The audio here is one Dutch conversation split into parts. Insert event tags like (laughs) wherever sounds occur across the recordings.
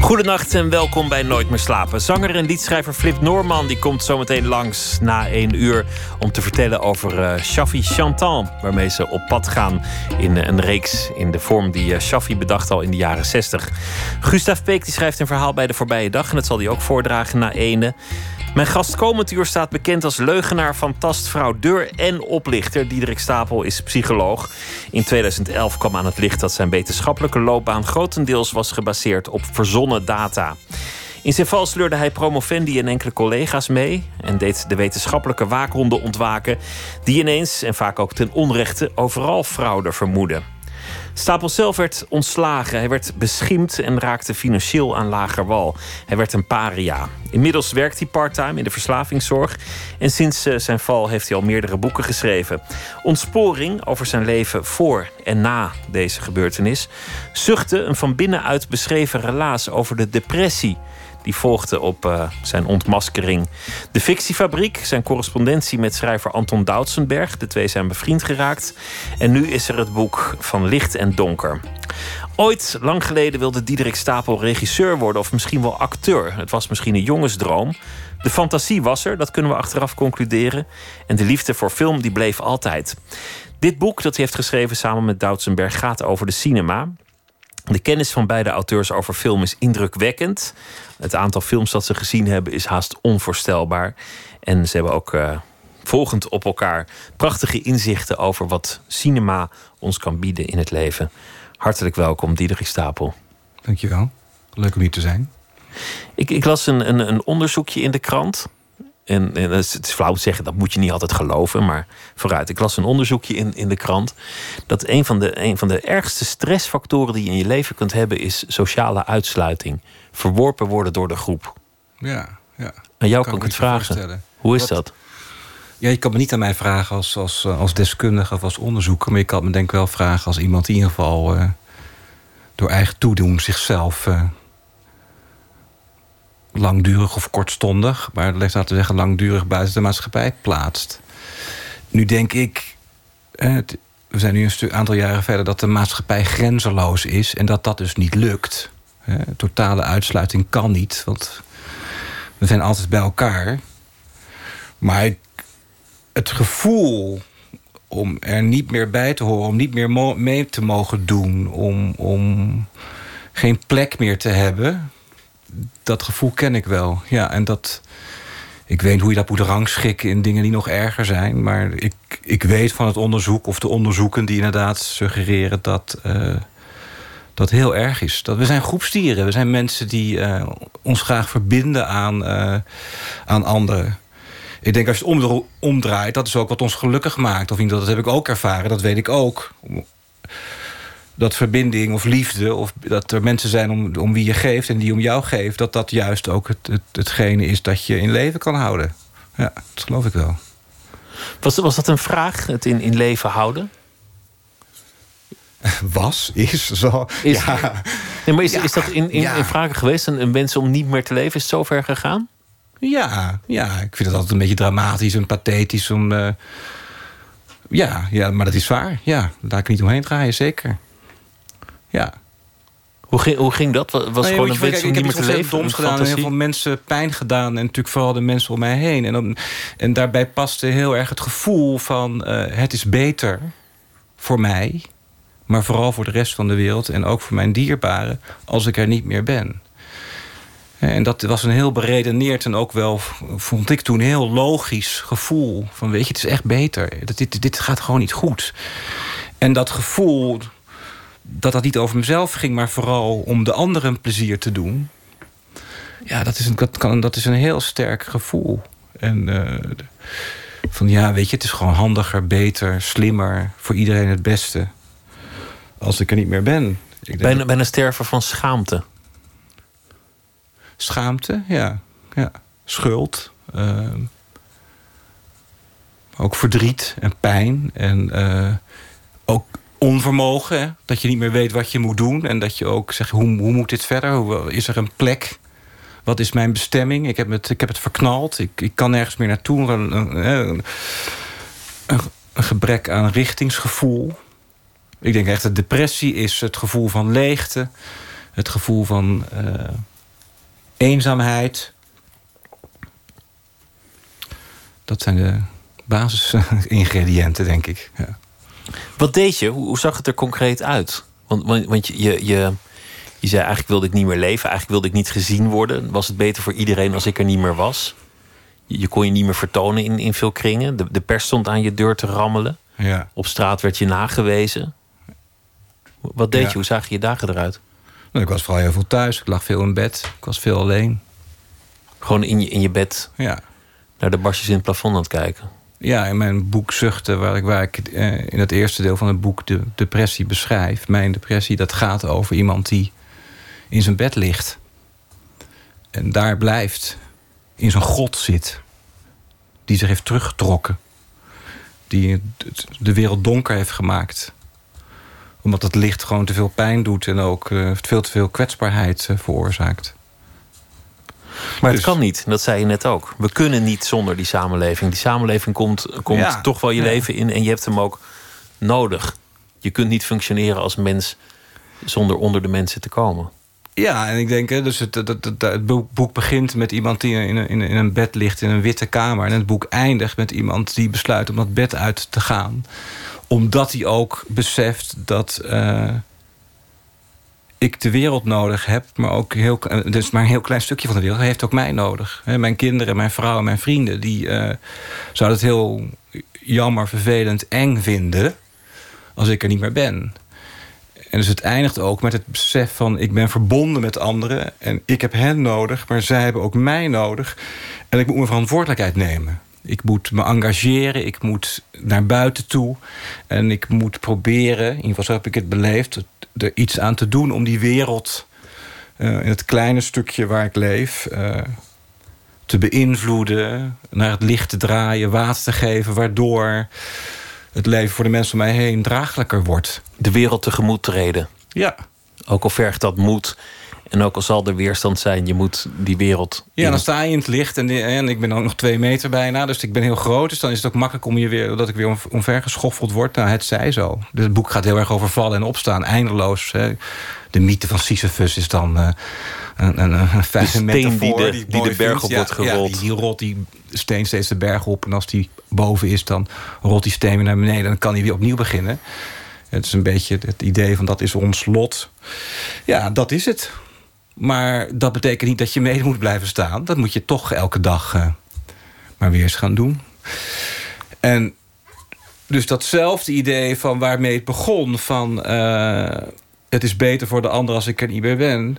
Goedenacht en welkom bij Nooit meer slapen. Zanger en liedschrijver Flip Norman die komt zometeen langs na één uur om te vertellen over uh, Shaffi Chantan, waarmee ze op pad gaan in uh, een reeks in de vorm die uh, bedacht al in de jaren 60. Gustav Peek die schrijft een verhaal bij de voorbije dag en dat zal hij ook voordragen na ene. Mijn gast komend uur staat bekend als leugenaar, fantastvrouw, deur en oplichter. Diederik Stapel is psycholoog. In 2011 kwam aan het licht dat zijn wetenschappelijke loopbaan grotendeels was gebaseerd op verzonnen data. In zijn val sleurde hij promovendi en enkele collega's mee en deed de wetenschappelijke waakhonden ontwaken, die ineens en vaak ook ten onrechte overal fraude vermoeden. Stapel zelf werd ontslagen. Hij werd beschimd en raakte financieel aan lager wal. Hij werd een paria. Inmiddels werkt hij parttime in de verslavingszorg. En sinds eh, zijn val heeft hij al meerdere boeken geschreven. Ontsporing over zijn leven voor en na deze gebeurtenis. Zuchten een van binnenuit beschreven relaas over de depressie die volgde op uh, zijn ontmaskering. De Fictiefabriek, zijn correspondentie met schrijver Anton Doutsenberg. De twee zijn bevriend geraakt. En nu is er het boek Van Licht en Donker. Ooit, lang geleden, wilde Diederik Stapel regisseur worden of misschien wel acteur. Het was misschien een jongensdroom. De fantasie was er, dat kunnen we achteraf concluderen. En de liefde voor film die bleef altijd. Dit boek dat hij heeft geschreven samen met Doutsenberg gaat over de cinema. De kennis van beide auteurs over film is indrukwekkend. Het aantal films dat ze gezien hebben is haast onvoorstelbaar. En ze hebben ook uh, volgend op elkaar prachtige inzichten over wat cinema ons kan bieden in het leven. Hartelijk welkom, Diederik Stapel. Dankjewel. Leuk om hier te zijn. Ik, ik las een, een, een onderzoekje in de krant. En, en het is flauw te zeggen, dat moet je niet altijd geloven. Maar vooruit, ik las een onderzoekje in, in de krant. Dat een van, de, een van de ergste stressfactoren die je in je leven kunt hebben, is sociale uitsluiting. Verworpen worden door de groep. Ja, ja. Aan jou kan, ik het vragen. Hoe is dat? Ja, je kan me niet aan mij vragen als, als, als deskundige of als onderzoeker. Maar je kan me denk ik wel vragen als iemand die in ieder geval uh, door eigen toedoen zichzelf uh, langdurig of kortstondig, maar laten we zeggen langdurig buiten de maatschappij plaatst. Nu denk ik, we zijn nu een aantal jaren verder, dat de maatschappij grenzeloos is en dat dat dus niet lukt. Totale uitsluiting kan niet, want we zijn altijd bij elkaar. Maar het gevoel om er niet meer bij te horen, om niet meer mee te mogen doen, om, om geen plek meer te hebben, dat gevoel ken ik wel. Ja, en dat. Ik weet hoe je dat moet rangschikken in dingen die nog erger zijn. Maar ik, ik weet van het onderzoek of de onderzoeken die inderdaad suggereren dat. Uh, dat heel erg is. Dat we zijn groepstieren. We zijn mensen die uh, ons graag verbinden aan, uh, aan anderen. Ik denk als je het omdraait, dat is ook wat ons gelukkig maakt. Of niet, dat heb ik ook ervaren, dat weet ik ook dat verbinding of liefde... of dat er mensen zijn om, om wie je geeft en die om jou geeft... dat dat juist ook het, het, hetgene is dat je in leven kan houden. Ja, dat geloof ik wel. Was, was dat een vraag, het in, in leven houden? (laughs) Was, is, zo. Is, ja. Nee, maar is, is dat in, in, in vragen geweest? Een, een wens om niet meer te leven? Is het zover gegaan? Ja, ja, ik vind het altijd een beetje dramatisch en pathetisch. Om, uh, ja, ja, maar dat is waar. Ja, daar ik niet omheen draaien, zeker. Ja. Hoe ging, hoe ging dat? Was nou ja, gewoon een wens om niet meer te leven? doms gedaan en heel veel mensen pijn gedaan. En natuurlijk vooral de mensen om mij heen. En, dan, en daarbij paste heel erg het gevoel van... Uh, het is beter voor mij... maar vooral voor de rest van de wereld... en ook voor mijn dierbaren... als ik er niet meer ben. En dat was een heel beredeneerd en ook wel, vond ik toen, heel logisch gevoel. Van weet je, het is echt beter. Dit, dit gaat gewoon niet goed. En dat gevoel, dat dat niet over mezelf ging, maar vooral om de anderen plezier te doen. Ja, dat is een, dat kan, dat is een heel sterk gevoel. En uh, van ja, weet je, het is gewoon handiger, beter, slimmer, voor iedereen het beste. Als ik er niet meer ben. Ik bijna, bijna sterven van schaamte. Schaamte, ja. ja. Schuld. Uh, ook verdriet en pijn. En uh, ook onvermogen. Dat je niet meer weet wat je moet doen. En dat je ook zegt, hoe, hoe moet dit verder? Is er een plek? Wat is mijn bestemming? Ik heb het, ik heb het verknald. Ik, ik kan nergens meer naartoe. Een gebrek aan richtingsgevoel. Ik denk echt dat depressie is het gevoel van leegte. Het gevoel van eh, eenzaamheid. Dat zijn de basisingrediënten, denk ik. Ja. Wat deed je? Hoe, hoe zag het er concreet uit? Want, want, want je, je, je, zei eigenlijk wilde ik niet meer leven. Eigenlijk wilde ik niet gezien worden. Was het beter voor iedereen als ik er niet meer was? Je, je kon je niet meer vertonen in, in veel kringen. De, de pers stond aan je deur te rammelen. Ja. Op straat werd je nagewezen. Wat deed Ja. je? Hoe zagen je dagen eruit? Nou, ik was vooral heel veel thuis. Ik lag veel in bed. Ik was veel alleen. Gewoon in je, in je bed Ja. naar de barstjes in het plafond aan het kijken. Ja, in mijn boek Zuchten, waar ik, waar ik eh, in het eerste deel van het boek de depressie beschrijf. Mijn depressie, dat gaat over iemand die in zijn bed ligt. En daar blijft. In zijn grot zit. Die zich heeft teruggetrokken. Die de wereld donker heeft gemaakt. Omdat het licht gewoon te veel pijn doet en ook eh, veel te veel kwetsbaarheid eh, veroorzaakt. Maar Dus- het kan niet, dat zei je net ook. We kunnen niet zonder die samenleving. Die samenleving komt, komt Ja, toch wel je leven in en je hebt hem ook nodig. Je kunt niet functioneren als mens zonder onder de mensen te komen. Ja, en ik denk, dus het, het, het, het- het boek begint met iemand die in een, in een- in een bed ligt in een witte kamer. En het boek eindigt met iemand die besluit om dat bed uit te gaan. Omdat hij ook beseft dat eh, ik de wereld nodig heb, maar ook heel, eh, dus maar een heel klein stukje van de wereld. Heeft ook mij nodig. Mijn kinderen, mijn vrouw mijn vrienden, die eh, zouden het heel jammer, vervelend, eng vinden als ik er niet meer ben. En dus het eindigt ook met het besef van... ik ben verbonden met anderen en ik heb hen nodig... maar zij hebben ook mij nodig. En ik moet mijn verantwoordelijkheid nemen. Ik moet me engageren, ik moet naar buiten toe... en ik moet proberen, in ieder geval zo heb ik het beleefd... er iets aan te doen om die wereld... eh, in het kleine stukje waar ik leef... eh, te beïnvloeden, naar het licht te draaien... water te geven, waardoor het leven voor de mensen om mij heen draaglijker wordt. De wereld tegemoet treden. Ja, Ook al vergt dat moed. En ook al zal er weerstand zijn, je moet die wereld. Ja, in. dan sta je in het licht en, en ik ben ook nog twee meter bijna. Dus ik ben heel groot. Dus dan is het ook makkelijk om je weer, dat ik weer om- omvergeschoffeld word. Nou, het zij zo. Dus het boek gaat heel erg over vallen en opstaan. Eindeloos. Hè. De mythe van Sisyphus is dan eh, een, een, een fijne metafoor. die de- die mooi de berg op Ja, wordt gerold. Ja, die, die rolt die steen steeds de berg op. En als die boven is, dan rolt die steen weer naar beneden. En dan kan hij weer opnieuw beginnen. Het is een beetje het idee van dat is ons lot. Ja, dat is het. Maar dat betekent niet dat je mede moet blijven staan. Dat moet je toch elke dag eh, maar weer eens gaan doen. En dus datzelfde idee van waarmee het begon... van eh, het is beter voor de ander als ik er niet meer ben...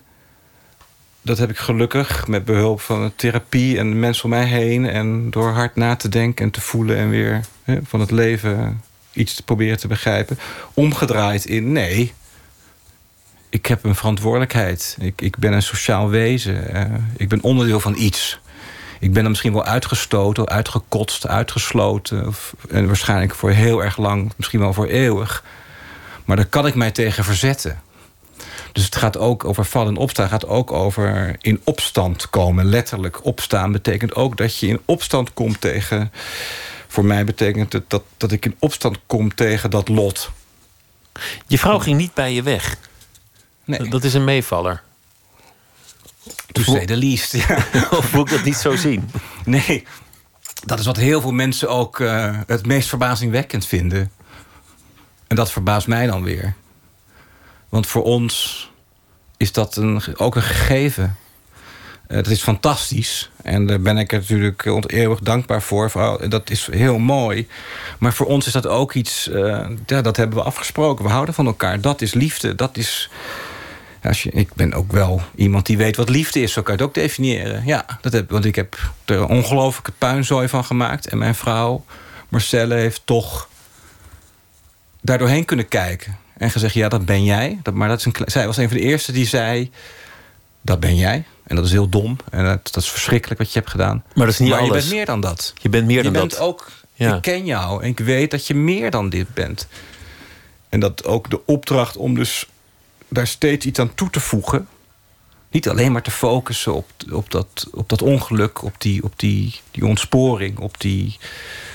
dat heb ik gelukkig met behulp van therapie en mensen om mij heen... en door hard na te denken en te voelen... en weer van het leven iets te proberen te begrijpen... omgedraaid in nee ik heb een verantwoordelijkheid. Ik, ik ben een sociaal wezen. Eh, ik ben onderdeel van iets. Ik ben er misschien wel uitgestoten, uitgekotst, uitgesloten. Of, en waarschijnlijk voor heel erg lang, misschien wel voor eeuwig. Maar daar kan ik mij tegen verzetten. Dus het gaat ook over vallen en opstaan. Het gaat ook over in opstand komen. Letterlijk opstaan betekent ook dat je in opstand komt tegen... Voor mij betekent het dat, dat ik in opstand kom tegen dat lot. Je vrouw ging niet bij je weg. Nee, Dat is een meevaller. to say the least. Ja. (laughs) of moet ik dat niet zo zien? Nee, dat is wat heel veel mensen ook eh, het meest verbazingwekkend vinden. En dat verbaast mij dan weer. Want voor ons is dat een, ook een gegeven. Eh, dat is fantastisch. En daar ben ik er natuurlijk ont- eeuwig dankbaar voor. Oh, Dat is heel mooi. Maar voor ons is dat ook iets... eh, ja, dat hebben we afgesproken. We houden van elkaar. Dat is liefde. Dat is... Als je, ik ben ook wel iemand die weet wat liefde is. Zo kan je het ook definiëren. Ja, dat heb, want ik heb er een ongelofelijke puinzooi van gemaakt. En mijn vrouw, Marcelle, heeft toch daardoorheen kunnen kijken. En gezegd, ja, dat ben jij. Dat, maar dat is een, zij was een van de eerste die zei... dat ben jij. En dat is heel dom. En dat, dat is verschrikkelijk wat je hebt gedaan. Maar dat is niet maar je alles. bent meer dan dat. Je bent meer je dan bent dat. ook... Ja. Ik ken jou en ik weet dat je meer dan dit bent. En dat ook de opdracht om dus daar steeds iets aan toe te voegen. Niet alleen maar te focussen op, op, dat, op dat ongeluk, op, die, op die, die ontsporing, op die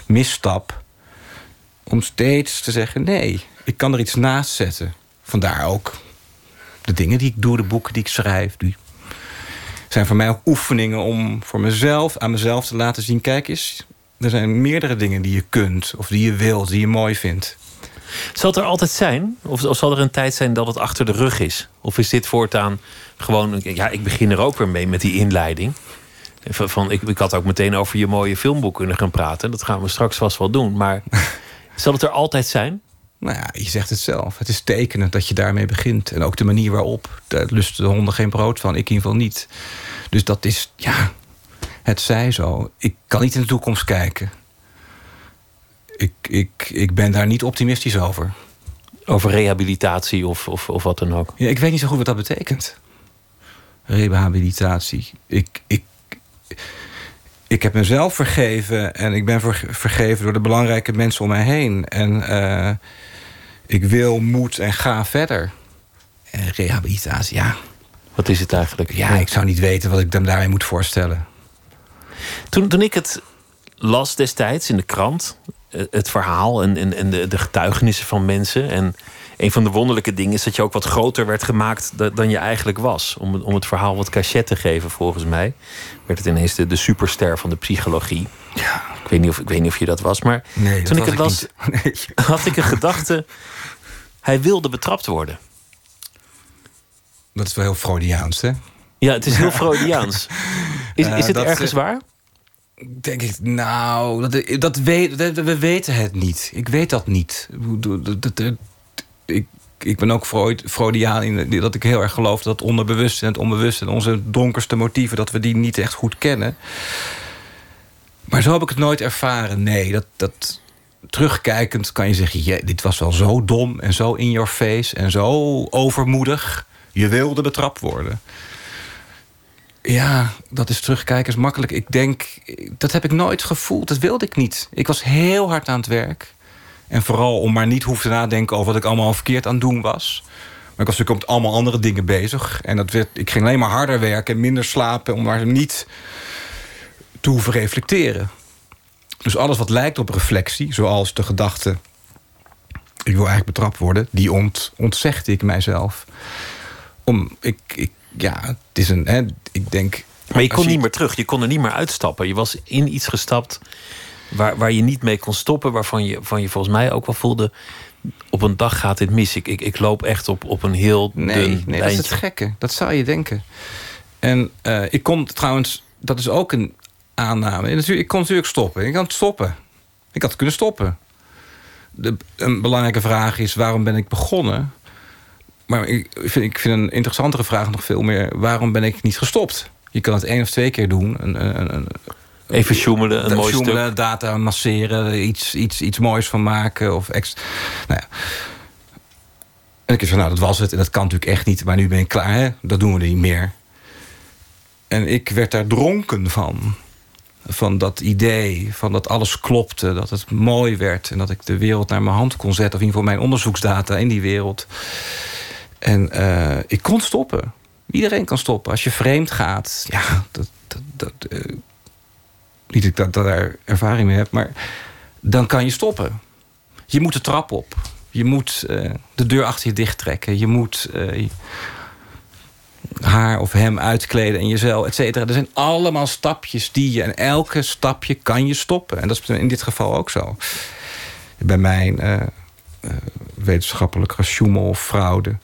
misstap. Om steeds te zeggen: nee, ik kan er iets naast zetten. Vandaar ook de dingen die ik doe, de boeken die ik schrijf. Die zijn voor mij ook oefeningen om voor mezelf, aan mezelf te laten zien: kijk eens, er zijn meerdere dingen die je kunt, of die je wilt, die je mooi vindt. Zal het er altijd zijn? Of, of zal er een tijd zijn dat het achter de rug is? Of is dit voortaan gewoon. Ja, ik begin er ook weer mee met die inleiding. Van, van, ik, ik had ook meteen over je mooie filmboek kunnen gaan praten. Dat gaan we straks vast wel doen. Maar (laughs) zal het er altijd zijn? Nou ja, je zegt het zelf. Het is tekenend dat je daarmee begint. En ook de manier waarop. Daar lusten de honden geen brood van. Ik in ieder geval niet. Dus dat is, ja, het zij zo. Ik kan niet in de toekomst kijken. Ik, ik, ik ben daar niet optimistisch over. Over rehabilitatie of, of, of wat dan ook? Ja, ik weet niet zo goed wat dat betekent. Rehabilitatie. Ik, ik, ik heb mezelf vergeven en ik ben vergeven door de belangrijke mensen om mij heen. En uh, ik wil, moet en ga verder. En rehabilitatie, ja. Wat is het eigenlijk? Ja, ik zou niet weten wat ik dan daarmee moet voorstellen. Toen, toen ik het las destijds in de krant, eh, het verhaal en, en, en de, de getuigenissen van mensen. En een van de wonderlijke dingen is dat je ook wat groter werd gemaakt dan je eigenlijk was. Om, om het verhaal wat cachet te geven, volgens mij. Werd het ineens de, de superster van de psychologie. Ja. Ik weet niet of, ik weet niet of je dat was, maar nee, toen ik het las, (laughs) nee. had ik een gedachte. Hij wilde betrapt worden. Dat is wel heel Freudiaans, hè? Ja, het is heel (laughs) Freudiaans. Is, is het dat, ergens eh, waar? Denk ik, nou, dat, dat weet, we weten het niet. Ik weet dat niet. Dat- Ik, ik ben ook Freud, Freudiaan in dat ik heel erg geloof dat het onderbewuste en het onbewuste en onze donkerste motieven, dat we die niet echt goed kennen. Maar zo heb ik het nooit ervaren. Nee, dat, dat terugkijkend kan je zeggen: "Jee, dit was wel zo dom en zo in your face en zo overmoedig. Je wilde betrapt worden. Ja, dat is terugkijken is makkelijk. Ik denk, dat heb ik nooit gevoeld. Dat wilde ik niet. Ik was heel hard aan het werk. En vooral om maar niet hoeven te nadenken over wat ik allemaal verkeerd aan het doen was. Maar ik was natuurlijk met allemaal andere dingen bezig. En dat werd, ik ging alleen maar harder werken en minder slapen... om maar niet te hoeven reflecteren. Dus alles wat lijkt op reflectie, zoals de gedachte... ik wil eigenlijk betrapt worden, die ont, ontzegde ik mijzelf. Om, ik, ik, ja, het is een, hè, ik denk... Maar je kon niet meer terug. Je kon er niet meer uitstappen. Je was in iets gestapt waar, waar je niet mee kon stoppen. Waarvan je, van je volgens mij ook wel voelde... op een dag gaat dit mis. Ik, ik, ik loop echt op, op een heel Nee, dun nee dat is het gekke. Dat zou je denken. En eh, ik kon trouwens, dat is ook een aanname. En natuurlijk, ik kon natuurlijk stoppen. Ik kan stoppen. Ik had kunnen stoppen. De, een belangrijke vraag is: waarom ben ik begonnen? Maar ik vind, ik vind een interessantere vraag nog veel meer: waarom ben ik niet gestopt? Je kan het één of twee keer doen. Een, een, een, Even sjoemelen, een mooi stuk. data masseren, iets, iets, iets moois van maken. Of ex, nou ja. En ik zei nou, dat was het. En dat kan natuurlijk echt niet. Maar nu ben ik klaar, hè? Dat doen we niet meer. En ik werd daar dronken van. Van dat idee, van dat alles klopte. Dat het mooi werd. En dat ik de wereld naar mijn hand kon zetten. Of in ieder geval mijn onderzoeksdata in die wereld. En eh, ik kon stoppen. Iedereen kan stoppen. Als je vreemd gaat, ja, dat... dat, dat eh, niet dat ik daar ervaring mee heb, maar dan kan je stoppen. Je moet de trap op. Je moet eh, de deur achter je dicht trekken. Je moet haar of hem uitkleden en jezelf, et cetera. Er zijn allemaal stapjes die je... en elke stapje kan je stoppen. En dat is in dit geval ook zo. Bij mijn eh eh, wetenschappelijke sjoemel of fraude.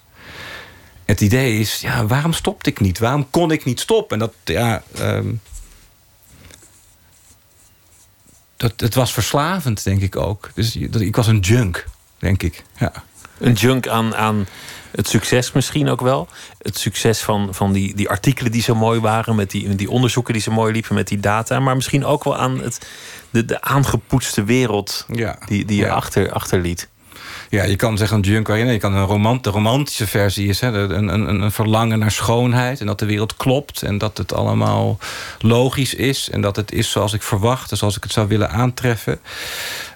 Het idee is, ja, waarom stopte ik niet? Waarom kon ik niet stoppen? En dat, ja... ehm, dat, het was verslavend, denk ik ook. Dus dat, ik was een junk, denk ik. Ja. Een junk aan, aan het succes misschien ook wel. Het succes van, van die, die artikelen die zo mooi waren... met die, die onderzoeken die zo mooi liepen met die data... maar misschien ook wel aan het, de, de aangepoetste wereld Ja. die, die je Ja. achter, achterliet. Ja, je kan zeggen een junker. Nee, je kan een romant, de romantische versie is hè, een, een, een verlangen naar schoonheid. En dat de wereld klopt. En dat het allemaal logisch is. En dat het is zoals ik verwacht. Zoals ik het zou willen aantreffen.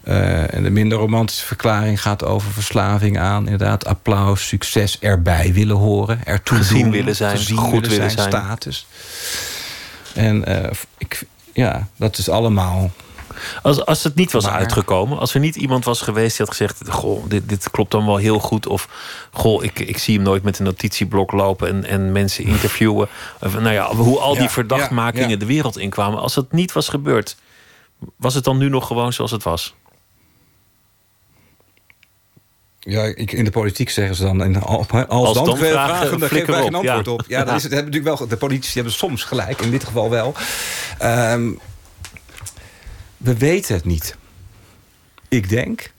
Uh, en de minder romantische verklaring gaat over verslaving aan. Inderdaad, applaus, succes, erbij willen horen. Ertoe gezien doen, willen zijn, gezien goed willen willen zijn, zijn. status. En uh, ik, ja, dat is allemaal Als, als het niet was Maar- uitgekomen, als er niet iemand was geweest die had gezegd: Goh, dit, dit klopt dan wel heel goed. Of Goh, ik, ik zie hem nooit met een notitieblok lopen en, en mensen (laughs) interviewen. Of, nou ja, hoe al die Ja, verdachtmakingen ja, ja. de wereld inkwamen. Als het niet was gebeurd, was het dan nu nog gewoon zoals het was? Ja, ik, in de politiek zeggen ze dan... In, als, als dan, vragen, vragen, dan geven wij geen ja. antwoord op. Ja, dat (laughs) is het. Hebben natuurlijk wel, de politici hebben soms gelijk, in dit geval wel. Ehm, we weten het niet. Ik denk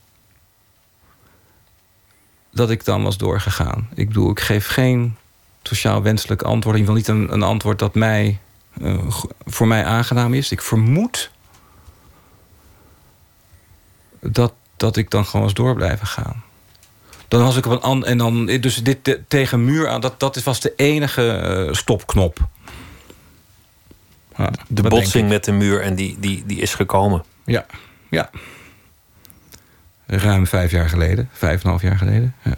dat ik dan was doorgegaan. Ik bedoel, ik geef geen sociaal wenselijk antwoord. Ik wil niet een, een antwoord dat mij, eh, voor mij aangenaam is. Ik vermoed dat, dat ik dan gewoon was door blijven gaan. Dan was ik op een an en dan dus dit te- tegen muur aan. Dat, dat was de enige eh, stopknop. Ja, De botsing met de muur en die, die, die is gekomen. Ja, ja. Ruim vijf jaar geleden, vijf en een half jaar geleden. Ja.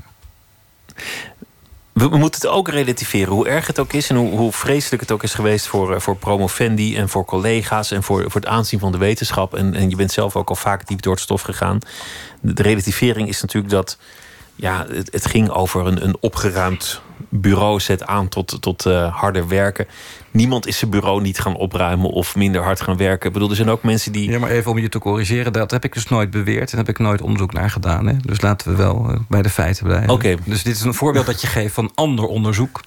We, we moeten het ook relativeren, hoe erg het ook is en hoe, hoe vreselijk het ook is geweest voor, eh, voor promovendi en voor collega's en voor, voor het aanzien van de wetenschap. En, en je bent zelf ook al vaak diep door het stof gegaan. De, de relativering is natuurlijk dat ja, het, het ging over een, een opgeruimd bureau, zet aan tot, tot eh, harder werken. Niemand is zijn bureau niet gaan opruimen of minder hard gaan werken. Ik bedoel, er zijn ook mensen die. ja, maar even om je te corrigeren. Dat heb ik dus nooit beweerd. En heb ik nooit onderzoek naar gedaan. Hè? Dus laten we wel eh, bij de feiten blijven. Oké. Dus dit is een voorbeeld dat je geeft van ander onderzoek.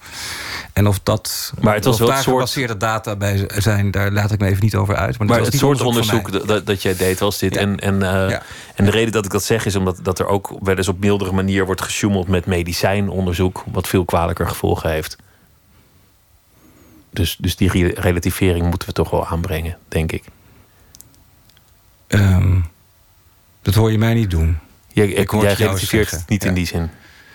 En of dat. Maar het was wel daar soort- gebaseerde data bij zijn, daar laat ik me even niet over uit. Maar, het soort onderzoek dat, dat- jij deed was dit. Ja. En, en, eh, Ja. en de reden dat ik dat zeg is omdat dat er ook wel eens op mildere manier wordt gesjoemeld met medicijnonderzoek, wat veel kwalijker gevolgen heeft. Dus, dus die re- relativering moeten we toch wel aanbrengen, denk ik. Ehm, dat hoor je mij niet doen. Jij, Ik hoor jij het relativeert niet in die zin.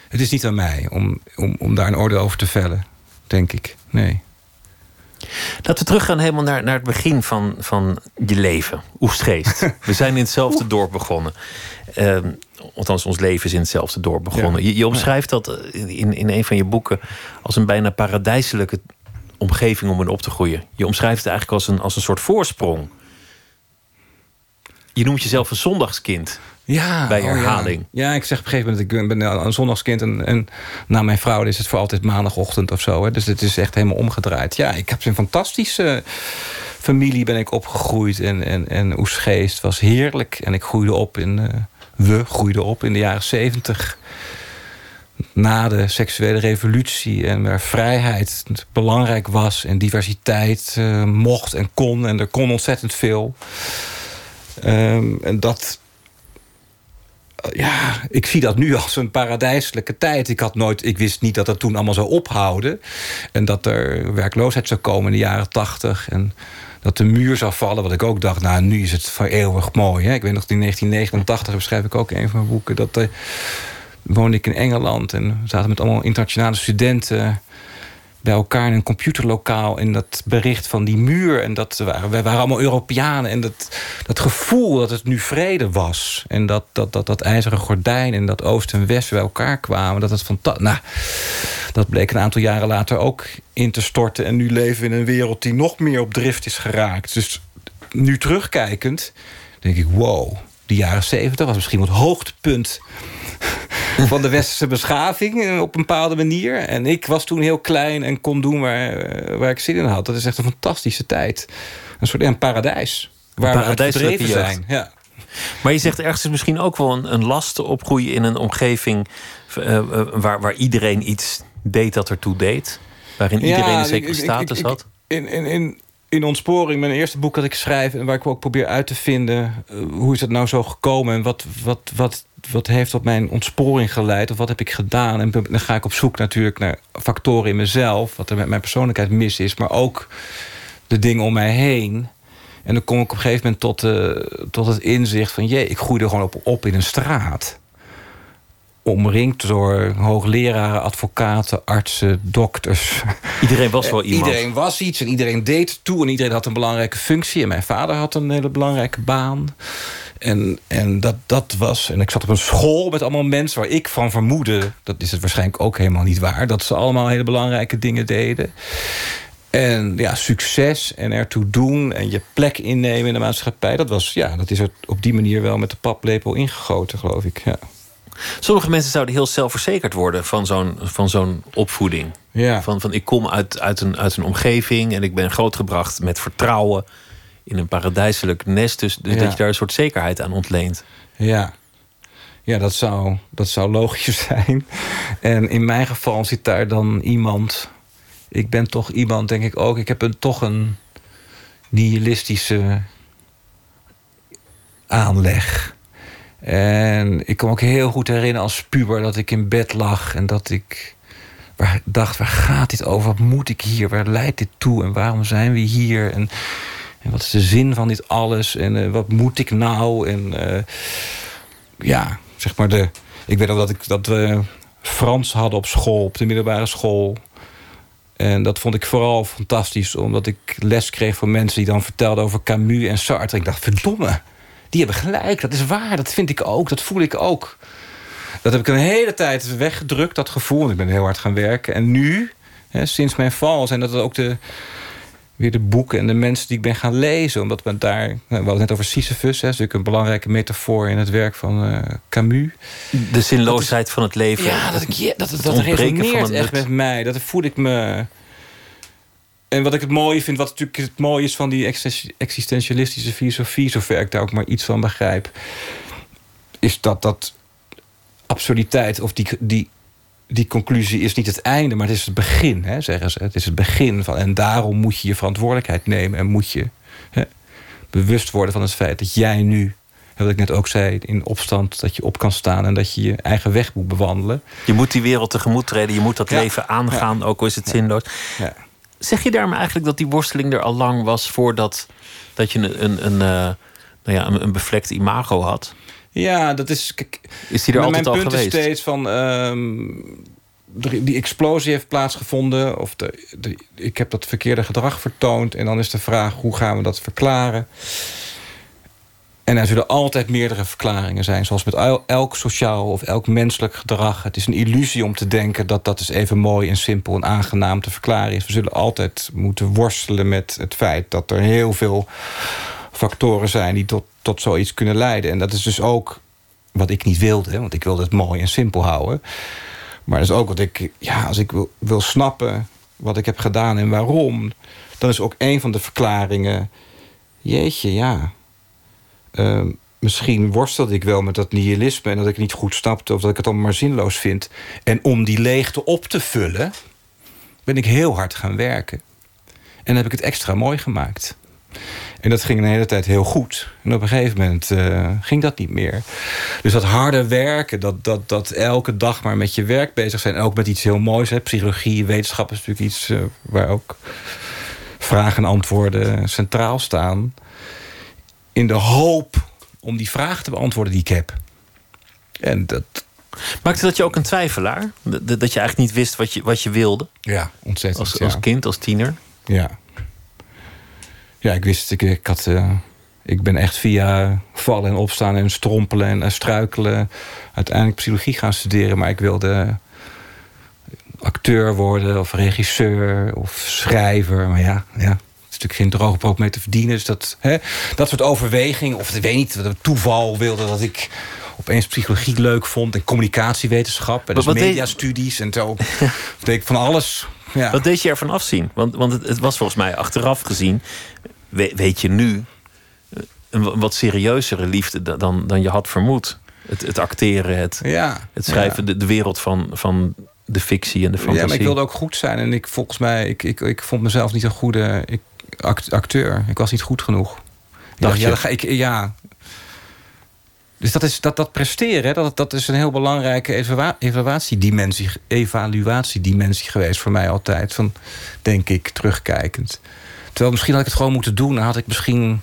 Het is niet aan mij om, om, om daar een oordeel over te vellen. Denk ik. Nee. Laten we teruggaan helemaal naar, naar het begin van, van je leven. Oestgeest. (laughs) We zijn in hetzelfde dorp begonnen. Ehm, althans, ons leven is in hetzelfde dorp begonnen. Ja. Je, je omschrijft dat in, in een van je boeken als een bijna paradijselijke omgeving om in op te groeien. Je omschrijft het eigenlijk als een, als een soort voorsprong. Je noemt jezelf een zondagskind. Ja, Bij oh ja. herhaling. Ja. ik zeg op een gegeven moment, ik ben een zondagskind... en, en na mijn vrouw is het voor altijd maandagochtend of zo. Hè. Dus het is echt helemaal omgedraaid. Ja, ik heb een fantastische familie ben ik opgegroeid. En, en, en Oesgeest was heerlijk. En ik groeide op in... eh, we groeiden op in de jaren zeventig. Na de seksuele revolutie. En waar vrijheid belangrijk was. En diversiteit eh, mocht en kon. En er kon ontzettend veel. Ehm, en dat ja, ik zie dat nu als een paradijselijke tijd. Ik, had nooit, ik wist niet dat dat toen allemaal zou ophouden. En dat er werkloosheid zou komen in de jaren tachtig. En dat de muur zou vallen. Wat ik ook dacht, nou, nu is het voor eeuwig mooi. Hè? Ik weet nog, in 1989 beschrijf ik ook in een van mijn boeken... dat er, woonde ik in Engeland en zaten met allemaal internationale studenten bij elkaar in een computerlokaal in dat bericht van die muur. En dat waren, wij waren allemaal Europeanen. En dat, dat gevoel dat het nu vrede was. En dat dat, dat, dat ijzeren gordijn en dat oost en west bij elkaar kwamen. Dat het fantastisch. Nou, dat bleek een aantal jaren later ook in te storten. En nu leven we in een wereld die nog meer op drift is geraakt. Dus nu terugkijkend denk ik, wow, die jaren zeventig was misschien het hoogtepunt van de westerse beschaving eh, op een bepaalde manier. En ik was toen heel klein en kon doen waar, eh, waar ik zin in had. Dat is echt een fantastische tijd. Een soort een paradijs. Waar we paradijselijke verdreven jeugd. zijn. Ja. Maar je zegt ergens is misschien ook wel een, een last te opgroeien in een omgeving eh, waar, waar iedereen iets deed dat ertoe deed. Waarin iedereen een zekere ik- status ik- had. In, in, in, in Ontsporing, mijn eerste boek dat ik schrijf... en waar ik ook probeer uit te vinden... hoe is het nou zo gekomen... en wat, wat, wat, wat heeft tot mijn ontsporing geleid... of wat heb ik gedaan. En dan ga ik op zoek natuurlijk naar factoren in mezelf... wat er met mijn persoonlijkheid mis is... maar ook de dingen om mij heen... En dan kom ik op een gegeven moment tot, eh, tot het inzicht van... jee, ik groeide gewoon op, op in een straat. Omringd door hoogleraren, advocaten, artsen, dokters. Iedereen was wel iemand. Iedereen was iets en iedereen deed toe en iedereen had een belangrijke functie. En mijn vader had een hele belangrijke baan. En, en dat, dat was. En ik zat op een school met allemaal mensen waar ik van vermoedde. dat is het waarschijnlijk ook helemaal niet waar. dat ze allemaal hele belangrijke dingen deden. En ja, succes en ertoe doen en je plek innemen in de maatschappij. Dat, was, ja, dat is er op die manier wel met de paplepel ingegoten, geloof ik. Ja. Sommige mensen zouden heel zelfverzekerd worden van zo'n, van zo'n opvoeding. Ja. Van, van ik kom uit, uit, een, uit een omgeving en ik ben grootgebracht met vertrouwen in een paradijselijk nest. Dus, dus Ja. dat je daar een soort zekerheid aan ontleent. Ja, ja dat, zou, dat zou logisch (laughs) zijn. En in mijn geval zit daar dan iemand... Ik ben toch iemand, denk ik ook... Ik heb een, toch een nihilistische aanleg. En ik kan me ook heel goed herinneren als puber... dat ik in bed lag en dat ik waar, dacht... waar gaat dit over? Wat moet ik hier? Waar leidt dit toe? En waarom zijn we hier? En, wat is de zin van dit alles? En eh, wat moet ik nou? En... eh, ja, zeg maar de. Ik weet ook dat, ik, dat we Frans hadden op school, op de middelbare school. En dat vond ik vooral fantastisch, omdat ik les kreeg van mensen die dan vertelden over Camus en Sartre. Ik dacht, verdomme, die hebben gelijk, dat is waar, dat vind ik ook, dat voel ik ook. Dat heb ik een hele tijd weggedrukt, dat gevoel. Want ik ben heel hard gaan werken. En nu, hè, sinds mijn val, zijn dat ook de, weer de boeken en de mensen die ik ben gaan lezen. Omdat we daar, we hadden het net over Sisyphus, hè, dat is natuurlijk een belangrijke metafoor in het werk van eh, Camus. De zinloosheid van het leven. Ja, dat, ik, dat, dat, dat resoneert echt met mij. Dat voel ik me... En wat ik het mooie vind, wat natuurlijk het mooie is van die existen- existentialistische filosofie, zover ik daar ook maar iets van begrijp, is dat dat absurditeit of die, die, die conclusie is niet het einde, maar het is het begin, hè, zeggen ze. Het is het begin van. En daarom moet je je verantwoordelijkheid nemen en moet je hè, bewust worden van het feit dat jij nu, wat ik net ook zei, in opstand, dat je op kan staan en dat je je eigen weg moet bewandelen. Je moet die wereld tegemoet treden. Je moet dat Ja. leven aangaan, ook al is het zinloos. Zeg je daarmee eigenlijk dat die worsteling er al lang was... voordat dat je een, een, een, eh, nou ja, een, een bevlekt imago had? Ja, dat is. Kijk, Is die er altijd mijn al punt geweest? is steeds van. ehm, die explosie heeft plaatsgevonden. Of de, de- ik heb dat verkeerde gedrag vertoond. En dan is de vraag: hoe gaan we dat verklaren? En er zullen altijd meerdere verklaringen zijn. Zoals met el- elk sociaal of elk menselijk gedrag. Het is een illusie om te denken dat dat is even mooi en simpel en aangenaam te verklaren is. We zullen altijd moeten worstelen met het feit dat er heel veel factoren zijn die tot, tot zoiets kunnen leiden. En dat is dus ook wat ik niet wilde, want ik wilde het mooi en simpel houden. Maar dat is ook wat ik, ja, als ik wil, wil snappen wat ik heb gedaan en waarom, dan is ook een van de verklaringen. Jeetje, ja. Ehm, misschien worstelde ik wel met dat nihilisme en dat ik niet goed snapte of dat ik het allemaal maar zinloos vind. En om die leegte op te vullen, ben ik heel hard gaan werken. En heb ik het extra mooi gemaakt. En dat ging een hele tijd heel goed. En op een gegeven moment eh, ging dat niet meer. Dus dat harde werken, dat, dat, dat elke dag maar met je werk bezig zijn... en ook met iets heel moois, hè. psychologie, wetenschap is natuurlijk iets... eh, waar ook vragen en antwoorden centraal staan. In de hoop om die vraag te beantwoorden die ik heb. En dat, Maakte dat je ook een twijfelaar? Dat, dat je eigenlijk niet wist wat je, wat je wilde? ja, ontzettend. Als, ja. als kind, als tiener? Ja. Ja, ik wist, ik, ik had... eh, ik ben echt via vallen en opstaan en strompelen en eh, struikelen... uiteindelijk psychologie gaan studeren. Maar ik wilde acteur worden of regisseur of schrijver. Maar ja, ja natuurlijk geen droge brood mee te verdienen. Dus dat, hè, dat soort overwegingen, of ik weet niet, dat toeval wilde dat ik opeens psychologie leuk vond en communicatiewetenschap en dus mediastudies en zo. deed (laughs) ik van alles. Ja. Wat deed je ervan afzien? Want, want het, het was volgens mij achteraf gezien... we- weet je nu eh, een wa- wat serieuzere liefde da- dan, dan je had vermoed. Het, het acteren, het, ja, het schrijven, ja. de, de wereld van, van de fictie en de fantasie. Ja, maar ik wilde ook goed zijn. En ik volgens mij, ik, ik, ik vond mezelf niet een goede ik, acteur. Ik was niet goed genoeg. Ik dacht, je? ja, dan ga ik, ja. Dus dat, is, dat, dat presteren, dat, dat is een heel belangrijke evalua- evaluatiedimensie, evaluatiedimensie geweest voor mij altijd. Van, denk ik, terugkijkend. Terwijl misschien had ik het gewoon moeten doen. Dan had ik misschien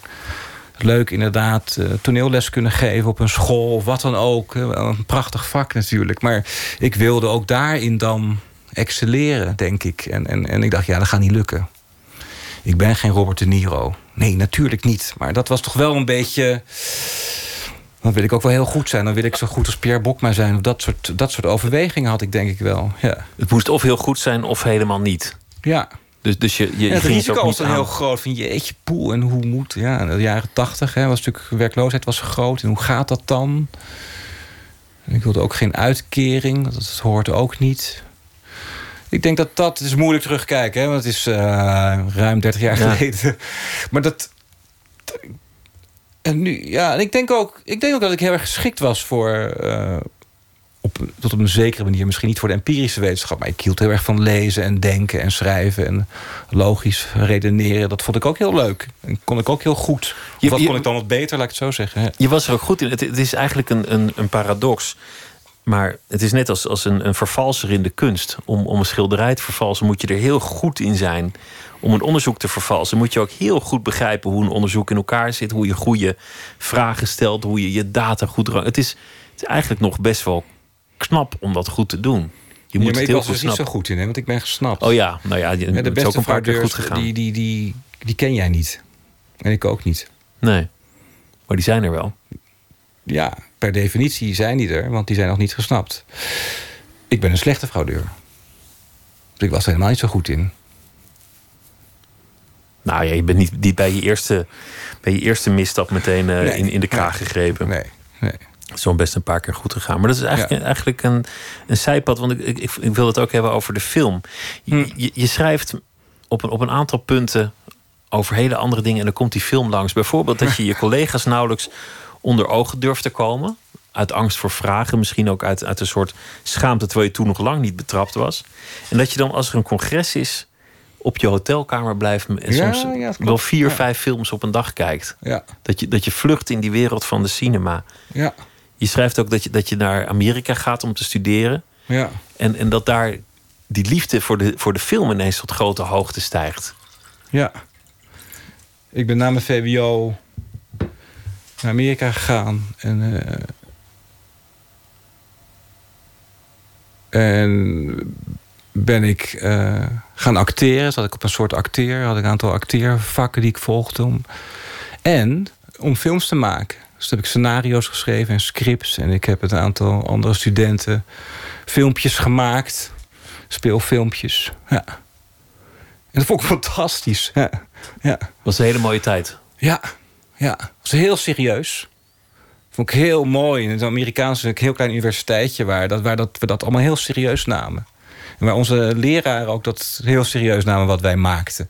leuk inderdaad uh, toneelles kunnen geven op een school of wat dan ook. Een prachtig vak natuurlijk. Maar ik wilde ook daarin dan excelleren, denk ik. En, en, en ik dacht, ja, dat gaat niet lukken. Ik ben geen Robert De Niro. Nee, natuurlijk niet. Maar dat was toch wel een beetje... Dan wil ik ook wel heel goed zijn. Dan wil ik zo goed als Pierre Bokma zijn. Of dat soort, dat soort overwegingen had ik denk ik wel. Ja. Het moest of heel goed zijn of helemaal niet. Ja. Dus, dus je, je, ja, het risico was dan heel groot. Van jeetje, poel en hoe moet... Ja, in de jaren tachtig was natuurlijk... werkloosheid was groot. En hoe gaat dat dan? Ik wilde ook geen uitkering. Dat hoort ook niet. Ik denk dat dat is moeilijk terugkijken, hè, want het is uh, ruim 30 jaar ja. geleden. (laughs) Maar dat. En nu, ja, en ik denk ook, ik denk ook dat ik heel erg geschikt was voor. Uh, op, tot op een zekere manier, misschien niet voor de empirische wetenschap, maar ik hield heel erg van lezen en denken en schrijven en logisch redeneren. Dat vond ik ook heel leuk. En kon ik ook heel goed. Of wat kon ik dan wat beter, laat ik het zo zeggen. Je was er ook goed in. Het, het is eigenlijk een, een, een paradox. Maar het is net als, als een, een vervalser in de kunst. Om, om een schilderij te vervalsen moet je er heel goed in zijn. Om een onderzoek te vervalsen moet je ook heel goed begrijpen hoe een onderzoek in elkaar zit. Hoe je goede vragen stelt. Hoe je je data goed. Het is, het is eigenlijk nog best wel knap om dat goed te doen. Je moet ja, het heel goed er niet zo goed in, hè? want ik ben gesnapt. Oh ja, nou ja, de beste ook een paar keer goed gegaan. Die, die, die, die ken jij niet. En ik ook niet. Nee, maar die zijn er wel. Ja, per definitie zijn die er, want die zijn nog niet gesnapt. Ik ben een slechte fraudeur. Dus ik was er helemaal niet zo goed in. Nou ja, je bent niet, niet bij, je eerste, bij je eerste misstap meteen uh, in, in de kraag gegrepen. Nee, nee. Wel best een paar keer goed gegaan. Maar dat is eigenlijk, ja. eigenlijk een, een zijpad. Want ik, ik, ik, wil het ook hebben over de film. Je, hm. je, je, schrijft op een, op een aantal punten over hele andere dingen. En dan komt die film langs. Bijvoorbeeld dat je je (laughs) collega's nauwelijks onder ogen durft te komen. Uit angst voor vragen, misschien ook uit, uit een soort schaamte terwijl je toen nog lang niet betrapt was. En dat je dan als er een congres is op je hotelkamer blijft en soms ja, wel vier, vijf films op een dag kijkt. Dat, je, dat je vlucht in die wereld van de cinema. Ja. Je schrijft ook dat je, dat je naar Amerika gaat om te studeren. Ja. En, en dat daar die liefde voor de, voor de film ineens tot grote hoogte stijgt. Ja. Ik ben na mijn VWO naar Amerika gegaan. En, uh, en ben ik uh, gaan acteren. Zat ik op een soort acteer. Had ik een aantal acteervakken die ik volgde. Om, en om films te maken. Dus heb ik scenario's geschreven en scripts. En ik heb een aantal andere studenten filmpjes gemaakt. Speelfilmpjes. Ja. En dat vond ik (laughs) fantastisch. Ja. ja. Was een hele mooie tijd. Ja, ja, dat was heel serieus. Vond ik heel mooi. In het Amerikaanse een heel klein universiteitje... Waar, dat, waar dat, we dat allemaal heel serieus namen. En waar onze leraren ook dat heel serieus namen wat wij maakten.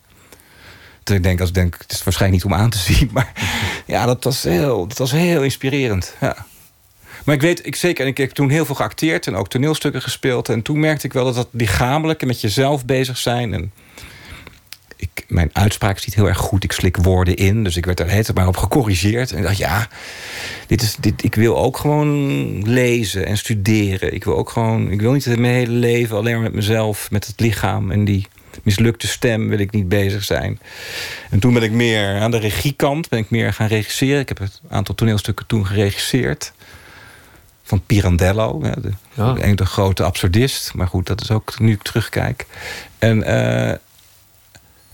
Dus ik denk, als ik denk, het is waarschijnlijk niet om aan te (laughs) zien... maar ja, dat was heel, dat was heel inspirerend. Ja. Maar ik weet, ik zeker, en ik heb toen heel veel geacteerd... en ook toneelstukken gespeeld. En toen merkte ik wel dat dat lichamelijke met jezelf bezig zijn... en ik, mijn uitspraak is niet heel erg goed. Ik slik woorden in. Dus ik werd er het maar op gecorrigeerd. En ik dacht, ja, dit is, dit, ik wil ook gewoon lezen en studeren. Ik wil ook gewoon, ik wil niet mijn hele leven alleen maar met mezelf, met het lichaam en die mislukte stem wil ik niet bezig zijn. En toen ben ik meer aan de regiekant, ben ik meer gaan regisseren. Ik heb een aantal toneelstukken toen geregisseerd. Van Pirandello, de, ja. een de grote absurdist. Maar goed, dat is ook nu ik terugkijk. En uh,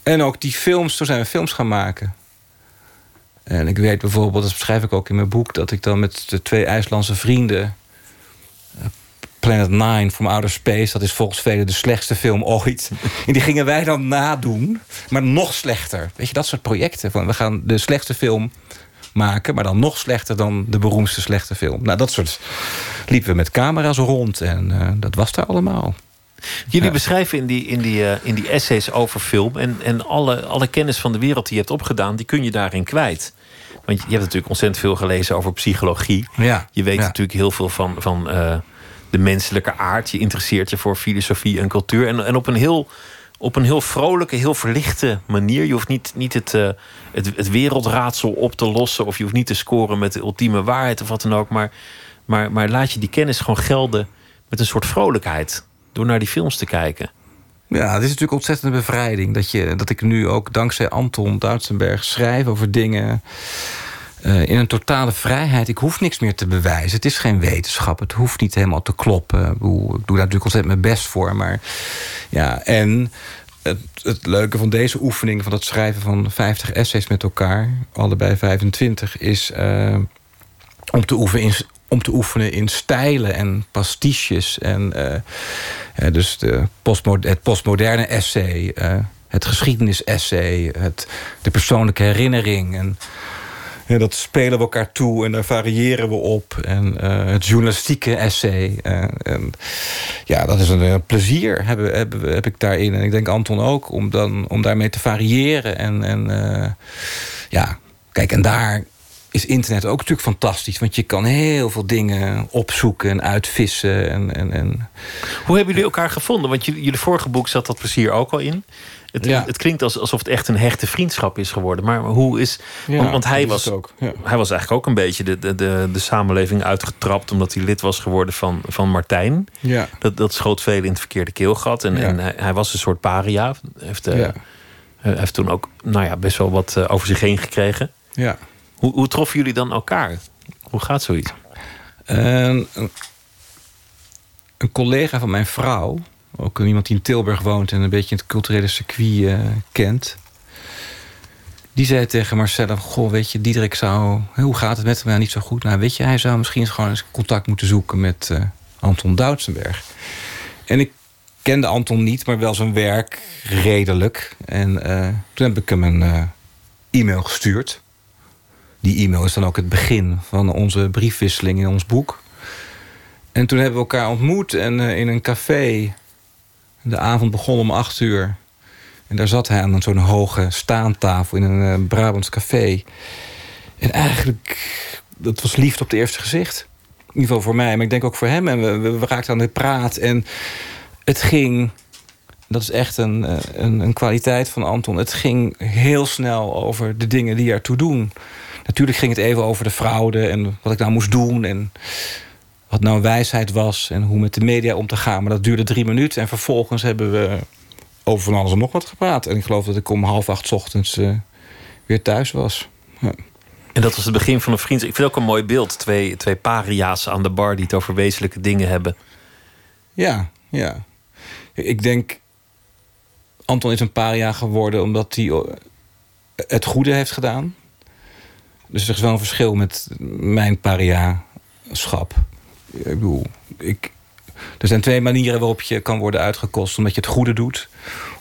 en ook die films, toen zijn we films gaan maken. En ik weet bijvoorbeeld, dat beschrijf ik ook in mijn boek... dat ik dan met de twee IJslandse vrienden... Eh, Planet Nine from Outer Space... dat is volgens velen de slechtste film ooit. (laughs) En die gingen wij dan nadoen, maar nog slechter. Weet je, dat soort projecten. Van, we gaan de slechtste film maken... maar dan nog slechter dan de beroemdste slechte film. Nou, dat soort liepen we met camera's rond. En uh, dat was daar allemaal. Jullie beschrijven in die, in, die, uh, in die essays over film... en, en alle, alle kennis van de wereld die je hebt opgedaan... die kun je daarin kwijt. Want je hebt natuurlijk ontzettend veel gelezen over psychologie. Ja, je weet natuurlijk heel veel van, van uh, de menselijke aard. Je interesseert je voor filosofie en cultuur. En, en op, een heel, op een heel vrolijke, heel verlichte manier. Je hoeft niet, niet het, uh, het, het wereldraadsel op te lossen... of je hoeft niet te scoren met de ultieme waarheid of wat dan ook. Maar, maar, maar laat je die kennis gewoon gelden met een soort vrolijkheid door naar die films te kijken. Ja, het is natuurlijk ontzettende bevrijding. Dat, je, dat ik nu ook dankzij Anton Duitsenberg schrijf over dingen. eh, in een totale vrijheid. Ik hoef niks meer te bewijzen. Het is geen wetenschap. Het hoeft niet helemaal te kloppen. Ik, doe daar natuurlijk ontzettend mijn best voor. Maar ja, en het, het, leuke van deze oefening, van het schrijven van 50 essays met elkaar, allebei 25, is uh, om, te oefenen in, om te oefenen in stijlen en pastiches. En uh, dus de het postmoderne essay, uh, het geschiedenis-essay, het, de persoonlijke herinnering. En, ja, dat spelen we elkaar toe en daar variëren we op. En het journalistieke essay. En, ja, dat is een, een plezier, heb, heb, ik daarin. En ik denk Anton ook, om, dan, om daarmee te variëren. En, en ja, kijk, en daar is internet ook natuurlijk fantastisch. Want je kan heel veel dingen opzoeken en uitvissen. En, en, en... Hoe hebben jullie elkaar gevonden? Want jullie vorige boek zat dat plezier ook al in. Het, ja. het, klinkt alsof het echt een hechte vriendschap is geworden. Maar hoe is. Ja, want, want hij, was, ook, ja. hij was eigenlijk ook een beetje de, de, de, de, samenleving uitgetrapt. omdat hij lid was geworden van, van Martijn. Ja. Dat, dat schoot veel in het verkeerde keelgat. En, en hij, hij, was een soort paria. Heeft, uh, heeft toen ook nou ja, best wel wat uh, over zich heen gekregen. Ja. Hoe, hoe troffen jullie dan elkaar? Hoe gaat zoiets? een, een collega van mijn vrouw ook iemand die in Tilburg woont en een beetje het culturele circuit uh, kent. Die zei tegen Marcella: Goh, weet je, Diederik zou. Hoe gaat het met hem? Nou, niet zo goed. Nou, weet je, hij zou misschien eens gewoon eens contact moeten zoeken met uh, Anton Doutsenberg. En ik kende Anton niet, maar wel zijn werk redelijk. En uh, toen heb ik hem een e-mail gestuurd. Die e-mail is dan ook het begin van onze briefwisseling in ons boek. En toen hebben we elkaar ontmoet en in een café de avond begon om acht uur. En daar zat hij aan zo'n hoge staantafel in een uh, Brabants café. En eigenlijk, dat was liefde op het eerste gezicht. In ieder geval voor mij, maar ik denk ook voor hem. En we, we, we raakten aan de praat. En het ging, dat is echt een, eh, een, een, kwaliteit van Anton. Het ging heel snel over de dingen die ertoe doen. Natuurlijk ging het even over de fraude en wat ik nou moest doen. En wat nou wijsheid was en hoe met de media om te gaan. Maar dat duurde drie minuten en vervolgens hebben we over van alles en nog wat gepraat. En ik geloof dat ik om half acht ochtends uh, weer thuis was. Ja. En dat was het begin van een vriendschap. Ik vind ook een mooi beeld. Twee, twee paria's aan de bar die het over wezenlijke dingen hebben. Ja, ja. Ik denk... Anton is een paria geworden omdat hij het goede heeft gedaan. Dus er is wel een verschil met mijn paria-schap. Ik bedoel, ik, er zijn twee manieren waarop je kan worden uitgekost. Omdat je het goede doet.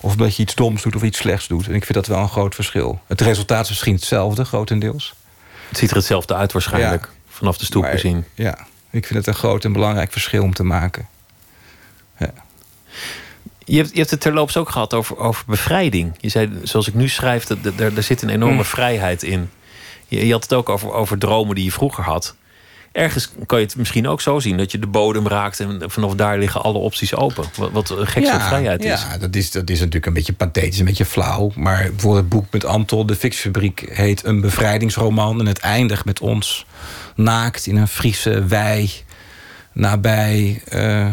Of omdat je iets doms doet of iets slechts doet. En ik vind dat wel een groot verschil. Het resultaat is misschien hetzelfde, grotendeels. Het ziet er hetzelfde uit waarschijnlijk. Ja. Vanaf de stoep gezien. Ja, ik vind het een groot en belangrijk verschil om te maken. Ja. Je hebt, je hebt het terloops ook gehad over, over bevrijding. Je zei, zoals ik nu schrijf, dat, er, er zit een enorme mm. vrijheid in. Je, je had het ook over, over dromen die je vroeger had ergens kan je het misschien ook zo zien dat je de bodem raakt en vanaf daar liggen alle opties open. Wat, wat een gekse ja, vrijheid is. Ja, dat is, dat is natuurlijk een beetje pathetisch, een beetje flauw. Maar bijvoorbeeld het boek met Anton, De Fixfabriek, heet een bevrijdingsroman. En het eindigt met ons naakt in een Friese wei nabij uh,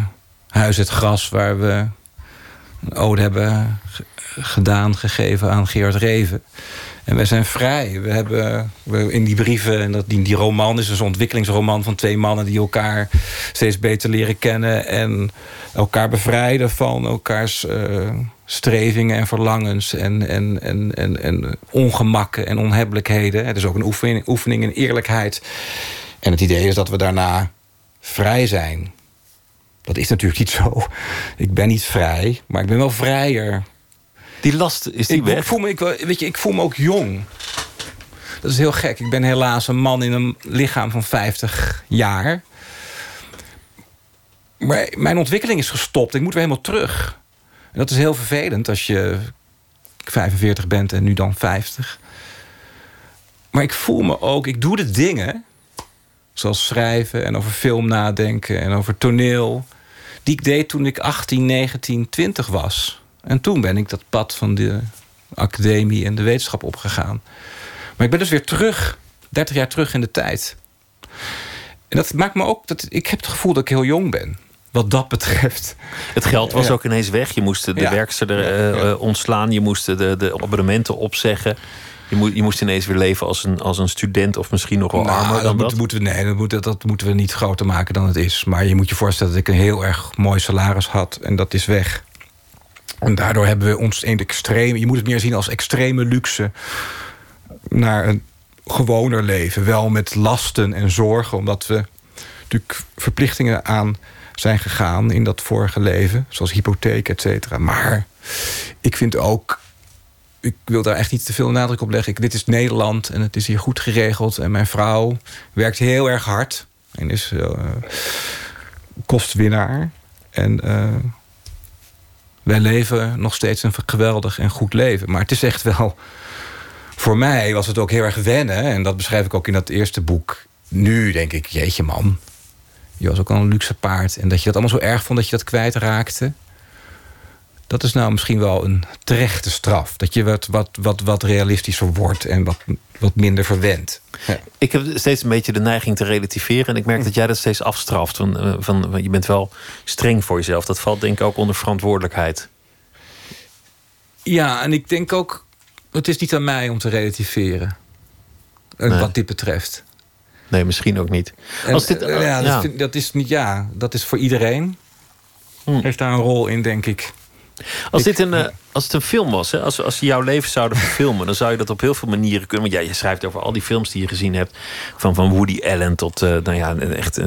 Huis het Gras, waar we een ode hebben gedaan, gegeven aan Geert Reven. En wij zijn vrij. We hebben we in die brieven, en dat, die, die roman is dus een ontwikkelingsroman van twee mannen die elkaar steeds beter leren kennen en elkaar bevrijden van elkaars uh, strevingen en verlangens en, en, en, en, en ongemakken en onhebbelijkheden. Het is ook een oefening, oefening in eerlijkheid. En het idee is dat we daarna vrij zijn. Dat is natuurlijk niet zo. Ik ben niet vrij, maar ik ben wel vrijer die last is die ik, weg. Voel me, ik, weet je, ik voel me ook jong. Dat is heel gek. Ik ben helaas een man in een lichaam van 50 jaar. Maar mijn ontwikkeling is gestopt. Ik moet weer helemaal terug. En dat is heel vervelend als je 45 bent en nu dan 50. Maar ik voel me ook, ik doe de dingen, zoals schrijven en over film nadenken en over toneel, die ik deed toen ik 18, 19, 20 was. En toen ben ik dat pad van de academie en de wetenschap opgegaan. Maar ik ben dus weer terug, 30 jaar terug in de tijd. En dat maakt me ook dat ik heb het gevoel dat ik heel jong ben. wat dat betreft. Het geld was Ja. ook ineens weg. Je moest de Ja. werkster er, eh, eh, ontslaan. Je moest de, de abonnementen opzeggen. Je, moet, je moest ineens weer leven als een, als een student of misschien nog wel Nou, armer dan dat, dat. moet- moeten we, nee, dat moeten, dat moeten we niet groter maken dan het is. Maar je moet je voorstellen dat ik een heel erg mooi salaris had en dat is weg. En daardoor hebben we ons in de extreme, je moet het meer zien als extreme luxe, naar een gewoner leven. Wel met lasten en zorgen, omdat we natuurlijk verplichtingen aan zijn gegaan in dat vorige leven, zoals hypotheek, et cetera. Maar ik vind ook ik wil daar echt niet te veel nadruk op leggen. Dit is Nederland en het is hier goed geregeld. En mijn vrouw werkt heel erg hard. En is eh, kostwinnaar. En eh, wij leven nog steeds een geweldig en goed leven. Maar het is echt wel... Voor mij was het ook heel erg wennen. En dat beschrijf ik ook in dat eerste boek. Nu denk ik, jeetje man. Je was ook al een luxe paard. En dat je dat allemaal zo erg vond dat je dat kwijtraakte. Dat is nou misschien wel een terechte straf. Dat je wat, wat, wat, wat realistischer wordt en wat, wat minder verwend. Ja. Ik heb steeds een beetje de neiging te relativeren. En ik merk dat jij dat steeds afstraft. Van, eh, van, van, je bent wel streng voor jezelf. Dat valt denk ik ook onder verantwoordelijkheid. ja, en ik denk ook... Het is niet aan mij om te relativeren. Eh, Nee. Wat dit betreft. Nee, misschien ook niet. Als dit, eh, ja, dat, vind- dat is niet... Ja, dat is voor iedereen. Hm. Heeft daar een rol in, denk ik. Als, dit een, eh, als het een film was, hè, als, als ze jouw leven zouden verfilmen, dan zou je dat op heel veel manieren kunnen. Want ja, je schrijft over al die films die je gezien hebt. Van, van Woody Allen tot eh, nou ja, echt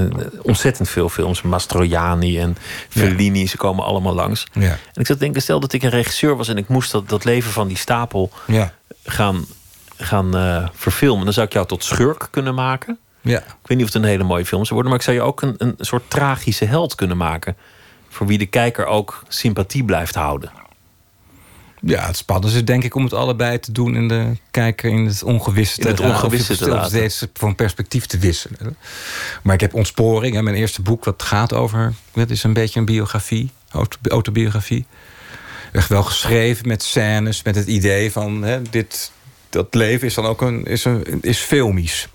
ontzettend veel films. Mastroianni en Fellini, ze komen allemaal langs. Ja. En ik zat te denken, stel dat ik een regisseur was en ik moest dat, dat leven van die stapel Ja. gaan, gaan eh, verfilmen. Dan zou ik jou tot schurk kunnen maken. Ja. Ik weet niet of het een hele mooie film zou worden, maar ik zou je ook een, een soort tragische held kunnen maken. Voor wie de kijker ook sympathie blijft houden. Ja, het spannende is denk ik om het allebei te doen... en de kijker in het ongewisse In het ongewisse te of laten. steeds van perspectief te wisselen. Maar ik heb Ontsporing, hè, mijn eerste boek... dat gaat over... Het is een beetje een biografie, auto- autobiografie. Echt wel geschreven met scènes, met het idee van... Hè, dit, dat leven is dan ook een, is een, is filmisch.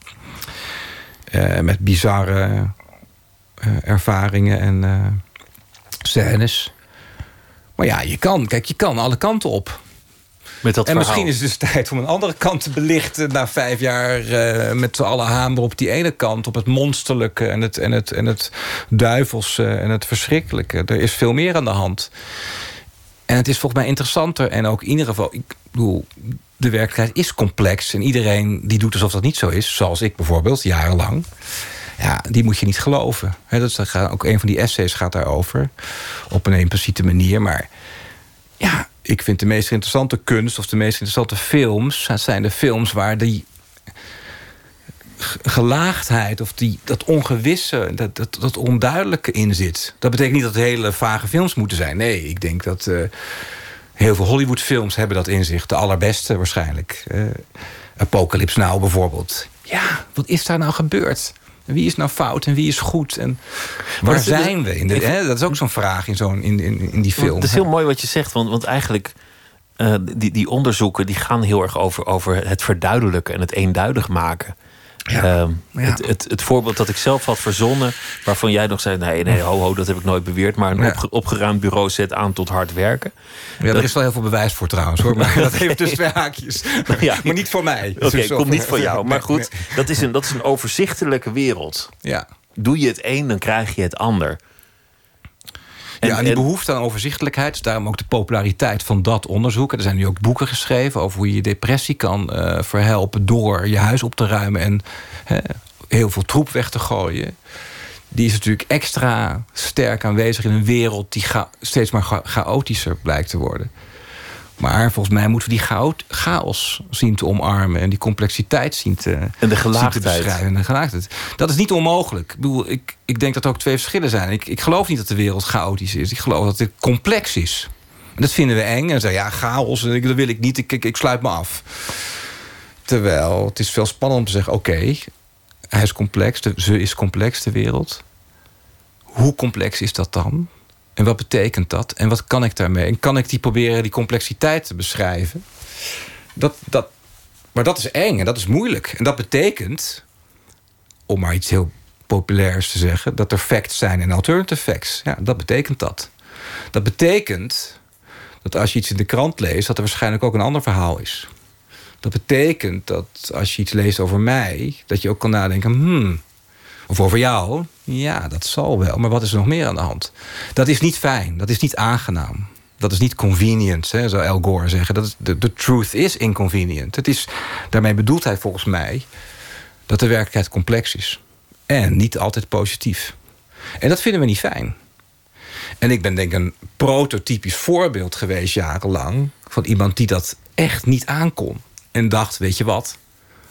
Eh, met bizarre eh, ervaringen en eh, scènes. Maar ja, je kan, kijk, je kan alle kanten op. Met dat en verhaal. misschien is het dus tijd om een andere kant te belichten... na vijf jaar eh, met alle hamer op die ene kant... op het monsterlijke en het, en het, en het duivelse en het verschrikkelijke. Er is veel meer aan de hand. En het is volgens mij interessanter en ook in ieder geval... ik bedoel, de werkelijkheid is complex... en iedereen die doet alsof dat niet zo is... zoals ik bijvoorbeeld, jarenlang... Ja, die moet je niet geloven. Dat is, ook een van die essays gaat daarover. Op een impliciete manier. Maar ja, ik vind de meest interessante kunst... of de meest interessante films... zijn de films waar die gelaagdheid... of die, dat ongewisse, dat, dat, dat onduidelijke in zit. Dat betekent niet dat het hele vage films moeten zijn. Nee, ik denk dat... eh, Heel veel Hollywoodfilms hebben dat in zich. De allerbeste waarschijnlijk. Eh Apocalypse Now bijvoorbeeld. Ja, wat is daar nou gebeurd? Wie is nou fout en wie is goed? En waar zijn we? In de, hè, dat is ook zo'n vraag in, zo'n, in, in, in die film. Het is heel mooi wat je zegt, want, want eigenlijk... eh, die, die onderzoeken die gaan heel erg over, over het verduidelijken en het eenduidig maken. Ja. Ehm, Ja. het, het, het voorbeeld dat ik zelf had verzonnen, waarvan jij nog zei: nee, nee, ho, ho, dat heb ik nooit beweerd. Maar een Ja. opge- opgeruimd bureau zet aan tot hard werken. ja, er is wel heel veel bewijs voor trouwens. Hoor, maar (laughs) dat heeft dus twee haakjes. (laughs) Ja. Maar niet voor mij. Oké, komt niet van jou. Maar Nee, goed, dat is, een, dat is een overzichtelijke wereld. Ja. Doe je het een, dan krijg je het ander. En- ja, en die behoefte aan overzichtelijkheid, dus daarom ook de populariteit van dat onderzoek. Er zijn nu ook boeken geschreven over hoe je je depressie kan eh, verhelpen door je huis op te ruimen en hè, heel veel troep weg te gooien. Die is natuurlijk extra sterk aanwezig in een wereld die steeds maar cha- chaotischer blijkt te worden. Maar volgens mij moeten we die chaos zien te omarmen en die complexiteit zien te, En de gelaagdheid. beschrijven. En de gelaagdheid. Dat is niet onmogelijk. Ik, bedoel, ik, ik denk dat er ook twee verschillen zijn. Ik, ik geloof niet dat de wereld chaotisch is. Ik geloof dat het complex is. En dat vinden we eng. En zeggen, ja, chaos, ik- dat wil ik niet. Ik, ik, ik sluit me af. Terwijl het is veel spannender om te zeggen... oké, hij is complex, de, ze is complex, de wereld. Hoe complex is dat dan? En wat betekent dat? En wat kan ik daarmee? En kan ik die proberen die complexiteit te beschrijven? Dat, dat, maar dat is eng en dat is moeilijk. En dat betekent, om maar iets heel populair is te zeggen... dat er facts zijn en alternative facts. Ja, dat betekent dat. Dat betekent dat als je iets in de krant leest... dat er waarschijnlijk ook een ander verhaal is. Dat betekent dat als je iets leest over mij... dat je ook kan nadenken... Hmm, of over jou, ja, dat zal wel. Maar wat is er nog meer aan de hand? Dat is niet fijn, dat is niet aangenaam. Dat is niet convenient, hè, zou Al Gore zeggen. Dat is, de, truth is inconvenient. Het is, daarmee bedoelt hij volgens mij dat de werkelijkheid complex is. En niet altijd positief. En dat vinden we niet fijn. En ik ben denk ik een prototypisch voorbeeld geweest jarenlang... van iemand die dat echt niet aankon. En dacht, weet je wat,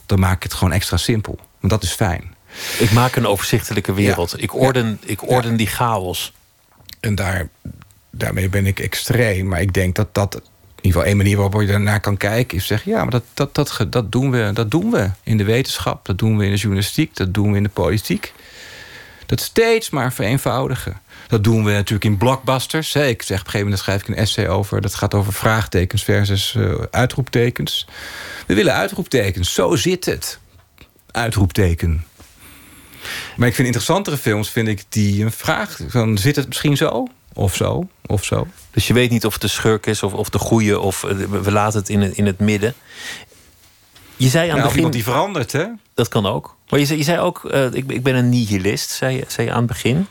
dan maak ik het gewoon extra simpel. Want dat is fijn. Ik maak een overzichtelijke wereld. Ik orden, ik orden die chaos. En daar, daarmee ben ik extreem. Maar ik denk dat dat in ieder geval één manier waarop je daarnaar kan kijken... is zeggen, ja, maar dat, dat, dat, dat, doen we, dat doen we in de wetenschap. Dat doen we in de journalistiek. Dat doen we in de politiek. Dat steeds maar vereenvoudigen. Dat doen we natuurlijk in blockbusters. Ik zeg op een gegeven moment schrijf ik een essay over. Dat gaat over vraagtekens versus uh, uitroeptekens. We willen uitroeptekens. Zo zit het. Uitroepteken. Maar ik vind interessantere films, vind ik die een vraag... Van, zit het misschien zo? Of zo? Of zo? Dus je weet niet of het de schurk is of, of de goede... of eh, we laten het in het, in het midden. Je zei aan ja, het begin... die verandert, hè? Dat kan ook. Maar je zei, je zei ook, uh, ik, ik ben een nihilist, zei, zei je aan het begin.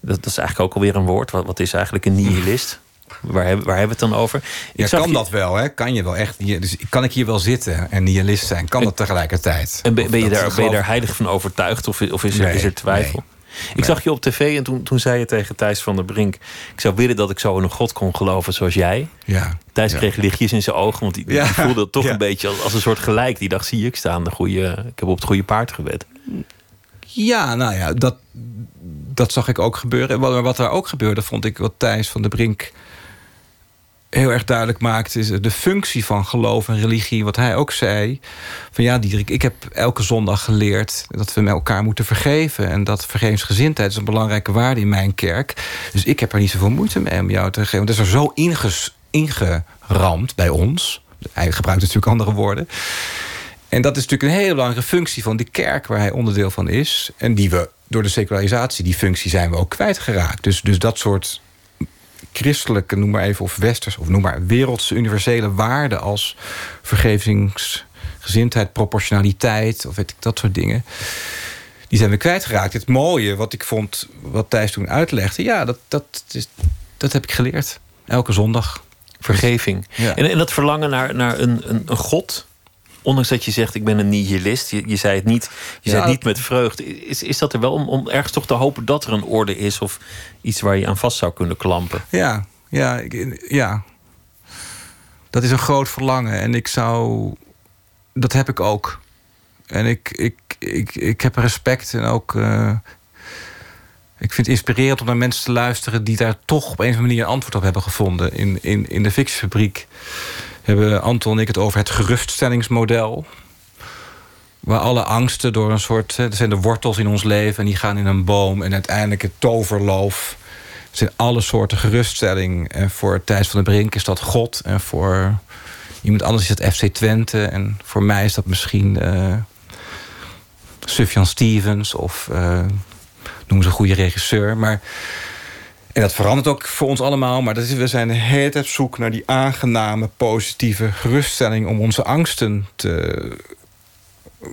Dat, dat is eigenlijk ook alweer een woord. Wat, wat is eigenlijk een nihilist? Waar hebben, waar hebben we het dan over? Ik ja, kan dat wel, hè? Kan je wel echt. Dus kan ik hier wel zitten en nihilist zijn? Kan dat tegelijkertijd? En ben, ben je, daar, ben je daar heilig van overtuigd? Of, of is, er, is er twijfel? Nee. Ik zag je op tv en toen, toen zei je tegen Thijs van der Brink... ik zou willen dat ik zo in een god kon geloven zoals jij. Ja. Thijs ja. kreeg lichtjes in zijn ogen, want die, die voelde het toch een beetje als, als, een soort gelijk. Die dacht, zie ik staan, de goede, ik heb op het goede paard gewet. Ja, nou ja, dat, dat zag ik ook gebeuren. Maar wat er ook gebeurde, vond ik wat Thijs van der Brink heel erg duidelijk maakt... is de functie van geloof en religie. Wat hij ook zei. Van ja, Diederik, ik heb elke zondag geleerd... dat we met elkaar moeten vergeven. En dat vergevensgezindheid is een belangrijke waarde in mijn kerk. Dus ik heb er niet zoveel moeite mee om jou te geven. Want het is er zo inges, ingeramd bij ons. Hij gebruikt natuurlijk andere woorden. En dat is natuurlijk een hele belangrijke functie van die kerk... waar hij onderdeel van is. En die we door de secularisatie, die functie zijn we ook kwijtgeraakt. Dus, dus dat soort christelijke, noem maar even, of westers, of noem maar wereldse universele waarden als vergevingsgezindheid, proportionaliteit, of weet ik dat soort dingen. Die zijn we kwijtgeraakt. Het mooie, wat ik vond, wat Thijs toen uitlegde, ja, dat, dat, is, dat heb ik geleerd. Elke zondag. Vergeving. Ja. En, en dat verlangen naar, naar een, een, een God, ondanks dat je zegt ik ben een nihilist, je, je zei het niet, je zei het niet met vreugde. Is, is dat er wel om, om ergens toch te hopen dat er een orde is of iets waar je aan vast zou kunnen klampen? Ja, ja, ja. Dat is een groot verlangen en ik zou, dat heb ik ook. En ik, ik, ik, ik heb respect en ook. Uh, ik vind het inspirerend om naar mensen te luisteren die daar toch op een of andere manier een antwoord op hebben gevonden in, in, in de fictiefabriek hebben Anton en ik het over het geruststellingsmodel. Waar alle angsten door een soort... Er zijn de wortels in ons leven en die gaan in een boom. En uiteindelijk het toverloof. Er zijn alle soorten geruststelling. En voor Thijs van der Brink is dat God. En voor iemand anders is dat FC Twente. En voor mij is dat misschien... Uh, Sufjan Stevens of... Uh, noem ze een goede regisseur. Maar en dat verandert ook voor ons allemaal. Maar dat is, we zijn de hele tijd op zoek naar die aangename, positieve geruststelling... om onze angsten te,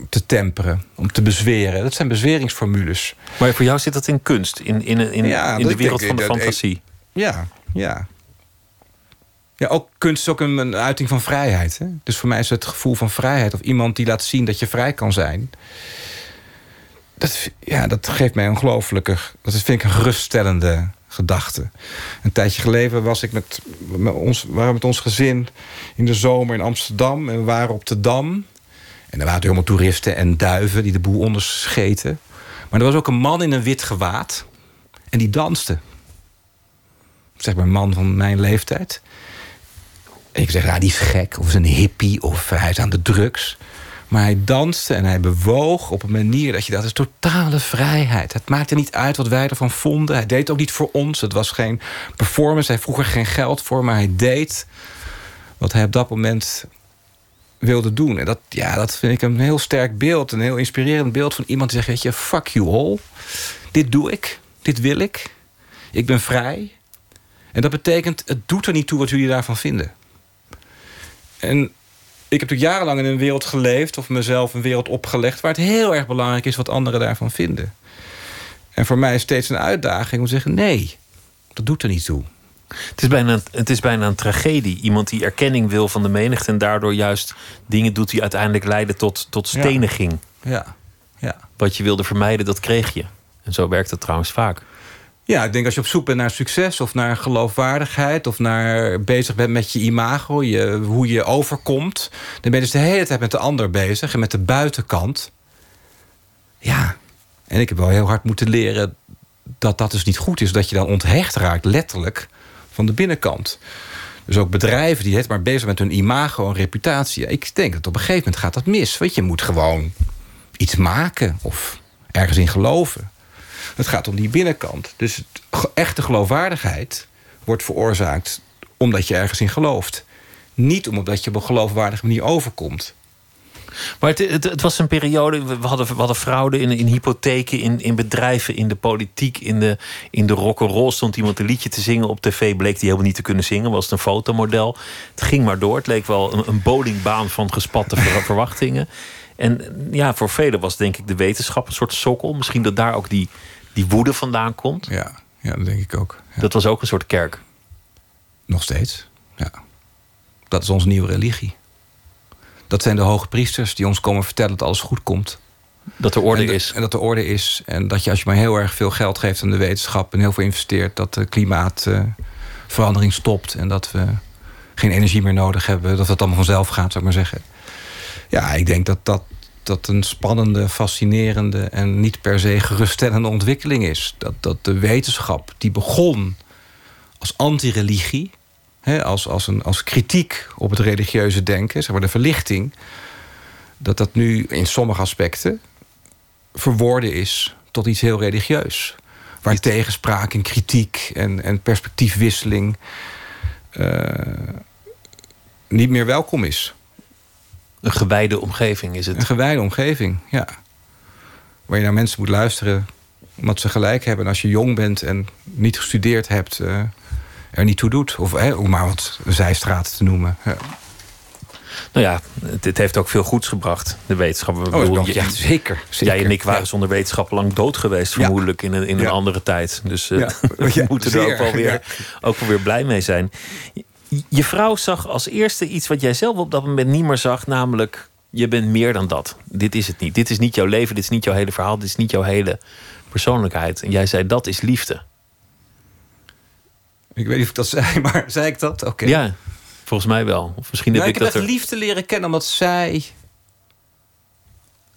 te temperen, om te bezweren. Dat zijn bezweringsformules. Maar voor jou zit dat in kunst, in, in, in, ja, in de wereld denk, van de fantasie. Ja, ja. Ja, ook kunst is ook een, een uiting van vrijheid. Hè? Dus voor mij is het gevoel van vrijheid... of iemand die laat zien dat je vrij kan zijn... Dat, ja, dat geeft mij ongelooflijke... dat vind ik een geruststellende gedachte. Een tijdje geleden was ik met, ons, waren we met ons gezin in de zomer in Amsterdam. En we waren op de Dam. En er waren helemaal toeristen en duiven die de boel onderscheten. Maar er was ook een man in een wit gewaad. En die danste. Zeg maar een man van mijn leeftijd. Ik zeg, ja, die is gek. Of is een hippie. Of hij is aan de drugs. Maar hij danste en hij bewoog op een manier dat je dat is totale vrijheid. Het maakte niet uit wat wij ervan vonden. Hij deed ook niet voor ons. Het was geen performance. Hij vroeg er geen geld voor, maar hij deed wat hij op dat moment wilde doen. En dat, ja, dat vind ik een heel sterk beeld. Een heel inspirerend beeld van iemand die zegt... Weet je, fuck you all. Dit doe ik. Dit wil ik. Ik ben vrij. En dat betekent, het doet er niet toe wat jullie daarvan vinden. En ik heb natuurlijk jarenlang in een wereld geleefd... of mezelf een wereld opgelegd... waar het heel erg belangrijk is wat anderen daarvan vinden. En voor mij is steeds een uitdaging om te zeggen... nee, dat doet er niet toe. Het is, bijna, het is bijna een tragedie. Iemand die erkenning wil van de menigte... en daardoor juist dingen doet die uiteindelijk leiden tot, tot steniging. Ja. ja. Wat je wilde vermijden, dat kreeg je. En zo werkt het trouwens vaak. Ja, ik denk als je op zoek bent naar succes of naar geloofwaardigheid... of naar bezig bent met je imago, je, hoe je overkomt... dan ben je dus de hele tijd met de ander bezig en met de buitenkant. Ja, en ik heb wel heel hard moeten leren dat dat dus niet goed is. Dat je dan onthecht raakt, letterlijk, van de binnenkant. Dus ook bedrijven die het maar bezig met hun imago en reputatie. Ik denk dat op een gegeven moment gaat dat mis. Want je moet gewoon iets maken of ergens in geloven. Het gaat om die binnenkant. Dus echte geloofwaardigheid wordt veroorzaakt omdat je ergens in gelooft. Niet omdat je op een geloofwaardige manier overkomt. Maar het, het, het, was een periode. We hadden, we hadden fraude in, in hypotheken, in, in bedrijven, in de politiek, in de, in de rock'n'roll. Stond iemand een liedje te zingen op tv, bleek die helemaal niet te kunnen zingen. Was het een fotomodel. Het ging maar door. Het leek wel een, een bowlingbaan van gespatte (laughs) verwachtingen. En ja, voor velen was denk ik de wetenschap een soort sokkel. Misschien dat daar ook die, die woede vandaan komt. Ja, ja dat denk ik ook. Ja. Dat was ook een soort kerk. Nog steeds, ja. Dat is onze nieuwe religie. Dat zijn de hoge priesters die ons komen vertellen dat alles goed komt. Dat er orde en is. En dat er orde is. En dat je als je maar heel erg veel geld geeft aan de wetenschap... en heel veel investeert, dat de klimaatverandering stopt... en dat we geen energie meer nodig hebben. Dat het allemaal vanzelf gaat, zou ik maar zeggen. Ja, ik denk dat dat, dat een spannende, fascinerende... en niet per se geruststellende ontwikkeling is. Dat, dat de wetenschap, die begon als anti-religie als, als, een, als kritiek op het religieuze denken, zeg maar de verlichting, dat dat nu in sommige aspecten verworden is tot iets heel religieus. Waar tegenspraak en kritiek en, en perspectiefwisseling uh, niet meer welkom is. Een gewijde omgeving is het. Een gewijde omgeving, ja. Waar je naar mensen moet luisteren omdat ze gelijk hebben. En als je jong bent en niet gestudeerd hebt... Uh, er niet toe doet. Of hè, om maar wat zijstraat te noemen. Ja. Nou ja, het, heeft ook veel goeds gebracht, de wetenschap. Oh, bedoel, ja, zeker, zeker. Jij en ik waren zonder wetenschap lang dood geweest, vermoedelijk, in een, in een andere tijd. Dus uh, (laughs) we moeten er ook wel, weer, ook wel weer blij mee zijn. Je vrouw zag als eerste iets wat jij zelf op dat moment niet meer zag, namelijk je bent meer dan dat. Dit is het niet. Dit is niet jouw leven, dit is niet jouw hele verhaal, dit is niet jouw hele persoonlijkheid. En jij zei dat is liefde. Ik weet niet of ik dat (laughs) zei, maar zei ik dat? Oké. Ja, volgens mij wel. Of misschien heb nou, ik, ik heb dat er... liefde leren kennen omdat zij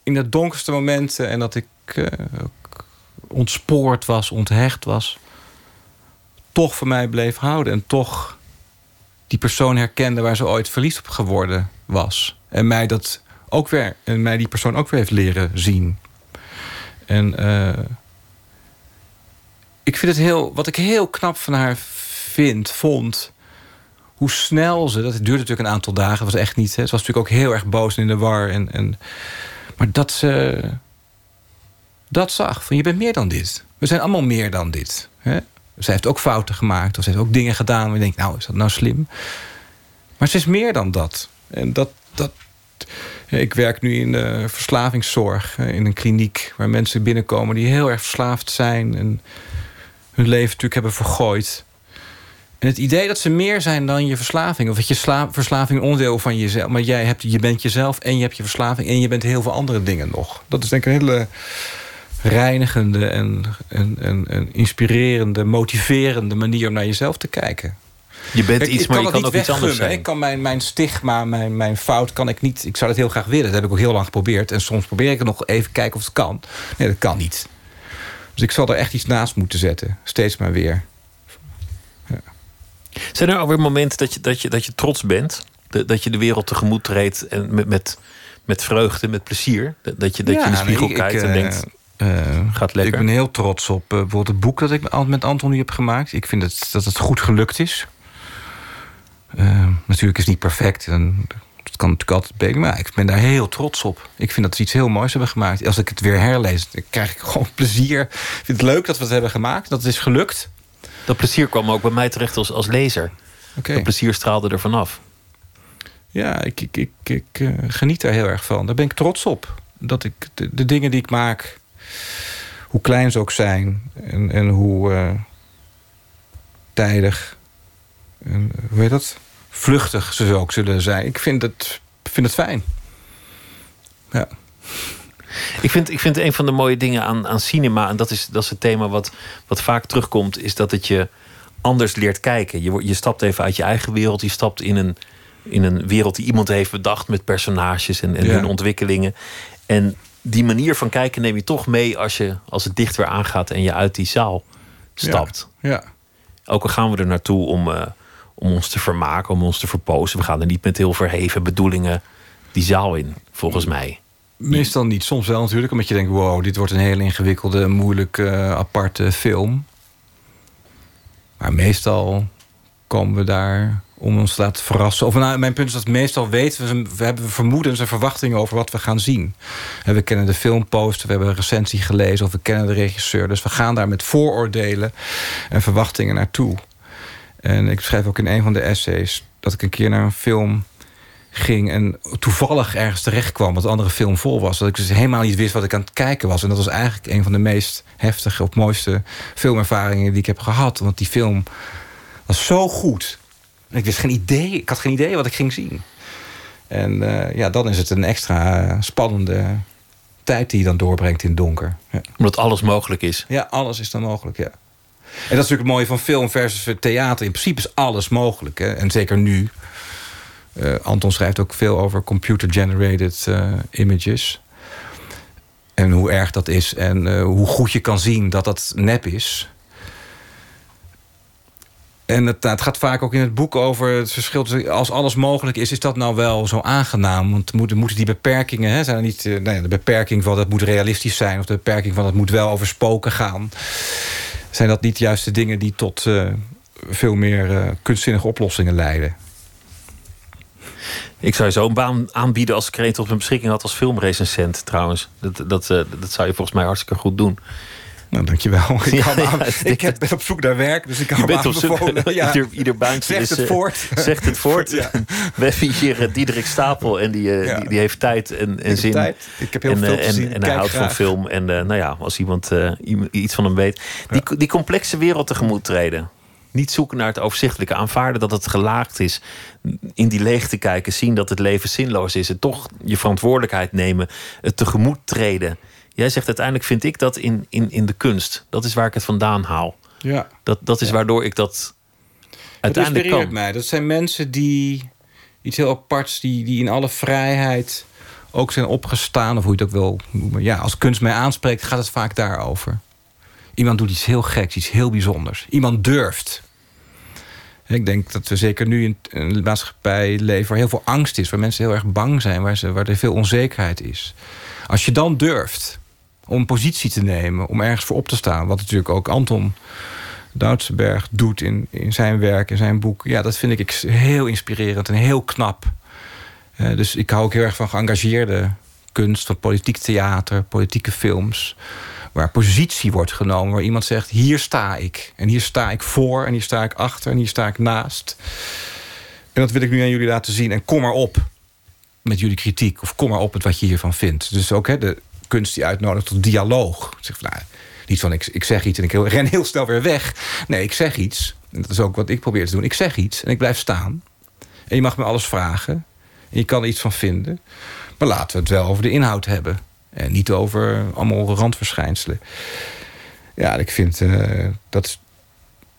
in de donkerste momenten en dat ik uh, ontspoord was, onthecht was, toch voor mij bleef houden en toch die persoon herkende waar ze ooit verliefd op geworden was en mij dat ook weer en mij die persoon ook weer heeft leren zien. En uh, ik vind het heel, wat ik heel knap van haar vind, vond, hoe snel ze, dat duurde natuurlijk een aantal dagen, was echt niet. Hè, ze was natuurlijk ook heel erg boos en in de war. En, en, maar dat ze dat zag, van je bent meer dan dit. We zijn allemaal meer dan dit. Hè? Zij heeft ook fouten gemaakt, of ze heeft ook dingen gedaan. waar je denkt, nou, is dat nou slim? Maar ze is meer dan dat. En dat, dat ik werk nu in de verslavingszorg, in een kliniek waar mensen binnenkomen die heel erg verslaafd zijn en hun leven natuurlijk hebben vergooid. En het idee dat ze meer zijn dan je verslaving. Of dat je verslaving onderdeel van jezelf. Maar jij hebt, je bent jezelf en je hebt je verslaving. En je bent heel veel andere dingen nog. Dat is denk ik een hele reinigende en, en, en, en inspirerende, motiverende manier om naar jezelf te kijken. Je bent iets, maar je kan ook iets anders zijn. Ik kan mijn, mijn stigma, mijn, mijn fout, kan ik niet. Ik zou dat heel graag willen. Dat heb ik ook heel lang geprobeerd. En soms probeer ik het nog even kijken of het kan. Nee, dat kan niet. Dus ik zal er echt iets naast moeten zetten. Steeds maar weer. Zijn er alweer momenten dat je, dat je, dat je trots bent? Dat je de wereld tegemoet treedt en met, met, met vreugde, met plezier? Dat je, dat je in de spiegel kijkt en denkt... Uh, gaat lekker. Ik ben heel trots op uh, bijvoorbeeld het boek dat ik met Anton nu heb gemaakt. Ik vind het, dat het goed gelukt is. Uh, natuurlijk is het niet perfect. En het kan natuurlijk altijd beter. Maar ik ben daar heel trots op. Ik vind dat ze iets heel moois hebben gemaakt. Als ik het weer herlees, dan krijg ik (laughs) gewoon plezier. Ik vind het leuk dat we het hebben gemaakt. Dat het is gelukt. Dat plezier kwam ook bij mij terecht als, als lezer. Oké. Dat plezier straalde er vanaf. Ja, ik, ik, ik, ik eh, geniet daar heel erg van. Daar ben ik trots op. Dat ik de, de dingen die ik maak, hoe klein ze ook zijn... en, en hoe eh, tijdig, en, hoe heet dat? Vluchtig ze ook zullen zijn. Ik vind het, vind het fijn. Ja. Ik vind, ik vind een van de mooie dingen aan, aan cinema, en dat is, dat is het thema wat, wat vaak terugkomt, is dat het je anders leert kijken. Je, je stapt even uit je eigen wereld, je stapt in een, in een wereld die iemand heeft bedacht met personages en, en Ja. hun ontwikkelingen. En die manier van kijken neem je toch mee als, je, als het dicht weer aangaat en je uit die zaal stapt. Ja. Ook al gaan we er naartoe om, eh, om ons te vermaken, om ons te verpozen. We gaan er niet met heel verheven bedoelingen die zaal in, volgens mij. Meestal niet. Soms wel natuurlijk. Omdat je denkt, wow, dit wordt een hele ingewikkelde, moeilijke, eh, aparte film. Maar meestal komen we daar om ons te laten verrassen. Of nou, mijn punt is dat meestal weten we, we hebben vermoedens en verwachtingen over wat we gaan zien. En we kennen de filmposter, we hebben een recensie gelezen of we kennen de regisseur. Dus we gaan daar met vooroordelen en verwachtingen naartoe. En ik schrijf ook in een van de essays dat ik een keer naar een film ging en toevallig ergens terecht kwam wat de andere film vol was. Dat ik dus helemaal niet wist wat ik aan het kijken was. En dat was eigenlijk een van de meest heftige of mooiste filmervaringen die ik heb gehad. Want die film was zo goed. En ik wist geen idee, ik had geen idee wat ik ging zien. En eh, ja, dan is het een extra eh, spannende tijd die je dan doorbrengt in het donker. Ja. Omdat alles mogelijk is. Ja, alles is dan mogelijk, ja. En dat is natuurlijk het mooie van film versus theater. In principe is alles mogelijk. Hè? En zeker nu. Eh, Anton schrijft ook veel over computer-generated images. En hoe erg dat is. En hoe goed je kan zien dat dat nep is. En het, gaat vaak ook in het boek over het verschil als alles mogelijk is, is dat nou wel zo aangenaam? Want moeten, die beperkingen... Hè, zijn er niet eh, nou de beperking van dat moet realistisch zijn... of de beperking van dat moet wel over spoken gaan... zijn dat niet juist de dingen die tot eh, veel meer eh, kunstzinnige oplossingen leiden? Ik zou je zo een baan aanbieden als ik er tot mijn beschikking had als filmrecensent trouwens. Dat, dat, dat zou je volgens mij hartstikke goed doen. Nou, dankjewel. (laughs) Ik, Ja, hou me ja, aan- ik heb, ben op zoek naar werk, dus ik hou Je me bent. (laughs) Ja. Ieder, ieder baantje Zegt is, het eh, voort. (laughs) Zegt het voort. Ja. We hebben hier eh, Diederik Stapel en die, eh, die, die heeft tijd en, zin. tijd. Ik heb heel en, veel eh, te zien. En, en hij houdt van film. En eh, nou ja, als iemand eh, iem- iets van hem weet. Die, die complexe wereld tegemoet treden. Niet zoeken naar het overzichtelijke. Aanvaarden dat het gelaagd is. In die leegte kijken. Zien dat het leven zinloos is. En toch je verantwoordelijkheid nemen. Het tegemoet treden. Jij zegt uiteindelijk vind ik dat in, in, in de kunst. Dat is waar ik het vandaan haal. Ja. Dat, dat is waardoor ik dat Dat uiteindelijk inspireert kan. mij. Dat zijn mensen die iets heel aparts, die, die in alle vrijheid ook zijn opgestaan, of hoe je het ook wil noemen. Ja, als kunst mij aanspreekt, gaat het vaak daarover. Iemand doet iets heel geks, iets heel bijzonders. Iemand durft. Ik denk dat we zeker nu in een maatschappij leven waar heel veel angst is, waar mensen heel erg bang zijn, waar, ze, waar er veel onzekerheid is. Als je dan durft om positie te nemen, om ergens voor op te staan, wat natuurlijk ook Anton Doutsenberg doet in, in zijn werk, in zijn boek. Ja, dat vind ik heel inspirerend en heel knap. Eh, dus ik hou ook heel erg van geëngageerde kunst, van politiek theater, politieke films. Waar positie wordt genomen, waar iemand zegt: hier sta ik. En hier sta ik voor, en hier sta ik achter, en hier sta ik naast. En dat wil ik nu aan jullie laten zien. En kom maar op met jullie kritiek, of kom maar op met wat je hiervan vindt. Dus ook hè, de kunst die uitnodigt tot dialoog. Van, nou, niet van ik, ik zeg iets en ik (laughs) ren heel snel weer weg. Nee, ik zeg iets. En dat is ook wat ik probeer te doen. Ik zeg iets en ik blijf staan. En je mag me alles vragen. En je kan er iets van vinden. Maar laten we het wel over de inhoud hebben. En niet over allemaal randverschijnselen. Ja, ik vind eh, dat,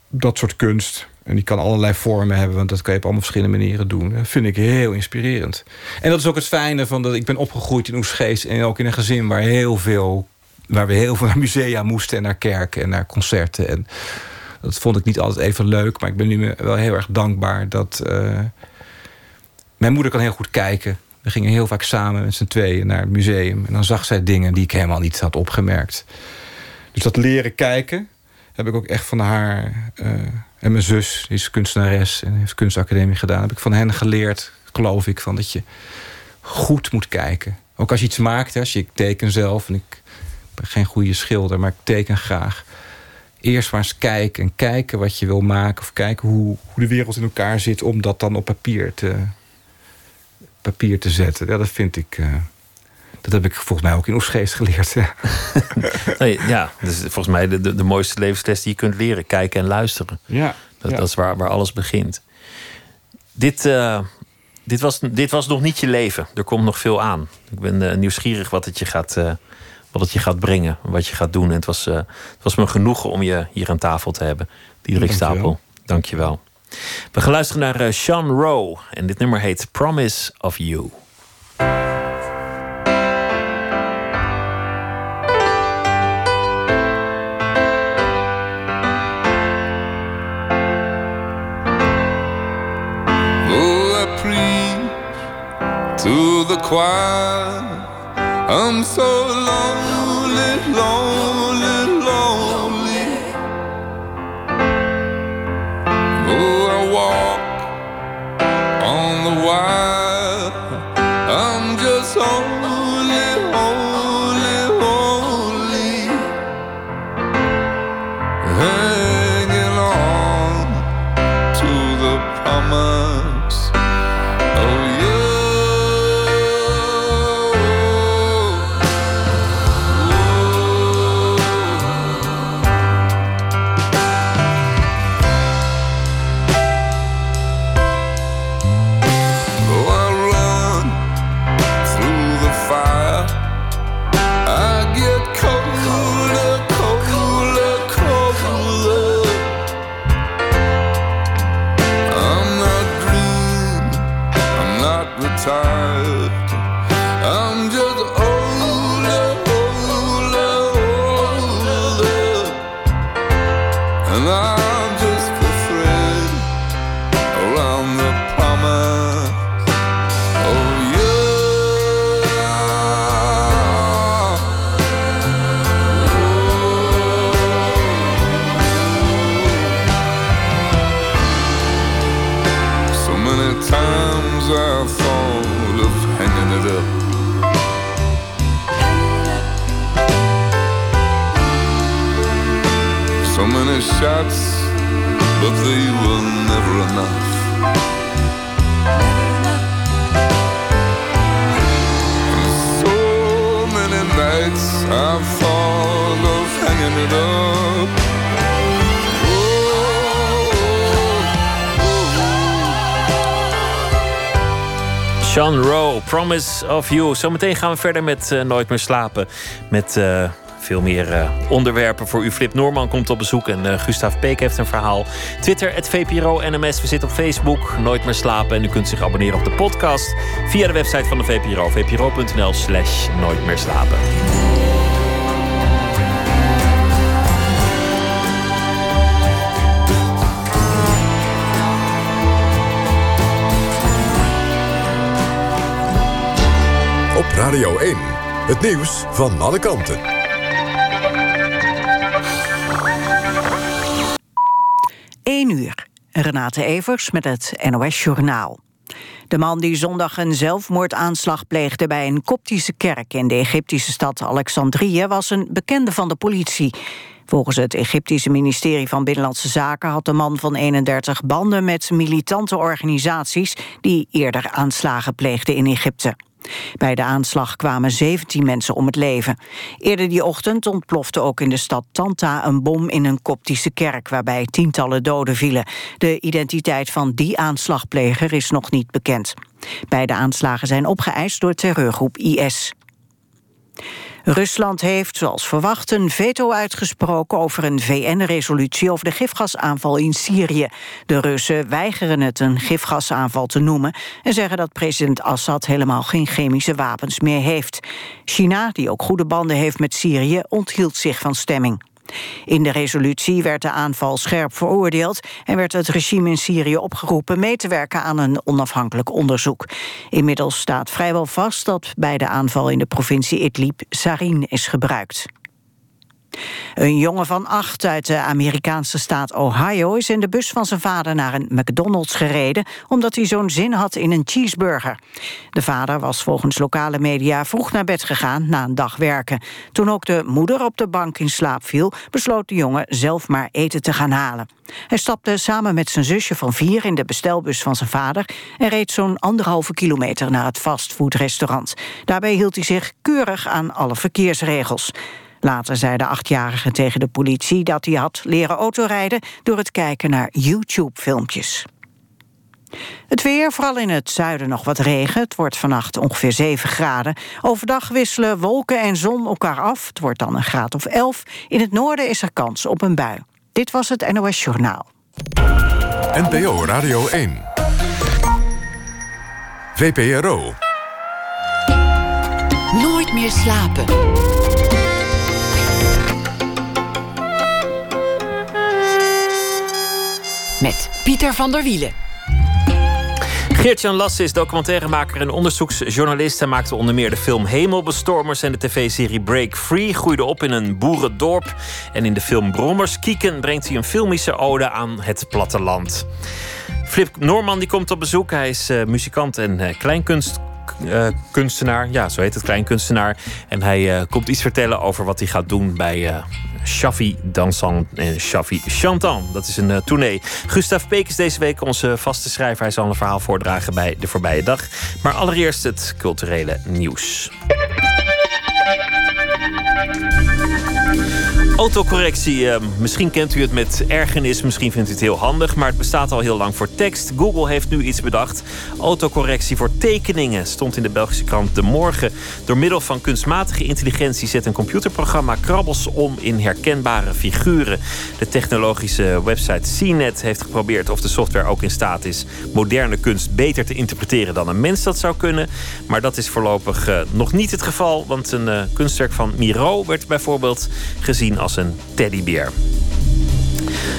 dat soort kunst... en die kan allerlei vormen hebben... want dat kan je op allemaal verschillende manieren doen... dat vind ik heel inspirerend. En dat is ook het fijne van dat ik ben opgegroeid in Oesgeest... en ook in een gezin waar heel veel waar we heel veel naar musea moesten en naar kerken en naar concerten. En dat vond ik niet altijd even leuk, maar ik ben nu wel heel erg dankbaar dat. eh, mijn moeder kan heel goed kijken. We gingen heel vaak samen met z'n tweeën naar het museum. En dan zag zij dingen die ik helemaal niet had opgemerkt. Dus dat leren kijken heb ik ook echt van haar. eh, en mijn zus is kunstenares en heeft kunstacademie gedaan. Heb ik van hen geleerd geloof ik, van dat je goed moet kijken. Ook als je iets maakt, als je, ik teken zelf en ik ben geen goede schilder, maar ik teken graag. Eerst maar eens kijken en kijken wat je wil maken, of kijken hoe, hoe de wereld in elkaar zit, om dat dan op papier te, papier te zetten. Ja, dat vind ik. Uh, dat heb ik volgens mij ook in Oesgeest geleerd. (laughs) nee, ja, dus volgens mij de, de, de, mooiste levensles die je kunt leren. Kijken en luisteren. Ja, dat, dat is waar, waar alles begint. Dit, uh, dit, was, dit was nog niet je leven. Er komt nog veel aan. Ik ben uh, nieuwsgierig wat het je gaat, uh, wat het je gaat brengen. Wat je gaat doen. En het was, het was me genoegen om je hier aan tafel te hebben. Diederik Stapel, dank je wel. We gaan luisteren naar Sean Rowe. En dit nummer heet Promise of You. To the choir. I'm so lonely, lonely, lonely. Oh, I walk on the wire. Sean Rowe, Promise of You. Zometeen gaan we verder met uh, Nooit meer slapen. Met uh, veel meer uh, onderwerpen voor u. Flip Noorman komt op bezoek en Gustav Peek heeft een verhaal. Twitter, het VPRO NMS. We zitten op Facebook, Nooit meer slapen. En u kunt zich abonneren op de podcast via de website van de VPRO. vpro.nl slash Nooit meer slapen. Radio 1, het nieuws van alle kanten. Eén uur. Renate Evers met het NOS Journaal. De man die zondag een zelfmoordaanslag pleegde bij een koptische kerk in de Egyptische stad Alexandrië was een bekende van de politie. Volgens het Egyptische ministerie van Binnenlandse Zaken had de man van 31 banden met militante organisaties die eerder aanslagen pleegden in Egypte. Bij de aanslag kwamen 17 mensen om het leven. Eerder die ochtend ontplofte ook in de stad Tanta een bom in een koptische kerk waarbij tientallen doden vielen. De identiteit van die aanslagpleger is nog niet bekend. Beide aanslagen zijn opgeëist door terreurgroep IS. Rusland heeft, zoals verwacht, een veto uitgesproken over een VN-resolutie over de gifgasaanval in Syrië. De Russen weigeren het een gifgasaanval te noemen en zeggen dat president Assad helemaal geen chemische wapens meer heeft. China, die ook goede banden heeft met Syrië, onthield zich van stemming. In de resolutie werd de aanval scherp veroordeeld en werd het regime in Syrië opgeroepen mee te werken aan een onafhankelijk onderzoek. Inmiddels staat vrijwel vast dat bij de aanval in de provincie Idlib sarin is gebruikt. Een jongen van acht uit de Amerikaanse staat Ohio... is in de bus van zijn vader naar een McDonald's gereden... omdat hij zo'n zin had in een cheeseburger. De vader was volgens lokale media vroeg naar bed gegaan na een dag werken. Toen ook de moeder op de bank in slaap viel... besloot de jongen zelf maar eten te gaan halen. Hij stapte samen met zijn zusje van vier in de bestelbus van zijn vader... en reed zo'n anderhalve kilometer naar het fastfoodrestaurant. Daarbij hield hij zich keurig aan alle verkeersregels. Later zei de achtjarige tegen de politie dat hij had leren autorijden... door het kijken naar YouTube-filmpjes. Het weer, vooral in het zuiden nog wat regen. Het wordt vannacht ongeveer 7 graden. Overdag wisselen wolken en zon elkaar af. Het wordt dan een graad of 11. In het noorden is er kans op een bui. Dit was het NOS Journaal. NPO Radio 1. VPRO. Nooit meer slapen. Met Pieter van der Wielen. Geert-Jan Lasse is documentairemaker en onderzoeksjournalist. Hij maakte onder meer de film Hemelbestormers en de tv-serie Break Free. Groeide op in een boerendorp. En in de film Brommers Kieken brengt hij een filmische ode aan het platteland. Flip Norman die komt op bezoek. Hij is uh, muzikant en. Uh, ja, zo heet het, kleinkunstenaar. En hij komt iets vertellen over wat hij gaat doen bij Shafi Dansant en Shafi Chantan. Dat is een uh, tournee. Gustav Peek is deze week onze vaste schrijver. Hij zal een verhaal voordragen bij de voorbije dag. Maar allereerst het culturele nieuws. Autocorrectie, uh, misschien kent u het met ergernis, misschien vindt u het heel handig, maar het bestaat al heel lang voor tekst. Google heeft nu iets bedacht. Autocorrectie voor tekeningen stond in de Belgische krant De Morgen. Door middel van kunstmatige intelligentie zet een computerprogramma krabbels om in herkenbare figuren. De technologische website CNET heeft geprobeerd of de software ook in staat is moderne kunst beter te interpreteren dan een mens dat zou kunnen. Maar dat is voorlopig uh, nog niet het geval, want een uh, kunstwerk van Miro werd bijvoorbeeld gezien als een teddybeer.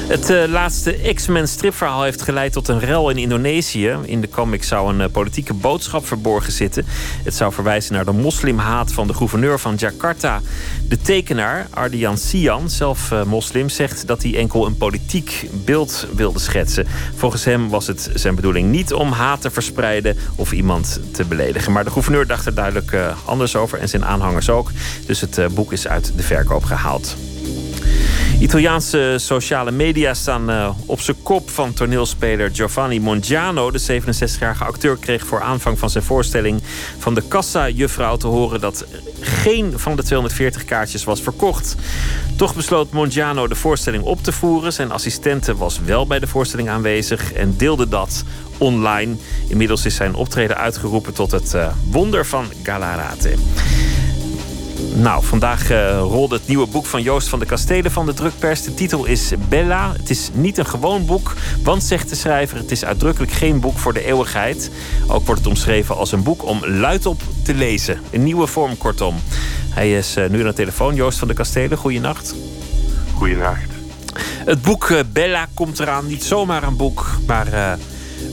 Het uh, laatste X-Men stripverhaal heeft geleid tot een rel in Indonesië. In de comic zou een uh, politieke boodschap verborgen zitten. Het zou verwijzen naar de moslimhaat van de gouverneur van Jakarta. De tekenaar, Ardian Sian, zelf uh, moslim, zegt dat hij enkel een politiek beeld wilde schetsen. Volgens hem was het zijn bedoeling niet om haat te verspreiden of iemand te beledigen. Maar de gouverneur dacht er duidelijk anders over en zijn aanhangers ook. Dus het boek is uit de verkoop gehaald. Italiaanse sociale media staan uh, op zijn kop van toneelspeler Giovanni Mongiano. De 67-jarige acteur kreeg voor aanvang van zijn voorstelling van de kassa-juffrouw te horen dat geen van de 240 kaartjes was verkocht. Toch besloot Mongiano de voorstelling op te voeren. Zijn assistente was wel bij de voorstelling aanwezig en deelde dat online. Inmiddels is zijn optreden uitgeroepen tot het uh, wonder van Galarate. Nou, vandaag uh, rolde het nieuwe boek van Joost van de Kastelen van de drukpers. De titel is Bella. Het is niet een gewoon boek, want zegt de schrijver... het is uitdrukkelijk geen boek voor de eeuwigheid. Ook wordt het omschreven als een boek om luidop te lezen. Een nieuwe vorm, kortom. Hij is uh, nu aan de telefoon, Joost van de Kastelen. Goeienacht. Goeienacht. Het boek uh, Bella komt eraan. Niet zomaar een boek, maar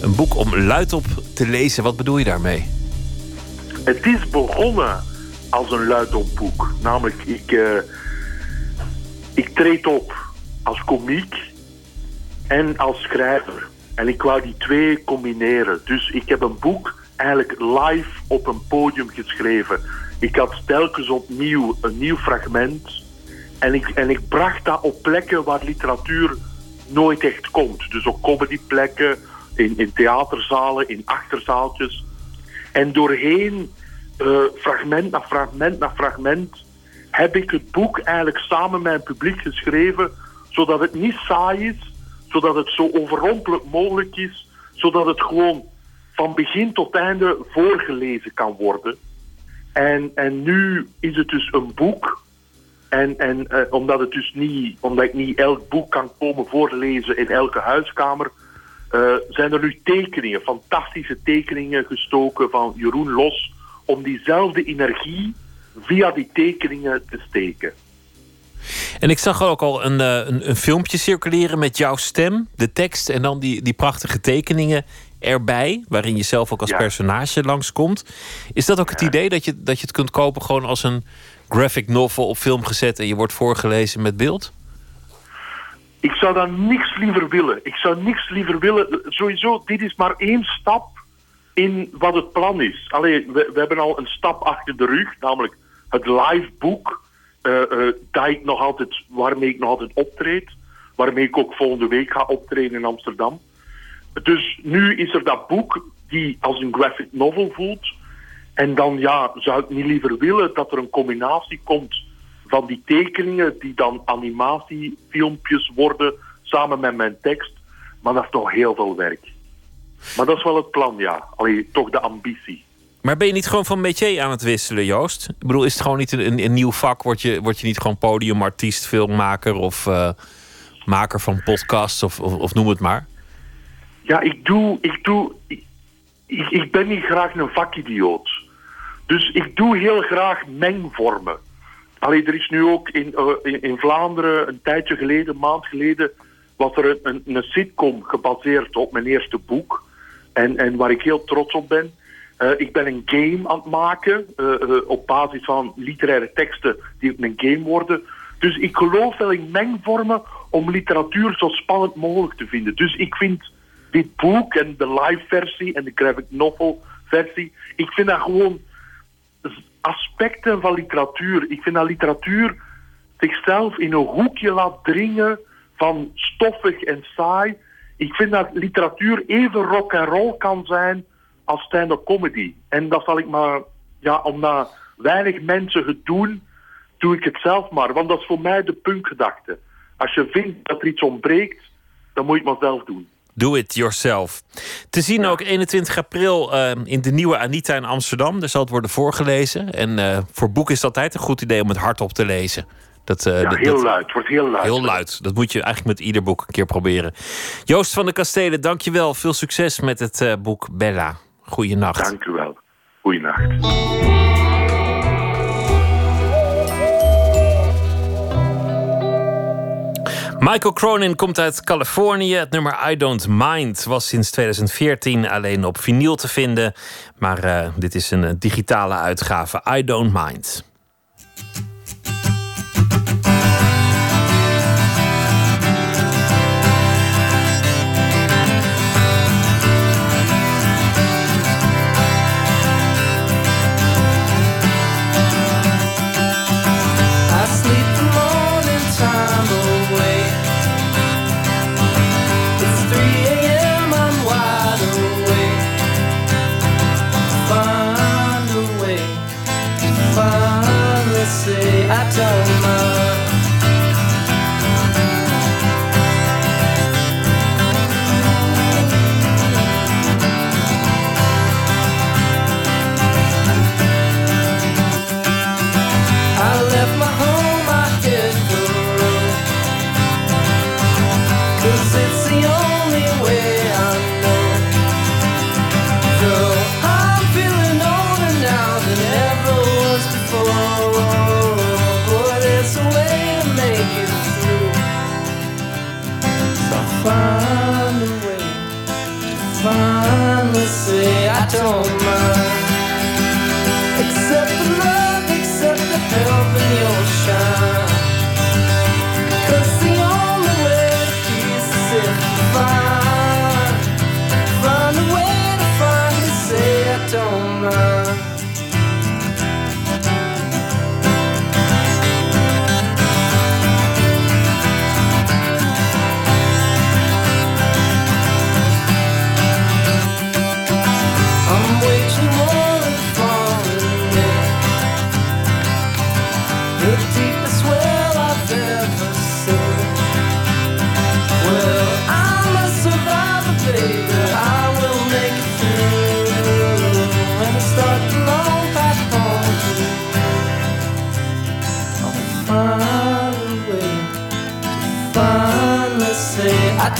een boek om luidop te lezen. Wat bedoel je daarmee? Het is begonnen als een luidopboek. Namelijk, ik, uh, ik treed op als komiek en als schrijver. En ik wou die twee combineren. Dus ik heb een boek eigenlijk live op een podium geschreven. Ik had telkens opnieuw een nieuw fragment. En ik, en ik bracht dat op plekken waar literatuur nooit echt komt. Dus op comedyplekken, in, in theaterzalen, in achterzaaltjes. En doorheen uh, fragment na fragment na fragment heb ik het boek eigenlijk samen met mijn publiek geschreven, zodat het niet saai is, zodat het zo overrompelend mogelijk is, zodat het gewoon van begin tot einde voorgelezen kan worden. En, en nu is het dus een boek. En, en uh, omdat, het dus niet, omdat ik niet elk boek kan komen voorlezen in elke huiskamer, uh, zijn er nu tekeningen, fantastische tekeningen gestoken van Jeroen Los, om diezelfde energie via die tekeningen te steken. En ik zag ook al een, een, een, filmpje circuleren met jouw stem, de tekst en dan die, die prachtige tekeningen erbij, waarin je zelf ook als Ja. personage langskomt. Is dat ook het idee dat je, dat je het kunt kopen gewoon als een graphic novel op film gezet en je wordt voorgelezen met beeld? Ik zou dan niks liever willen. Ik zou niks liever willen. Sowieso, dit is maar één stap in wat het plan is. Allee, we, we hebben al een stap achter de rug, namelijk het live boek. dat ik nog altijd, waarmee ik nog altijd optreed. Waarmee ik ook volgende week ga optreden in Amsterdam. Dus nu is er dat boek die als een graphic novel voelt. En dan ja, zou ik niet liever willen dat er een combinatie komt van die tekeningen die dan animatiefilmpjes worden samen met mijn tekst. Maar dat is toch heel veel werk. Maar dat is wel het plan, ja. Allee, toch de ambitie. Maar ben je niet gewoon van métier aan het wisselen, Joost? Ik bedoel, is het gewoon niet een, een, een nieuw vak? Word je, word je niet gewoon podiumartiest, filmmaker of eh, maker van podcasts of, of, of noem het maar? Ja, ik doe... Ik, doe ik, ik, ik ben niet graag een vakidioot. Dus ik doe heel graag mengvormen. Allee, er is nu ook in, eh, in, in Vlaanderen een tijdje geleden, een maand geleden, was er een, een, een sitcom gebaseerd op mijn eerste boek. En, en waar ik heel trots op ben. Eh, ik ben een game aan het maken eh, eh, op basis van literaire teksten die op een game worden. Dus ik geloof wel in mengvormen om literatuur zo spannend mogelijk te vinden. Dus ik vind dit boek en de live versie en de graphic novel versie, ik vind dat gewoon aspecten van literatuur. Ik vind dat literatuur zichzelf in een hoekje laat dringen van stoffig en saai. Ik vind dat literatuur even rock and roll kan zijn als stand-up comedy. En dat zal ik maar, ja, omdat weinig mensen het doen, doe ik het zelf maar. Want dat is voor mij de punkgedachte. Als je vindt dat er iets ontbreekt, dan moet je het maar zelf doen. Do it yourself. Te zien ook 21 april eh, in de nieuwe Anita in Amsterdam. Daar zal het worden voorgelezen. En eh, voor boeken is het altijd een goed idee om het hardop te lezen. Dat, Ja, dat- heel dat- luid. Het wordt heel luid. Heel luid. Dat moet je eigenlijk met ieder boek een keer proberen. Joost van de Kastelen, dankjewel. Veel succes met het eh, boek Bella. Goeienacht. Dank u wel. Goeienacht. Michael Cronin komt uit Californië. Het nummer I Don't Mind was sinds 2014 alleen op vinyl te vinden. Maar eh, dit is een digitale uitgave. I Don't Mind.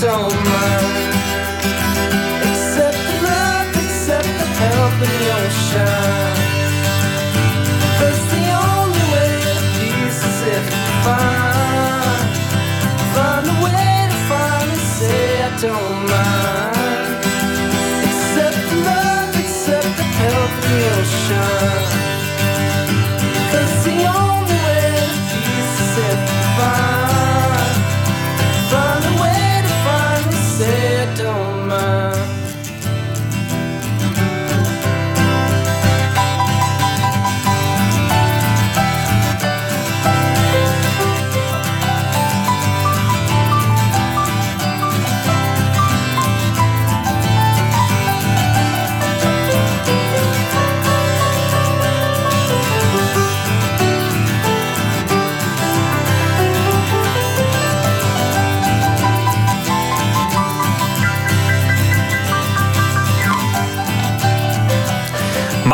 Say I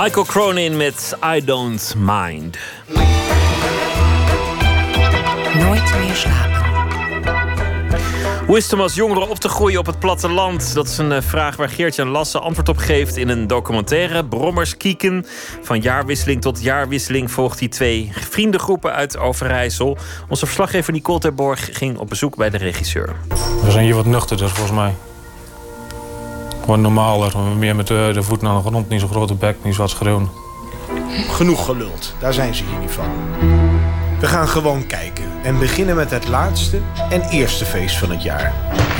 Michael Cronin met I Don't Mind. Nooit meer slapen. Hoe is het om als jongere op te groeien op het platteland? Dat is een eh, vraag waar Geert-Jan Lasse antwoord op geeft in een documentaire. Brommers kieken. Van jaarwisseling tot jaarwisseling volgt hij twee vriendengroepen uit Overijssel. Onze verslaggever Nicole Terborg ging op bezoek bij de regisseur. We zijn hier wat nuchterder volgens mij. Gewoon normaler, meer met de, de voet naar de grond, niet zo grote bek, niet zo wat schreeuwen. Genoeg geluld, daar zijn ze hier niet van. We gaan gewoon kijken en beginnen met het laatste en eerste feest van het jaar.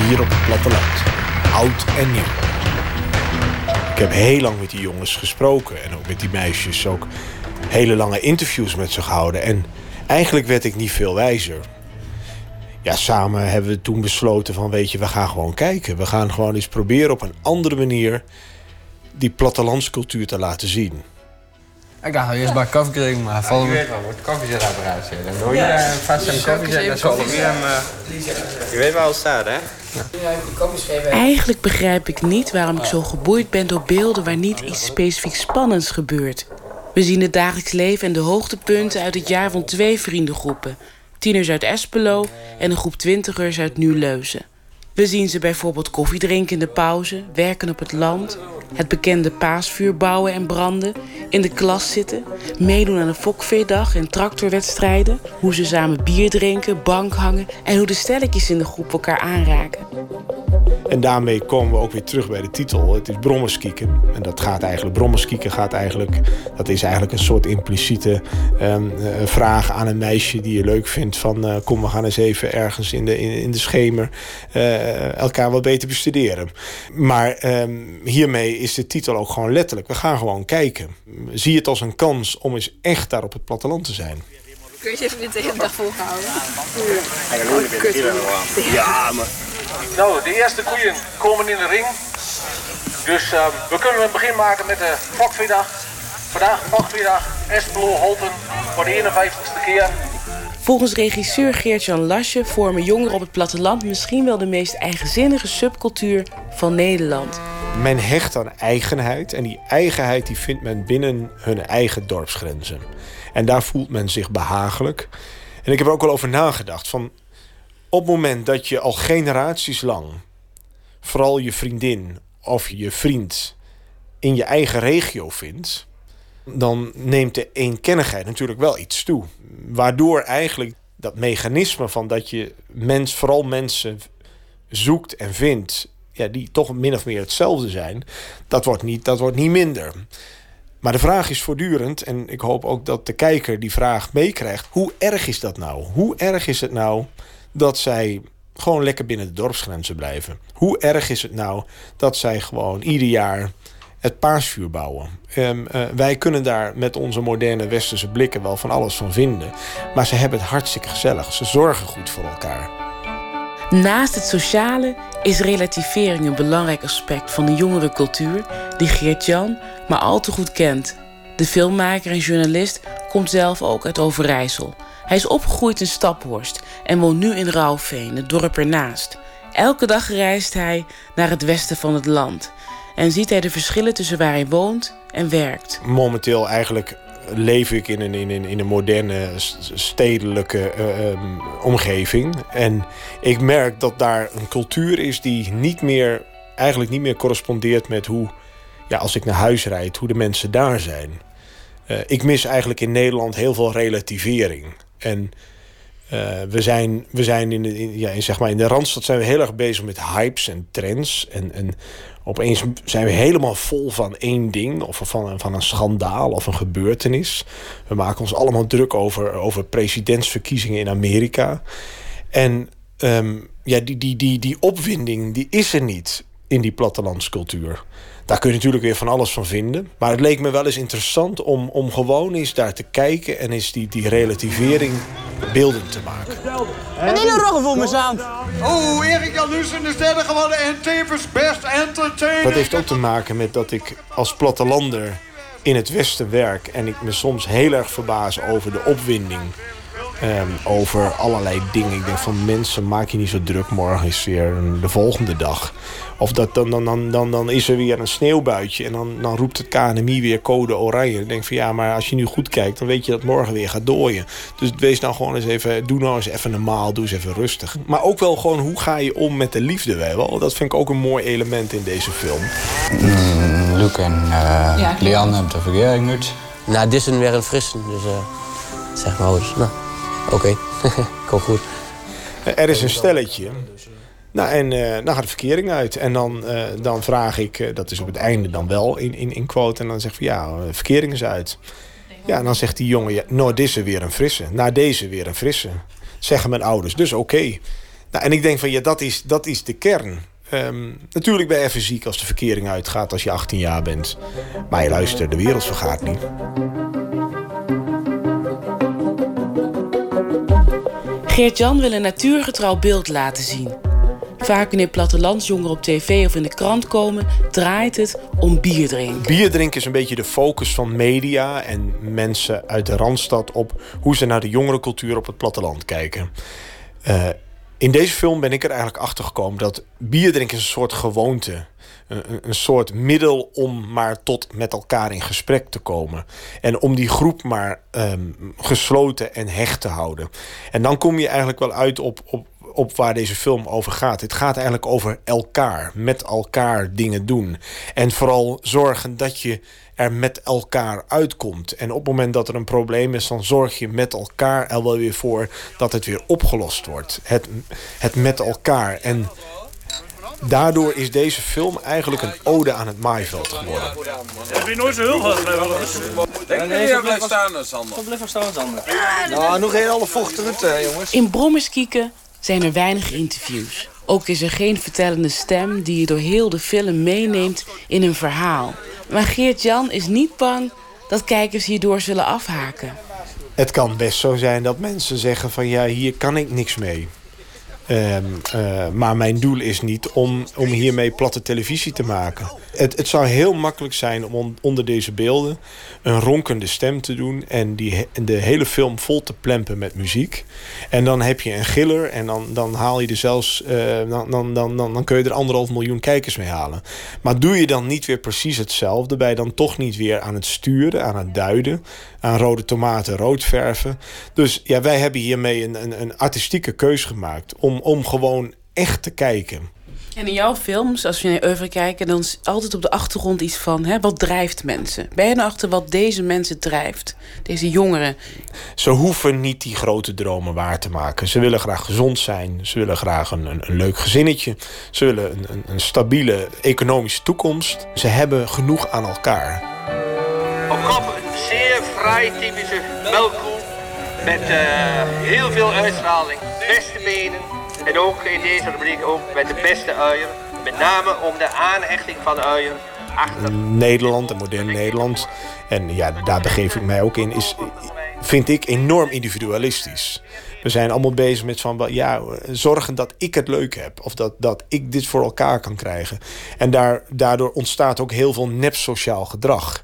Hier op het platteland. Oud en nieuw. Ik heb heel lang met die jongens gesproken en ook met die meisjes ook hele lange interviews met ze gehouden. En eigenlijk werd ik niet veel wijzer. Ja, samen hebben we toen besloten van weet je, we gaan gewoon kijken. We gaan gewoon eens proberen op een andere manier die plattelandscultuur te laten zien. Ik dacht eerst bij koffie drinken, maar vallen Je weet wel, wordt koffiezetapparaat zitten. Dan doe je daar vast een koffiezet, dan zal er weer hem... Je weet waar het staat, hè? Eigenlijk begrijp ik niet waarom ik zo geboeid ben door beelden waar niet iets specifiek spannends gebeurt. We zien het dagelijks leven en de hoogtepunten uit het jaar van twee vriendengroepen. Tieners uit Espelo en een groep twintigers uit Nieuw-Leuzen. We zien ze bijvoorbeeld koffie drinken in de pauze, werken op het land, het bekende paasvuur bouwen en branden, in de klas zitten, meedoen aan een fokveedag en tractorwedstrijden, hoe ze samen bier drinken, bank hangen en hoe de stelletjes in de groep elkaar aanraken. En daarmee komen we ook weer terug bij de titel. Het is brommerskieken. En dat gaat eigenlijk, brommerskieken gaat eigenlijk, dat is eigenlijk een soort impliciete ehm, eh, vraag aan een meisje die je leuk vindt. Van eh, kom, we gaan eens even ergens in de, in, in de schemer eh, elkaar wat beter bestuderen. Maar ehm, hiermee is de titel ook gewoon letterlijk. We gaan gewoon kijken. Zie het als een kans om eens echt daar op het platteland te zijn. Kun je je even dit de hele dag volhouden? Ja, maar... Nou, de eerste koeien komen in de ring. Dus eh, we kunnen een begin maken met de Fokviedag. Vandaag Fokviedag, Espelo Holten voor de 51ste keer. Volgens regisseur Geert-Jan Lasje vormen jongeren op het platteland misschien wel de meest eigenzinnige subcultuur van Nederland. Men hecht aan eigenheid en die eigenheid die vindt men binnen hun eigen dorpsgrenzen. En daar voelt men zich behagelijk. En ik heb er ook wel over nagedacht van op het moment dat je al generaties lang vooral je vriendin of je vriend in je eigen regio vindt, dan neemt de eenkennigheid natuurlijk wel iets toe. Waardoor eigenlijk dat mechanisme van dat je mens, vooral mensen zoekt en vindt, ja, die toch min of meer hetzelfde zijn, dat wordt niet, dat wordt niet minder. Maar de vraag is voortdurend, en ik hoop ook dat de kijker die vraag meekrijgt: hoe erg is dat nou? Hoe erg is het nou dat zij gewoon lekker binnen de dorpsgrenzen blijven? Hoe erg is het nou dat zij gewoon ieder jaar het paasvuur bouwen? Ehm, eh, wij kunnen daar met onze moderne westerse blikken wel van alles van vinden. Maar ze hebben het hartstikke gezellig. Ze zorgen goed voor elkaar. Naast het sociale is relativering een belangrijk aspect van de jongerencultuur die Geert-Jan maar al te goed kent. De filmmaker en journalist komt zelf ook uit Overijssel. Hij is opgegroeid in Staphorst en woont nu in Rauwveen, het dorp ernaast. Elke dag reist hij naar het westen van het land en ziet hij de verschillen tussen waar hij woont en werkt. Momenteel eigenlijk leef ik in een, in een, in een moderne stedelijke eh, ehm, omgeving. En ik merk dat daar een cultuur is die niet meer, eigenlijk niet meer correspondeert met hoe, ja, als ik naar huis rijd, hoe de mensen daar zijn. Eh, ik mis eigenlijk in Nederland heel veel relativering. En Eh, we zijn, we zijn in, de, in, ja, zeg maar in de Randstad zijn we heel erg bezig met hypes en trends. En, en opeens zijn we helemaal vol van één ding. Of van, van een schandaal of een gebeurtenis. We maken ons allemaal druk over, over presidentsverkiezingen in Amerika. En ehm, ja, die, die, die, die opwinding die is er niet in die plattelandscultuur. Daar kun je natuurlijk weer van alles van vinden. Maar het leek me wel eens interessant om, om gewoon eens daar te kijken... en eens die, die relativering beeldend te maken. Een hele roggen voor me aan. Oh, Erik Jan Nussen is derde geworden en tevens best entertainer. Dat heeft ook te maken met dat ik als plattelander in het Westen werk... en ik me soms heel erg verbaas over de opwinding... Ehm, over allerlei dingen. Ik denk van mensen, maak je niet zo druk. Morgen is weer de volgende dag. Of dat, dan, dan, dan, dan, dan is er weer een sneeuwbuitje. En dan, dan roept het KNMI weer code oranje. Ik denk van ja, maar als je nu goed kijkt... dan weet je dat morgen weer gaat dooien. Dus wees nou gewoon eens even... doe nou eens even normaal, doe eens even rustig. Maar ook wel gewoon hoe ga je om met de liefde, wel. Dat vind ik ook een mooi element in deze film. Mm, Luc en uh, Ja. Lian hebben de verkering nu. Nou, dit is een weer een frissen, dus eh zeg maar. Nou, oké, (laughs) komt goed. Er is een stelletje. Nou, en eh, dan gaat de verkering uit. En dan, eh, dan vraag ik, eh, dat is op het einde dan wel in, in, in quote... en dan zeg ik van ja, de verkering is uit. Ja, en dan zegt die jongen, ja, nou, deze weer een frisse. Na deze weer een frisse. Zeggen mijn ouders, dus oké. Nou, en ik denk van ja, dat is, dat is de kern. Ehm, natuurlijk ben je even ziek als de verkering uitgaat als je 18 jaar bent. Maar je luister, de wereld vergaat niet. Geert-Jan wil een natuurgetrouw beeld laten zien. Vaak wanneer plattelandsjongeren op tv of in de krant komen, draait het om bier drinken. Bier drinken is een beetje de focus van media en mensen uit de Randstad op hoe ze naar de jongerencultuur op het platteland kijken. Eh, in deze film ben ik er eigenlijk achter gekomen dat bier drinken is een soort gewoonte. Een, soort middel om maar tot met elkaar in gesprek te komen. En om die groep maar ehm, gesloten en hecht te houden. En dan kom je eigenlijk wel uit op, op, op waar deze film over gaat. Het gaat eigenlijk over elkaar, met elkaar dingen doen. En vooral zorgen dat je er met elkaar uitkomt. En op het moment dat er een probleem is, dan zorg je met elkaar er wel weer voor dat het weer opgelost wordt. Het, het met elkaar. En daardoor is deze film eigenlijk een ode aan het maaiveld geworden. Ben je nooit zo heel hard Denk Nee, dat blijft staan, Sander? Blijf maar staan, Sander. Nou, nog geen alle vochten hè, jongens. In Brommerskieken zijn er weinig interviews. Ook is er geen vertellende stem die je door heel de film meeneemt in een verhaal. Maar Geert-Jan is niet bang dat kijkers hierdoor zullen afhaken. Het kan best zo zijn dat mensen zeggen van ja, hier kan ik niks mee. Ehm, eh, maar mijn doel is niet om, om hiermee platte televisie te maken. Het, het zou heel makkelijk zijn om on- onder deze beelden een ronkende stem te doen en die, de hele film vol te plempen met muziek. En dan heb je een giller en dan, dan haal je er zelfs, eh, dan, dan, dan, dan, kun je er anderhalf miljoen kijkers mee halen. Maar doe je dan niet weer precies hetzelfde? Je dan toch niet weer aan het sturen, aan het duiden, aan rode tomaten rood verven? Dus ja, wij hebben hiermee een, een, een artistieke keus gemaakt om, om gewoon echt te kijken. En in jouw films, als we naar oeuvre kijken, dan is altijd op de achtergrond iets van... Hè, wat drijft mensen? Ben je nou achter wat deze mensen drijft? Deze jongeren. Ze hoeven niet die grote dromen waar te maken. Ze willen graag gezond zijn. Ze willen graag een, een, een leuk gezinnetje. Ze willen een, een, een stabiele economische toekomst. Ze hebben genoeg aan elkaar. Op een fraai typische melkkoe met eh, heel veel uitstraling, beste benen en ook in deze rubriek ook met de beste uier. Met name om de aanhechting van de uier Nederland en modern Nederland. En ja, daar begeef ik mij ook in. Is, vind ik enorm individualistisch. We zijn allemaal bezig met van ja, zorgen dat ik het leuk heb. Of dat, dat ik dit voor elkaar kan krijgen. En daar, daardoor ontstaat ook heel veel nep-sociaal gedrag.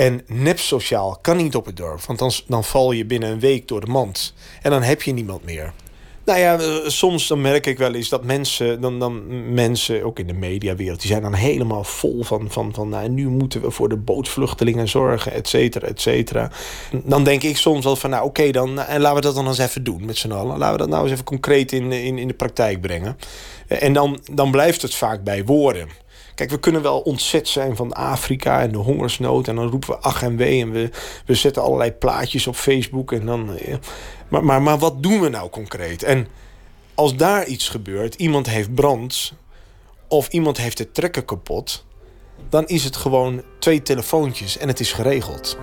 En nep-sociaal kan niet op het dorp. Want dan, dan val je binnen een week door de mand. En dan heb je niemand meer. Nou ja, eh, soms dan merk ik wel eens dat mensen, dan, dan mensen, ook in de mediawereld, die zijn dan helemaal vol van, van, van nou, nu moeten we voor de bootvluchtelingen zorgen, et cetera, et cetera. Dan denk ik soms wel van, nou oké, dan en laten we dat dan eens even doen met z'n allen. Laten we dat nou eens even concreet in, in, in de praktijk brengen. En dan, dan blijft het vaak bij woorden. Kijk, we kunnen wel ontzet zijn van Afrika en de hongersnood. En dan roepen we ach en wee. En we, we zetten allerlei plaatjes op Facebook. En dan, eh, maar, maar, maar wat doen we nou concreet? En als daar iets gebeurt, iemand heeft brand. of iemand heeft de trekker kapot. dan is het gewoon twee telefoontjes en het is geregeld.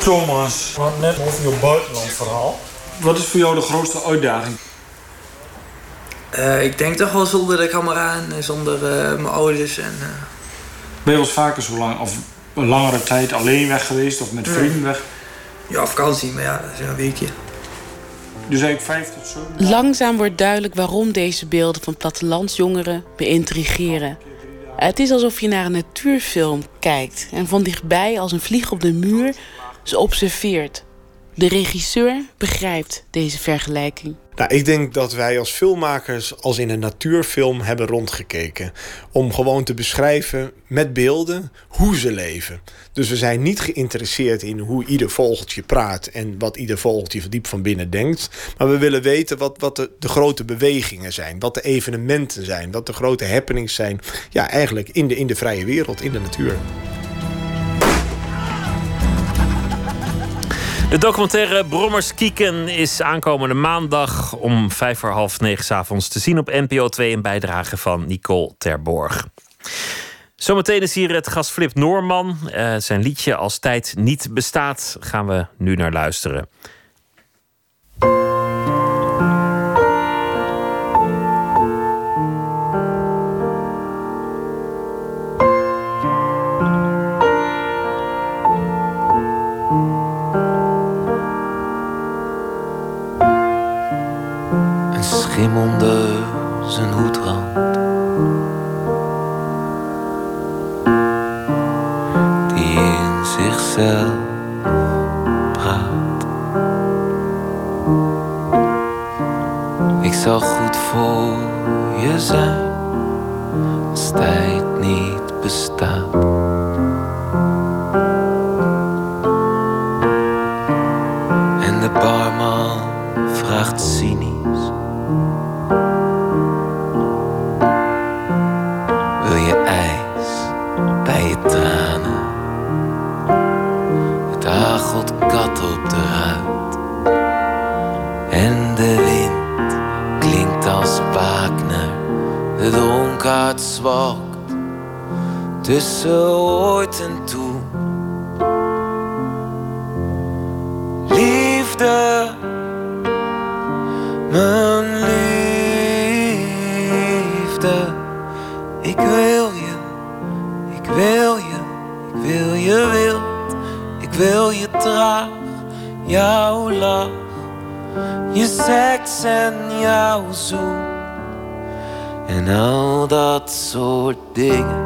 Thomas, we hadden net over je buitenlandverhaal. Wat is voor jou de grootste uitdaging? Eh, ik denk toch wel zonder de camera en zonder eh, mijn ouders. En, eh, Ben je wel eens vaker zo lang of een langere tijd alleen weg geweest of met Nee. vrienden weg? ja, vakantie, maar ja, dat is een weekje. Dus eigenlijk vijf tot zeven. Langzaam wordt duidelijk waarom deze beelden van plattelandsjongeren me intrigeren. Het is alsof je naar een natuurfilm kijkt en van dichtbij als een vlieg op de muur ze observeert. De regisseur begrijpt deze vergelijking. Nou, ik denk dat wij als filmmakers als in een natuurfilm hebben rondgekeken. Om gewoon te beschrijven met beelden hoe ze leven. Dus we zijn niet geïnteresseerd in hoe ieder vogeltje praat en wat ieder vogeltje diep van binnen denkt. Maar we willen weten wat, wat de, de grote bewegingen zijn, wat de evenementen zijn, wat de grote happenings zijn. Ja, eigenlijk in de, in de vrije wereld, in de natuur. De documentaire Brommers Kieken is aankomende maandag om vijf voor half negen 's avonds te zien op NPO 2 in bijdrage van Nicole Terborg. Zometeen is hier het gast Flip Noorman. Eh, zijn liedje Als tijd niet bestaat gaan we nu naar luisteren. Schim onder zijn hoedrand. Die in zichzelf praat. Ik zal goed voor je zijn als tijd niet bestaat. Dingen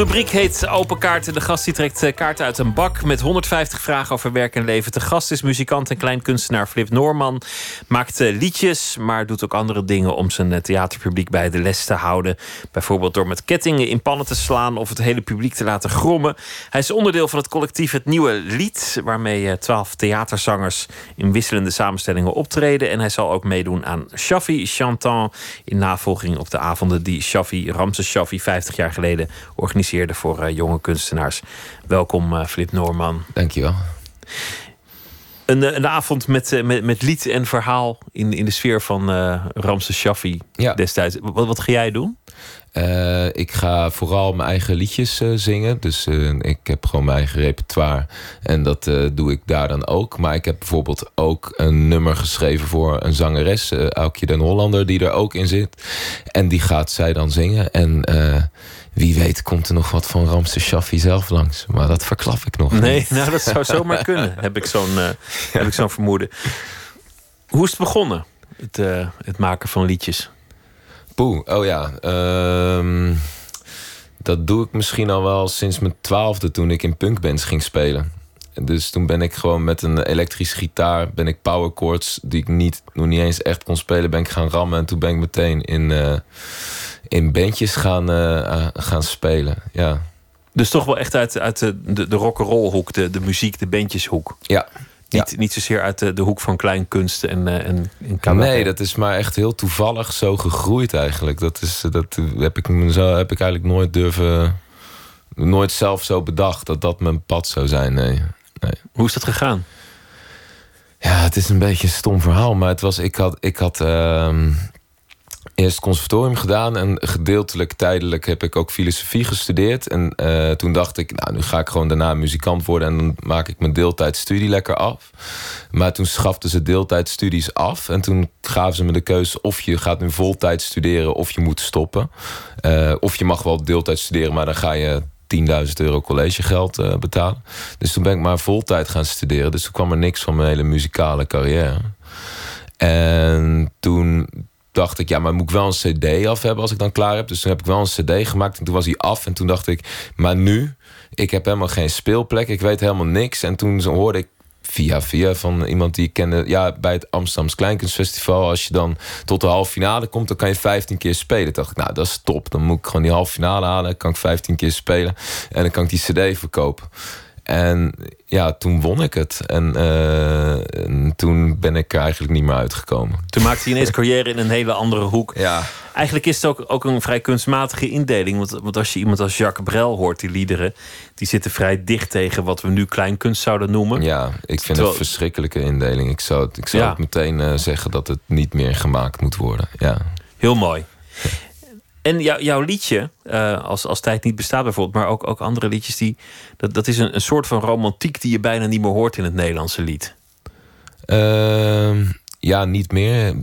rubriek heet Open Kaarten. De gast die trekt eh, kaarten uit een bak met 150 vragen over werk en leven. De gast is muzikant en kleinkunstenaar Flip Noorman. Maakt eh, liedjes, maar doet ook andere dingen om zijn eh, theaterpubliek bij de les te houden. Bijvoorbeeld door met kettingen in pannen te slaan of het hele publiek te laten grommen. Hij is onderdeel van het collectief Het Nieuwe Lied, waarmee twaalf theaterzangers in wisselende samenstellingen optreden. En hij zal ook meedoen aan Shaffi Chantant in navolging op de avonden die Shaffi, Ramses Shaffi, 50 jaar geleden organiseerde voor eh, jonge kunstenaars. Welkom, eh, Flip Noorman. Dankjewel. Een, eh, een avond met, met, met lied en verhaal in, in de sfeer van Ramses Shaffi destijds. Wat, wat ga jij doen? Ik ga vooral mijn eigen liedjes zingen. Dus ik heb gewoon mijn eigen repertoire. En dat doe ik daar dan ook. Maar ik heb bijvoorbeeld ook een nummer geschreven voor een zangeres, Aukje den Hollander, die er ook in zit. En die gaat zij dan zingen. En wie weet komt er nog wat van Ramses Shaffi zelf langs. Maar dat verklap ik nog Nee, niet. (laughs) nou dat zou zomaar (laughs) kunnen, heb ik zo'n eh, heb ik zo'n vermoeden. Hoe is het begonnen, het, eh, het maken van liedjes? Poeh, oh ja. ehm, dat doe ik misschien al wel sinds mijn twaalfde toen ik in punkbands ging spelen. Dus toen ben ik gewoon met een elektrische gitaar, ben ik power chords die ik niet, nog niet eens echt kon spelen, ben ik gaan rammen. En toen ben ik meteen in, eh, in bandjes gaan, eh, eh, gaan spelen. Ja. Dus toch wel echt uit, uit de, de, de rock'n'roll hoek, de, de muziek, de bandjeshoek. Ja. Niet, niet zozeer uit de, de hoek van kleinkunst en, eh, en, en. Nee, dat is maar echt heel toevallig zo gegroeid eigenlijk. Dat, is, dat heb, ik, zo, heb ik eigenlijk nooit durven... Nooit zelf zo bedacht dat dat mijn pad zou zijn, nee. nee. Hoe is dat gegaan? Ja, het is een beetje een stom verhaal. Maar het was, ik had, ik had ehm, eerst conservatorium gedaan. En gedeeltelijk tijdelijk heb ik ook filosofie gestudeerd. En eh, toen dacht ik, nou, nu ga ik gewoon daarna muzikant worden. En dan maak ik mijn deeltijdstudie lekker af. Maar toen schaften ze deeltijdstudies af. En toen gaven ze me de keuze of je gaat nu voltijd studeren of je moet stoppen. Eh, of je mag wel deeltijd studeren, maar dan ga je 10.000 euro collegegeld eh, betalen. Dus toen ben ik maar voltijd gaan studeren. Dus toen kwam er niks van mijn hele muzikale carrière. En toen dacht ik, ja, maar moet ik wel een cd af hebben als ik dan klaar heb. Dus toen heb ik wel een cd gemaakt en toen was hij af. En toen dacht ik, maar nu, ik heb helemaal geen speelplek. Ik weet helemaal niks. En toen hoorde ik via via van iemand die ik kende... ja, bij het Amsterdams Kleinkunstfestival... als je dan tot de halve finale komt... dan kan je 15 keer spelen. Toen dacht ik, nou, dat is top. Dan moet ik gewoon die halve finale halen. Kan ik 15 keer spelen. En dan kan ik die cd verkopen. En ja, toen won ik het. En, eh, en toen ben ik er eigenlijk niet meer uitgekomen. Toen maakte hij ineens carrière in een hele andere hoek. Ja. Eigenlijk is het ook, ook een vrij kunstmatige indeling. Want, want als je iemand als Jacques Brel hoort, die liederen... die zitten vrij dicht tegen wat we nu kleinkunst zouden noemen. Ja, ik vind Terwijl- het een verschrikkelijke indeling. Ik zou, ik zou Ja. ook meteen eh, zeggen dat het niet meer gemaakt moet worden. Ja. Heel mooi. En jou- jouw liedje, eh, als, als tijd niet bestaat bijvoorbeeld... maar ook, ook andere liedjes, die, dat, dat is een, een soort van romantiek... die je bijna niet meer hoort in het Nederlandse lied. Ehm, ja, niet meer.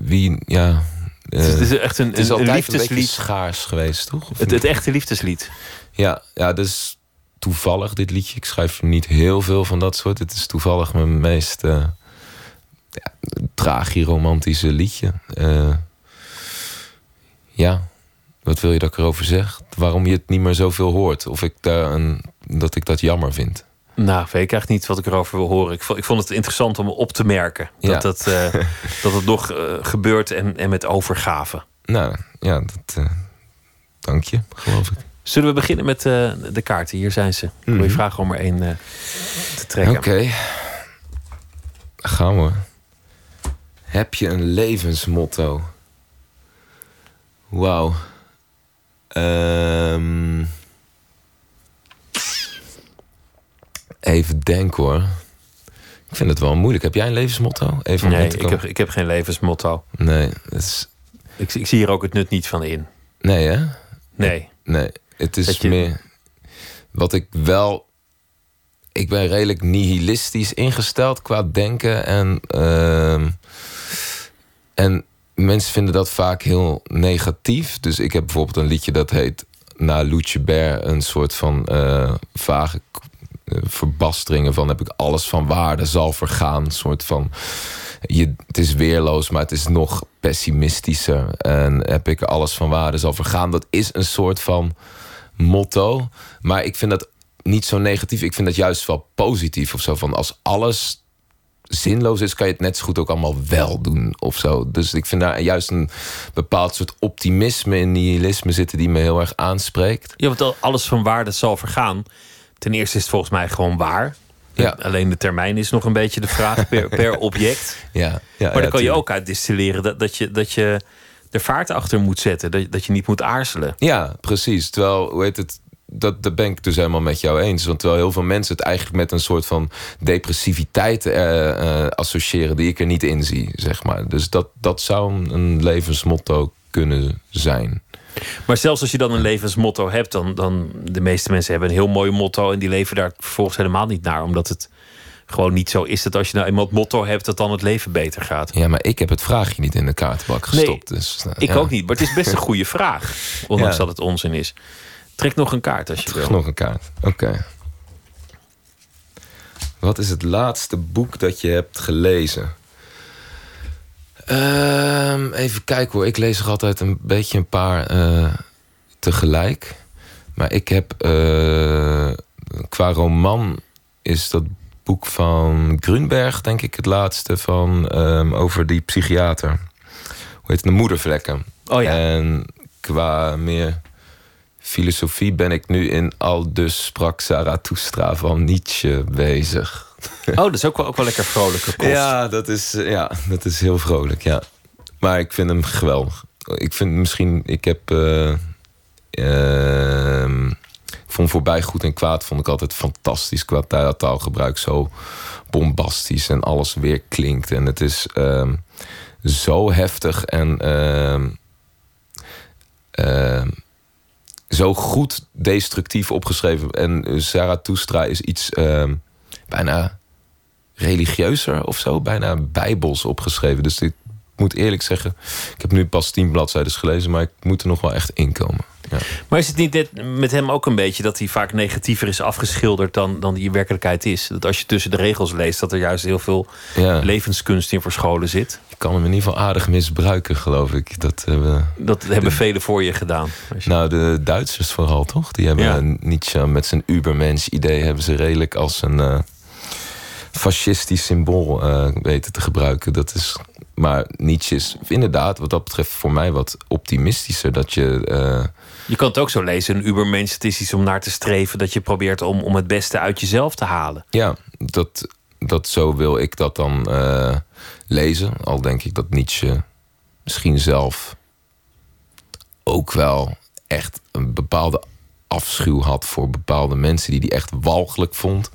Wie, ja. Het is- het is echt een- het is een- liefdeslied. Een schaars geweest, toch? Het, het echte liefdeslied. Ja, ja, dus toevallig dit liedje. Ik schrijf niet heel veel van dat soort. Het is toevallig mijn meest uh, ja, tragiromantische liedje. Uh, ja, wat wil je dat ik erover zeg? Waarom je het niet meer zoveel hoort? Of ik daar een, dat ik dat jammer vind? Nou, weet ik eigenlijk niet wat ik erover wil horen. Ik vond, ik vond het interessant om op te merken dat, Ja. dat, eh, (laughs) dat het nog eh, gebeurt en, en met overgave. Nou, ja, dat, uh, dank je, geloof ik. Zullen we beginnen met eh, de kaarten? Hier zijn ze. Ik wil je Mhm. vragen om er één eh, te trekken. Oké. Gaan we. Heb je een levensmotto? Wauw. Ehm. even denken hoor. Ik vind het wel moeilijk. Heb jij een levensmotto? Even Nee, ik heb, ik heb geen levensmotto. Nee, dat is... Ik, ik zie hier ook het nut niet van in. Nee, hè? Nee. Nee, het is je- meer... Wat ik wel... Ik ben redelijk nihilistisch ingesteld qua denken. En, ehm, en mensen vinden dat vaak heel negatief. Dus ik heb bijvoorbeeld een liedje dat heet... Na Loetje een soort van eh, vage eh, verbasteringen van... heb ik alles van waarde zal vergaan. Een soort van... Je, het is weerloos, maar het is nog pessimistischer. En heb ik alles van waarde zal vergaan. Dat is een soort van motto. Maar ik vind dat niet zo negatief. Ik vind dat juist wel positief of zo. Van als alles zinloos is, kan je het net zo goed ook allemaal wel doen of zo. Dus ik vind daar juist een bepaald soort optimisme en nihilisme zitten die me heel erg aanspreekt. Ja, want al- alles van waarde zal vergaan. Ten eerste is het volgens mij gewoon waar. Ja. Alleen de termijn is nog een beetje de vraag per, (laughs) per object. Ja, ja, maar dan kan je ook uit distilleren dat, dat, je, dat je er vaart achter moet zetten. Dat, dat je niet moet aarzelen. Ja, precies. Terwijl, hoe heet het, dat, dat ben ik dus helemaal met jou eens. Want terwijl heel veel mensen het eigenlijk met een soort van depressiviteit eh, associëren die ik er niet in zie, zeg maar. Dus dat, dat zou een levensmotto kunnen zijn. Maar zelfs als je dan een levensmotto hebt, dan, dan de meeste mensen hebben een heel mooi motto en die leven daar vervolgens helemaal niet naar. Omdat het gewoon niet zo is dat als je nou eenmaal het motto hebt, dat dan het leven beter gaat. Ja, maar ik heb het vraagje niet in de kaartenbak gestopt. dus, eh, Ik ja. ook niet, maar het is best een goede vraag. (laughs) Ondanks Ja. dat het onzin is. Trek nog een kaart als je Terug wil. nog een kaart. Oké. Wat is het laatste boek dat je hebt gelezen? Ehm, even kijken hoor. Ik lees er altijd een beetje een paar eh, tegelijk. Maar ik heb eh, qua roman is dat boek van Grunberg, denk ik, het laatste van ehm, over die psychiater. Hoe heet het? De moedervlekken. Oh ja. En qua meer filosofie ben ik nu in Al dus sprak Zarathustra van Nietzsche bezig. (laughs) Oh, dat is ook wel, ook wel lekker vrolijke kost. Ja, dat is, eh, ja, dat is heel vrolijk, ja. Maar ik vind hem geweldig. Ik vind misschien, ik heb... eh, ehm, ik vond voorbij goed en kwaad vond ik altijd fantastisch qua taal- taalgebruik. Zo bombastisch en alles weer klinkt. En het is ehm, zo heftig en ehm, zo goed destructief opgeschreven. En Zarathustra is iets ehm, bijna religieuzer of zo, bijna bijbels opgeschreven. Dus ik moet eerlijk zeggen, ik heb nu pas tien bladzijden gelezen, maar ik moet er nog wel echt inkomen. Ja. Maar is het niet net met hem ook een beetje dat hij vaak negatiever is afgeschilderd dan, dan die werkelijkheid is? Dat als je tussen de regels leest, dat er juist heel veel Ja. levenskunst in verscholen zit. Je kan hem in ieder geval aardig misbruiken, geloof ik. Dat hebben, Dat hebben velen voor je gedaan. nou, de Duitsers vooral, toch? Die hebben Ja. Nietzsche met zijn ubermens idee... hebben ze redelijk als een eh, fascistisch symbool eh, weten te gebruiken. Dat is, maar Nietzsche is inderdaad wat dat betreft voor mij wat optimistischer. Dat je... eh, Je kan het ook zo lezen, een ubermens, het is iets om naar te streven... dat je probeert om, om het beste uit jezelf te halen. Ja, dat, dat zo wil ik dat dan eh, lezen. Al denk ik dat Nietzsche misschien zelf ook wel echt een bepaalde afschuw had voor bepaalde mensen die hij echt walgelijk vond.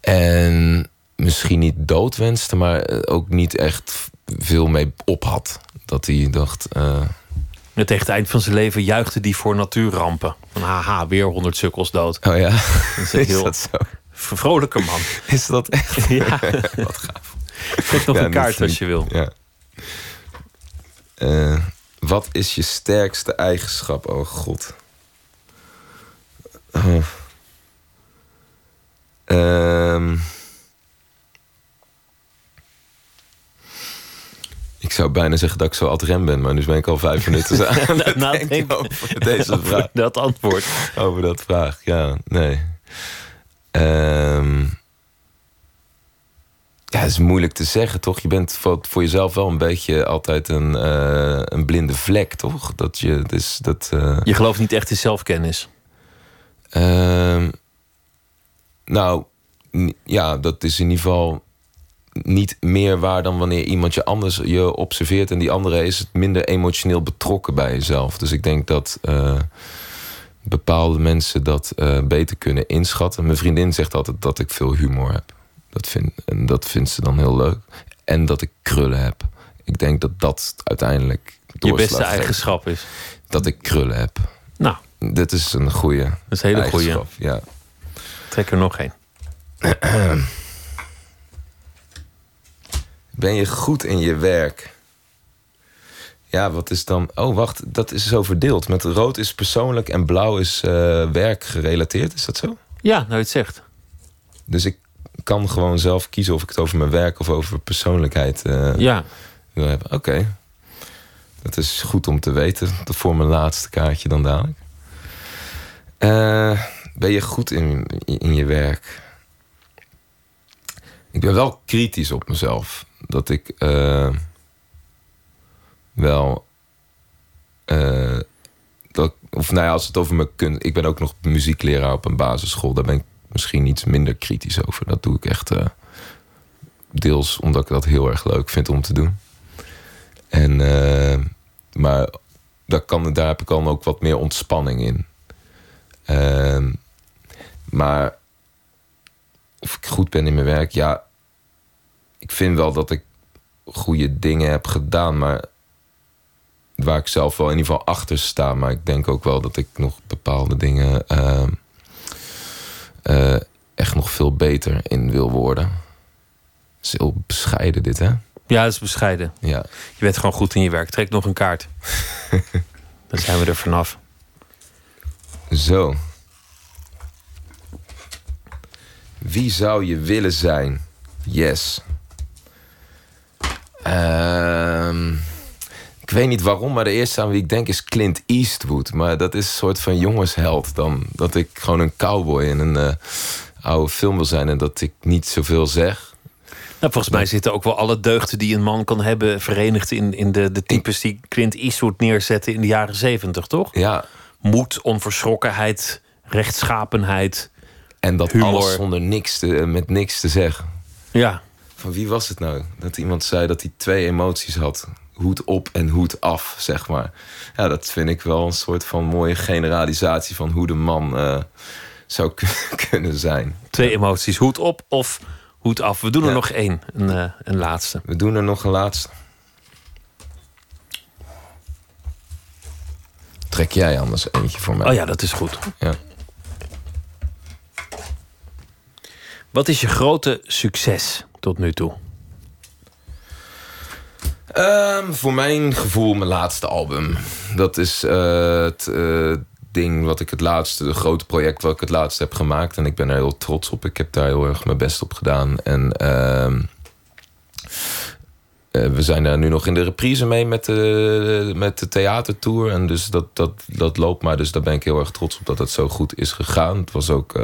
En misschien niet dood wenste, maar eh, ook niet echt veel mee op had. Dat hij dacht. eh, tegen het eind van zijn leven juichte hij voor natuurrampen. Van haha, weer honderd sukkels dood. Oh ja, Dat is, een (laughs) is heel dat zo? vrolijke man. Is dat echt? (laughs) Ja. (laughs) Wat gaaf. Trek nog Ja, een kaart als je wil. Ja. Eh, wat is je sterkste eigenschap? Oh god. Oh. Ehm. Ik zou bijna zeggen dat ik zo ad rem ben, maar nu ben ik al vijf minuten (laughs) (laughs) aan het denken over deze over vraag. dat antwoord. Over dat vraag, ja, nee. Ehm. Ja, het is moeilijk te zeggen, toch? Je bent voor, voor jezelf wel een beetje altijd een, eh, een blinde vlek, toch? Dat je, dus dat, eh, Je gelooft niet echt in zelfkennis. Ehm, nou, ja, dat is in ieder geval niet meer waar dan wanneer iemand je anders je observeert en die andere is het minder emotioneel betrokken bij jezelf. Dus ik denk dat eh, bepaalde mensen dat eh, beter kunnen inschatten. Mijn vriendin zegt altijd dat ik veel humor heb. Dat vind, en dat vindt ze dan heel leuk. En dat ik krullen heb. Ik denk dat dat uiteindelijk Je beste eigenschap is. Dat ik krullen heb. Nou. Dit is een goede. Dat is een hele goeie. Ja. Trek er nog één. (clears throat) Ben je goed in je werk? Ja, wat is dan. Oh, wacht, dat is zo verdeeld. Met rood is persoonlijk en blauw is eh werkgerelateerd. Is dat zo? Ja, nou het zegt. Dus ik kan gewoon zelf kiezen of ik het over mijn werk of over persoonlijkheid eh, Ja. wil hebben. Oké. Dat is goed om te weten. Voor mijn laatste kaartje dan dadelijk. Eh, ben je goed in, in je werk? Ik ben wel kritisch op mezelf. Dat ik eh, wel. eh, dat, of nou ja, als het over me kunt. Ik ben ook nog muziekleraar op een basisschool. Daar ben ik misschien iets minder kritisch over. Dat doe ik echt eh, deels omdat ik dat heel erg leuk vind om te doen. En, maar daar, kan, daar heb ik dan ook wat meer ontspanning in. Ehm, maar of ik goed ben in mijn werk, ja. Ik vind wel dat ik goede dingen heb gedaan, maar waar ik zelf wel in ieder geval achter sta. Maar ik denk ook wel dat ik nog bepaalde dingen ehm, eh, echt nog veel beter in wil worden. Het is heel bescheiden dit, hè? Ja, dat is bescheiden. Ja. Je bent gewoon goed in je werk. Trek nog een kaart. (laughs) Dan zijn we er vanaf. Zo. Wie zou je willen zijn? Yes. Ehm, ik weet niet waarom, maar de eerste aan wie ik denk is Clint Eastwood. Maar dat is een soort van jongensheld. Dan dat ik gewoon een cowboy in een eh, oude film wil zijn en dat ik niet zoveel zeg. Nou, volgens mij zitten ook wel alle deugden die een man kan hebben... verenigd in, in de, de types die Clint Eastwood neerzette in de jaren zeventig, toch? Ja. Moed, onverschrokkenheid, rechtschapenheid, En dat humor. alles zonder niks te, met niks te zeggen. Ja. Van wie was het nou? Dat iemand zei dat hij twee emoties had. Hoed op en hoed af, zeg maar. Ja, dat vind ik wel een soort van mooie generalisatie van hoe de man eh, zou kun- (laughs) kunnen zijn. Twee emoties, hoed op of hoed af. We doen er Ja. nog één, een, eh, een laatste. We doen er nog een laatste. Trek jij anders eentje voor mij? Oh ja, dat is goed. Ja. Wat is je grote succes tot nu toe? Ehm, voor mijn gevoel mijn laatste album. Dat is eh, het eh, ding wat ik het laatste, het grote project wat ik het laatste heb gemaakt. En ik ben er heel trots op. Ik heb daar heel erg mijn best op gedaan. En ehm, eh, we zijn daar nu nog in de reprise mee met de, met de theatertour. En dus dat, dat, dat loopt maar. Dus daar ben ik heel erg trots op dat het zo goed is gegaan. Het was ook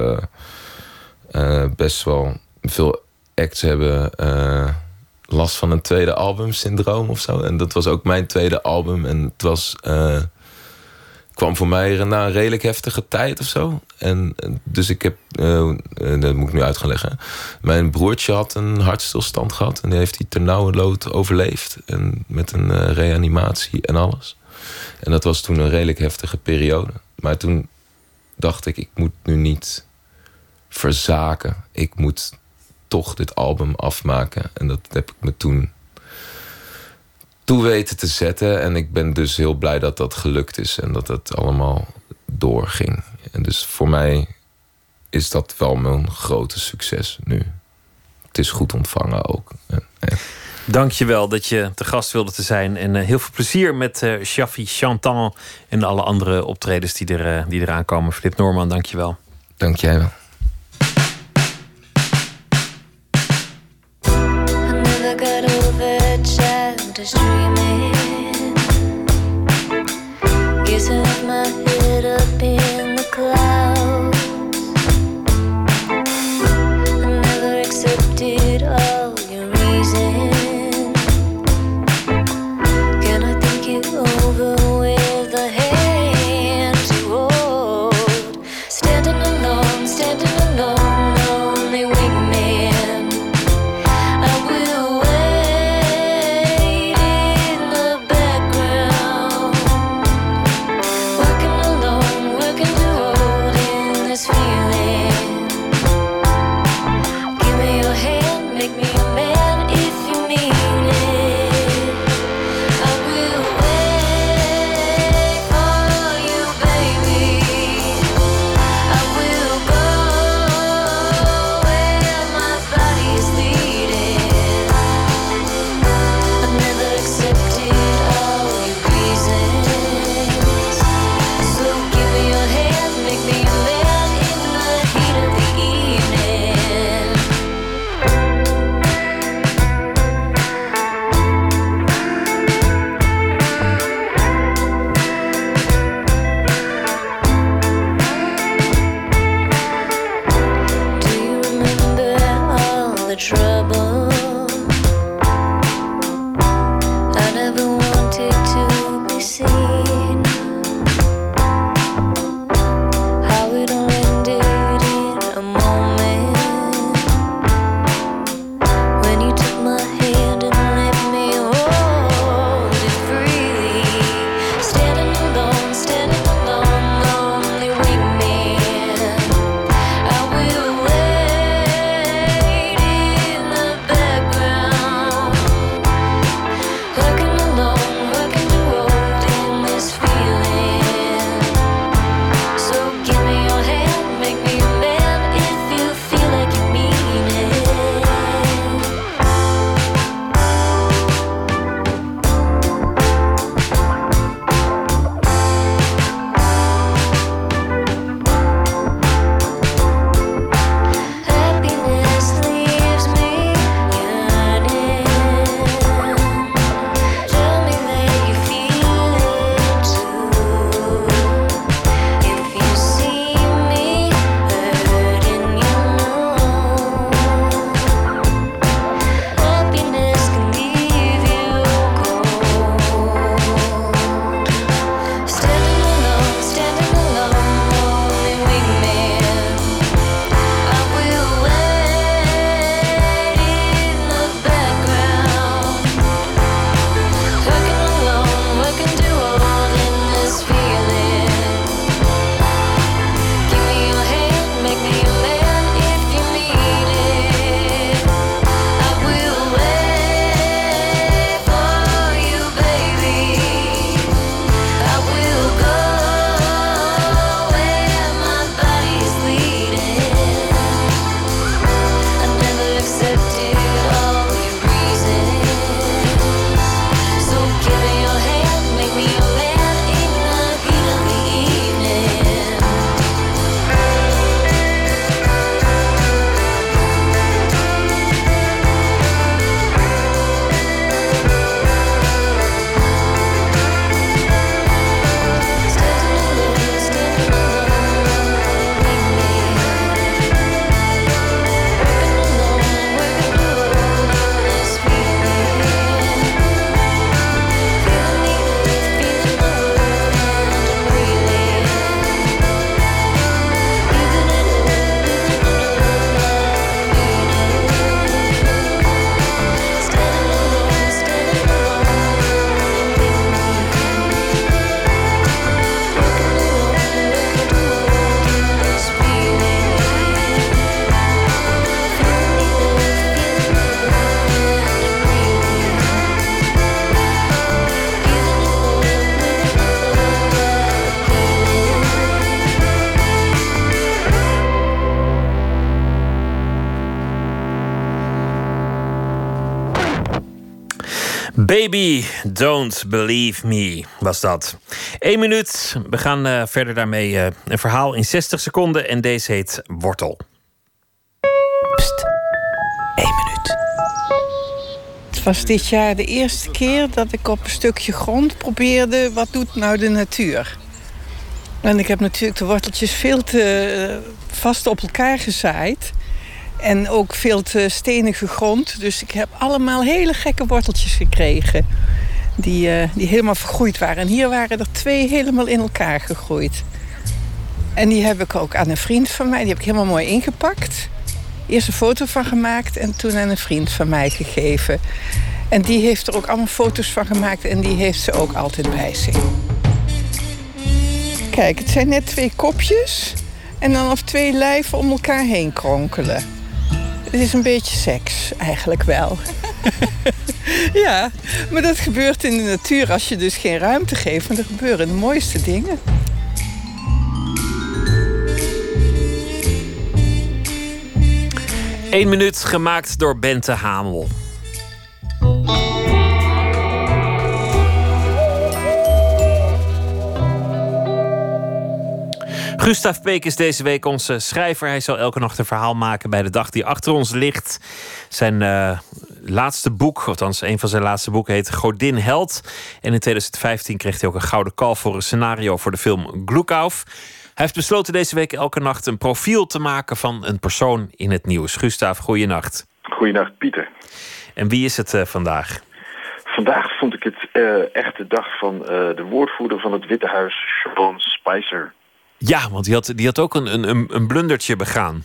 best wel veel acts hebben eh, last van een tweede album syndroom of zo. En dat was ook mijn tweede album. En het was. eh, kwam voor mij na een redelijk heftige tijd of zo. En eh, dus ik heb, dat moet ik nu uit gaan leggen. Mijn broertje had een hartstilstand gehad en die heeft hij ternauwernood overleefd. En met een reanimatie en alles. En dat was toen een redelijk heftige periode. Maar toen dacht ik, ik moet nu niet verzaken. Ik moet toch dit album afmaken. En dat heb ik me toen toe weten te zetten. En ik ben dus heel blij dat dat gelukt is en dat het allemaal doorging. En dus voor mij is dat wel mijn grote succes nu. Het is goed ontvangen ook. Dank je wel dat je te gast wilde te zijn. En eh, heel veel plezier met eh Shafi Chantan en alle andere optredens die, er, eh, die eraan komen. Flip Norman, dank je wel. Dank jij wel. Dreaming. Guess I have my head up Baby, don't believe me was dat. Eén minuut. We gaan eh, verder daarmee eh, een verhaal in 60 seconden. En deze heet Wortel. Pst. Eén minuut. Het was dit jaar de eerste keer dat ik op een stukje grond probeerde... wat doet nou de natuur? En ik heb natuurlijk de worteltjes veel te eh, vast op elkaar gezaaid... En ook veel te stenige grond. Dus ik heb allemaal hele gekke worteltjes gekregen. Die, eh, die helemaal vergroeid waren. En hier waren er twee helemaal in elkaar gegroeid. En die heb ik ook aan een vriend van mij. Die heb ik helemaal mooi ingepakt. Eerst een foto van gemaakt en toen aan een vriend van mij gegeven. En die heeft er ook allemaal foto's van gemaakt en die heeft ze ook altijd bij zich. Kijk, het zijn net twee kopjes en dan of twee lijven om elkaar heen kronkelen. Het is een beetje seks, eigenlijk wel. (laughs) ja, maar dat gebeurt in de natuur als je dus geen ruimte geeft. Want er gebeuren de mooiste dingen. Eén minuut gemaakt door Bente Hamel. Gustav Peek is deze week onze schrijver. Hij zal elke nacht een verhaal maken bij de dag die achter ons ligt. Zijn uh, laatste boek, althans een van zijn laatste boeken, heet Godin Held. En in 2015 kreeg hij ook een gouden kalf voor een scenario voor de film Glukov. Hij heeft besloten deze week elke nacht een profiel te maken van een persoon in het nieuws. Gustav, goeienacht. Goeienacht, Pieter. En wie is het uh, vandaag? Vandaag vond ik het uh, echt de dag van de woordvoerder van het Witte Huis, Sean Spicer. Ja, want die had, die had ook een, een, een blundertje begaan.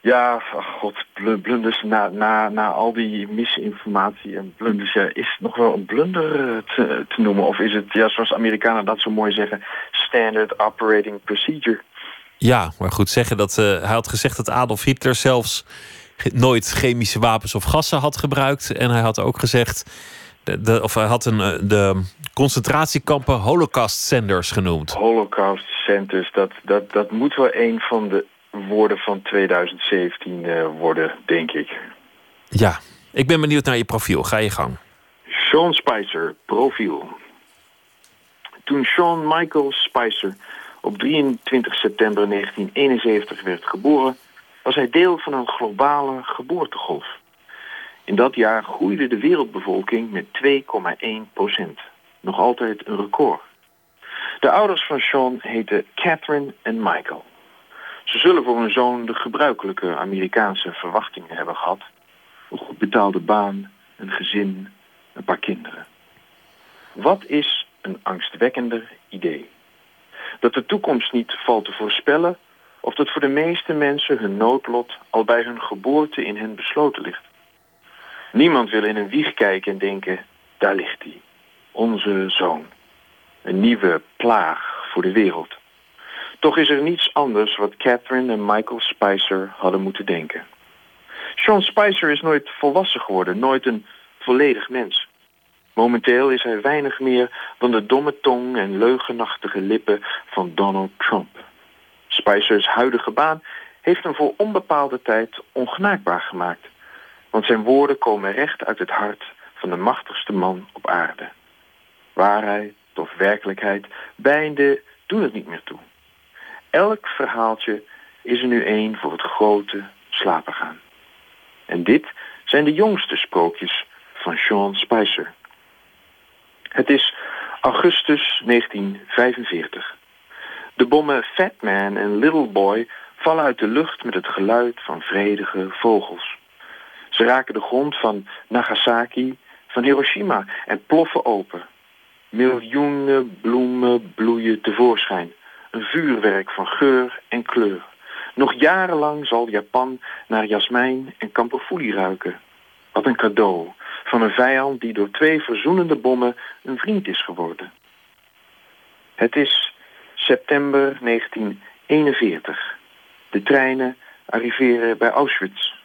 Ja, oh god, blunders na, na, na al die misinformatie en blunders, ja, is het nog wel een blunder te, te noemen? Of is het, ja, zoals Amerikanen dat zo mooi zeggen, standard operating procedure? Ja, maar goed zeggen dat uh, hij had gezegd dat Adolf Hitler zelfs nooit chemische wapens of gassen had gebruikt. En hij had ook gezegd, de, de, of hij had een, de concentratiekampen holocaust centers genoemd. Holocaust centers, dat, dat, dat moet wel een van de woorden van 2017 uh, worden, denk ik. Ja, ik ben benieuwd naar je profiel. Ga je gang. Sean Spicer, profiel. Toen Sean Michael Spicer op 23 september 1971 werd geboren... was hij deel van een globale geboortegolf. In dat jaar groeide de wereldbevolking met 2,1 procent. Nog altijd een record. De ouders van Sean heten Catherine en Michael. Ze zullen voor hun zoon de gebruikelijke Amerikaanse verwachtingen hebben gehad. Een goed betaalde baan, een gezin, een paar kinderen. Wat is een angstwekkender idee? Dat de toekomst niet valt te voorspellen... of dat voor de meeste mensen hun noodlot al bij hun geboorte in hen besloten ligt. Niemand wil in een wieg kijken en denken, daar ligt hij, onze zoon. Een nieuwe plaag voor de wereld. Toch is er niets anders wat Catherine en Michael Spicer hadden moeten denken. Sean Spicer is nooit volwassen geworden, nooit een volledig mens. Momenteel is hij weinig meer dan de domme tong en leugenachtige lippen van Donald Trump. Spicers huidige baan heeft hem voor onbepaalde tijd ongenaakbaar gemaakt. Want zijn woorden komen recht uit het hart van de machtigste man op aarde. Waarheid of werkelijkheid, beide doen het niet meer toe. Elk verhaaltje is er nu één voor het grote slapen gaan. En dit zijn de jongste sprookjes van Sean Spicer. Het is augustus 1945. De bommen Fat Man en Little Boy vallen uit de lucht met het geluid van vredige vogels. Ze raken de grond van Nagasaki, van Hiroshima en ploffen open. Miljoenen bloemen bloeien tevoorschijn. Een vuurwerk van geur en kleur. Nog jarenlang zal Japan naar jasmijn en kamperfoelie ruiken. Wat een cadeau van een vijand die door twee verzoenende bommen een vriend is geworden. Het is september 1941. De treinen arriveren bij Auschwitz.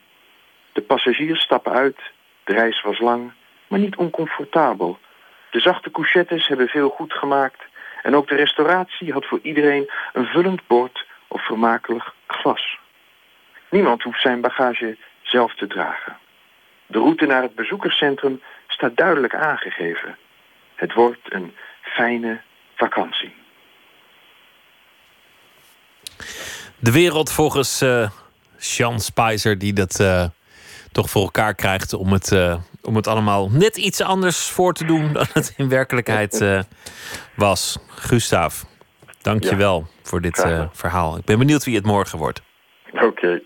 De passagiers stappen uit. De reis was lang, maar niet oncomfortabel. De zachte couchettes hebben veel goed gemaakt. En ook de restauratie had voor iedereen een vullend bord of vermakelijk glas. Niemand hoeft zijn bagage zelf te dragen. De route naar het bezoekerscentrum staat duidelijk aangegeven. Het wordt een fijne vakantie. De wereld volgens uh, Sean Spicer, die dat uh, toch voor elkaar krijgt om het, uh, om het allemaal net iets anders voor te doen dan het in werkelijkheid (laughs) was. Gustav, dank je wel voor dit verhaal. Ik ben benieuwd wie het morgen wordt. Oké. Okay.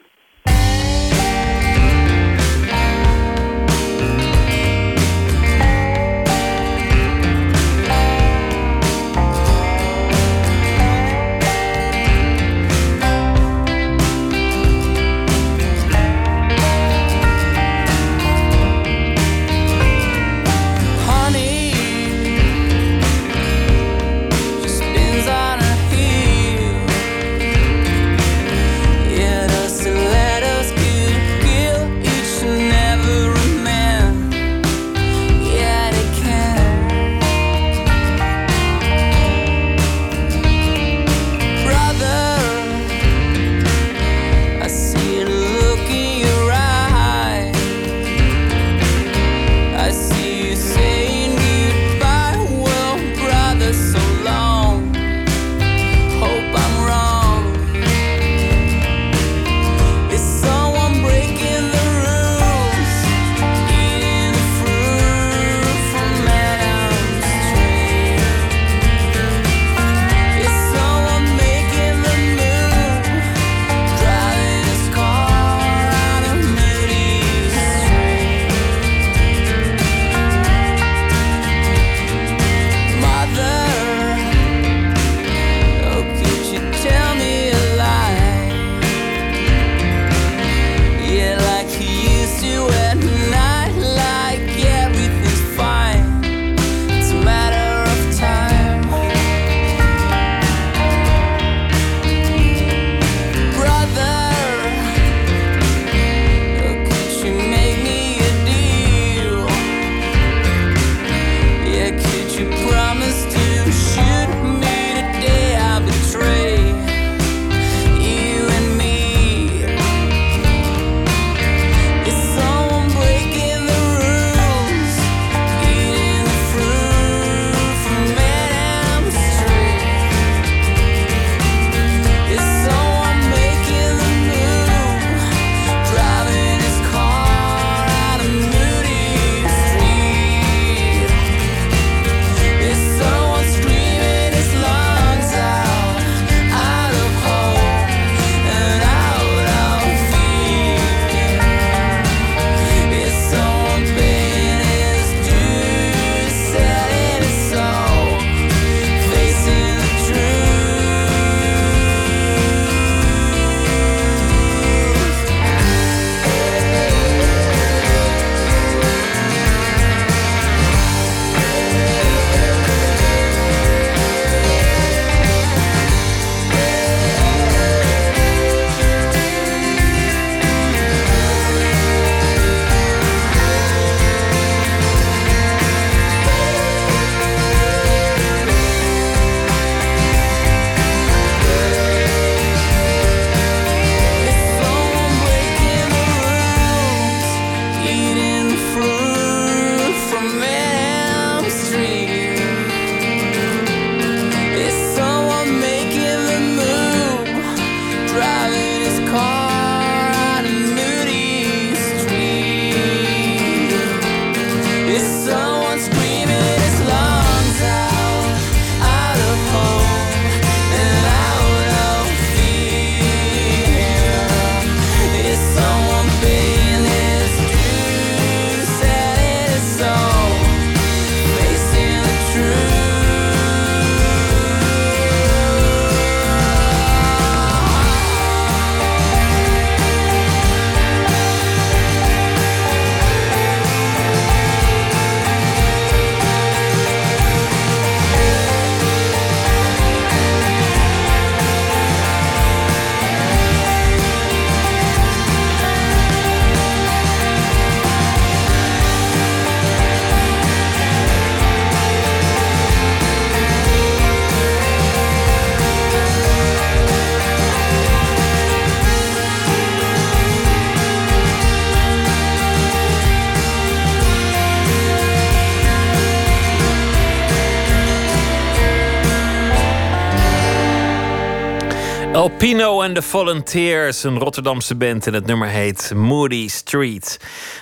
The Volunteers, een Rotterdamse band en het nummer heet Moody Street.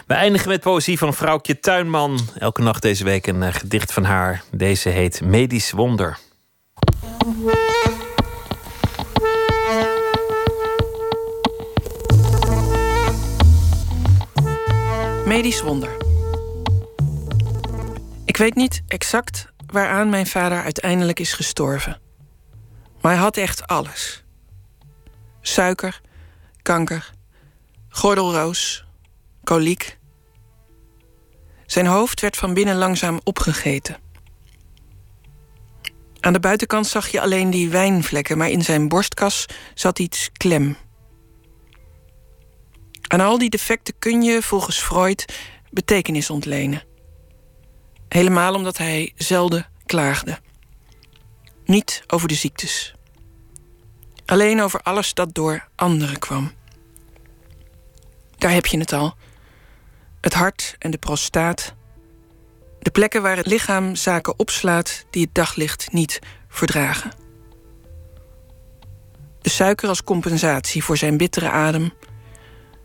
We eindigen met poëzie van vrouwtje Tuinman. Elke nacht deze week een eh, gedicht van haar. Deze heet Medisch Wonder. Medisch wonder. Ik weet niet exact waaraan mijn vader uiteindelijk is gestorven. Maar hij had echt alles: suiker, kanker, gordelroos, koliek. Zijn hoofd werd van binnen langzaam opgegeten. Aan de buitenkant zag je alleen die wijnvlekken, maar in zijn borstkas zat iets klem. Aan al die defecten kun je, volgens Freud, betekenis ontlenen. Helemaal omdat hij zelden klaagde. Niet over de ziektes. Alleen over alles dat door anderen kwam. Daar heb je het al. Het hart en de prostaat. De plekken waar het lichaam zaken opslaat die het daglicht niet verdragen. De suiker als compensatie voor zijn bittere adem.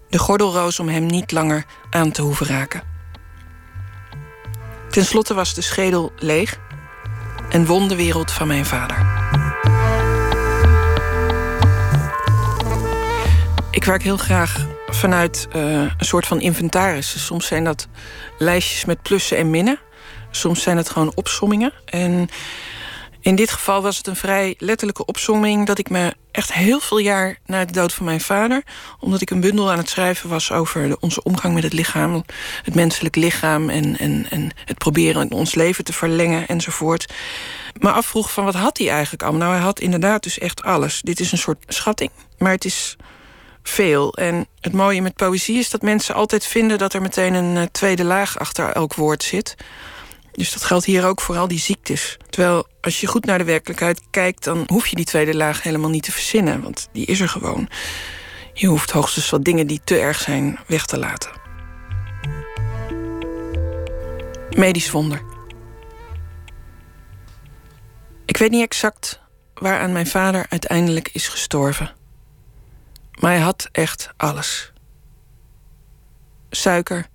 De gordelroos om hem niet langer aan te hoeven raken. Ten slotte was de schedel leeg en won de wereld van mijn vader. Ik werk heel graag vanuit uh, een soort van inventaris. Soms zijn dat lijstjes met plussen en minnen. Soms zijn het gewoon opsommingen. En in dit geval was het een vrij letterlijke opsomming dat ik me echt heel veel jaar na de dood van mijn vader, omdat ik een bundel aan het schrijven was over onze omgang met het lichaam, het menselijk lichaam en, en, en het proberen ons leven te verlengen enzovoort. Maar afvroeg van wat had hij eigenlijk allemaal? Nou, hij had inderdaad dus echt alles. Dit is een soort schatting, maar het is veel. En het mooie met poëzie is dat mensen altijd vinden dat er meteen een eh, tweede laag achter elk woord zit. Dus dat geldt hier ook voor al die ziektes. Terwijl als je goed naar de werkelijkheid kijkt, dan hoef je die tweede laag helemaal niet te verzinnen, want die is er gewoon. Je hoeft hoogstens wat dingen die te erg zijn weg te laten. Medisch wonder. Ik weet niet exact waaraan mijn vader uiteindelijk is gestorven. Maar hij had echt alles: suiker,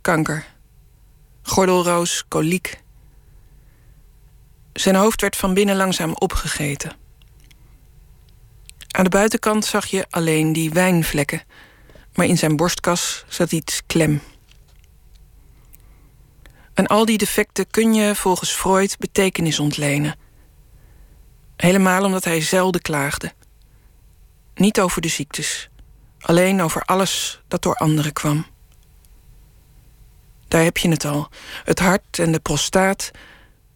kanker gordelroos, koliek. Zijn hoofd werd van binnen langzaam opgegeten. Aan de buitenkant zag je alleen die wijnvlekken, maar in zijn borstkas zat iets klem. Aan al die defecten kun je volgens Freud betekenis ontlenen. Helemaal omdat hij zelden klaagde. Niet over de ziektes, alleen over alles dat door anderen kwam. Daar heb je het al. Het hart en de prostaat.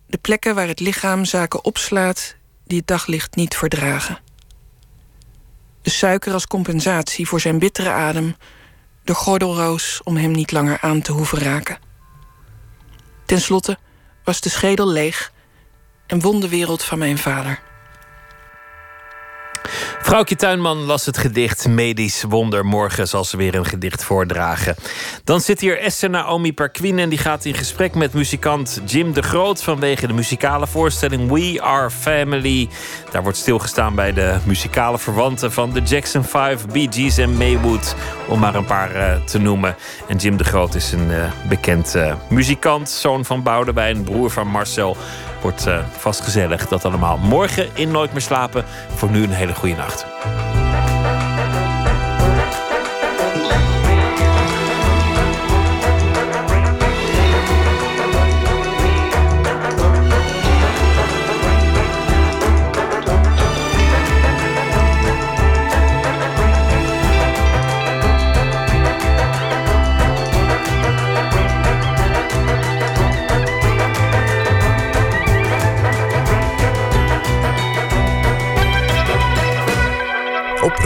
De plekken waar het lichaam zaken opslaat die het daglicht niet verdragen. De suiker als compensatie voor zijn bittere adem. De gordelroos om hem niet langer aan te hoeven raken. Ten slotte was de schedel leeg en won de wereld van mijn vader. Vrouwtje Tuinman las het gedicht Medisch Wonder. Morgen zal ze weer een gedicht voordragen. Dan zit hier Esther Naomi Perquin en die gaat in gesprek met muzikant Jim de Groot vanwege de muzikale voorstelling We Are Family. Daar wordt stilgestaan bij de muzikale verwanten van de Jackson 5, Bee Gees en Maywood, om maar een paar uh, te noemen. En Jim de Groot is een uh, bekend uh, muzikant, zoon van Boudewijn, broer van Marcel. Wordt vast gezellig dat allemaal morgen in Nooit meer slapen. Voor nu een hele goede nacht.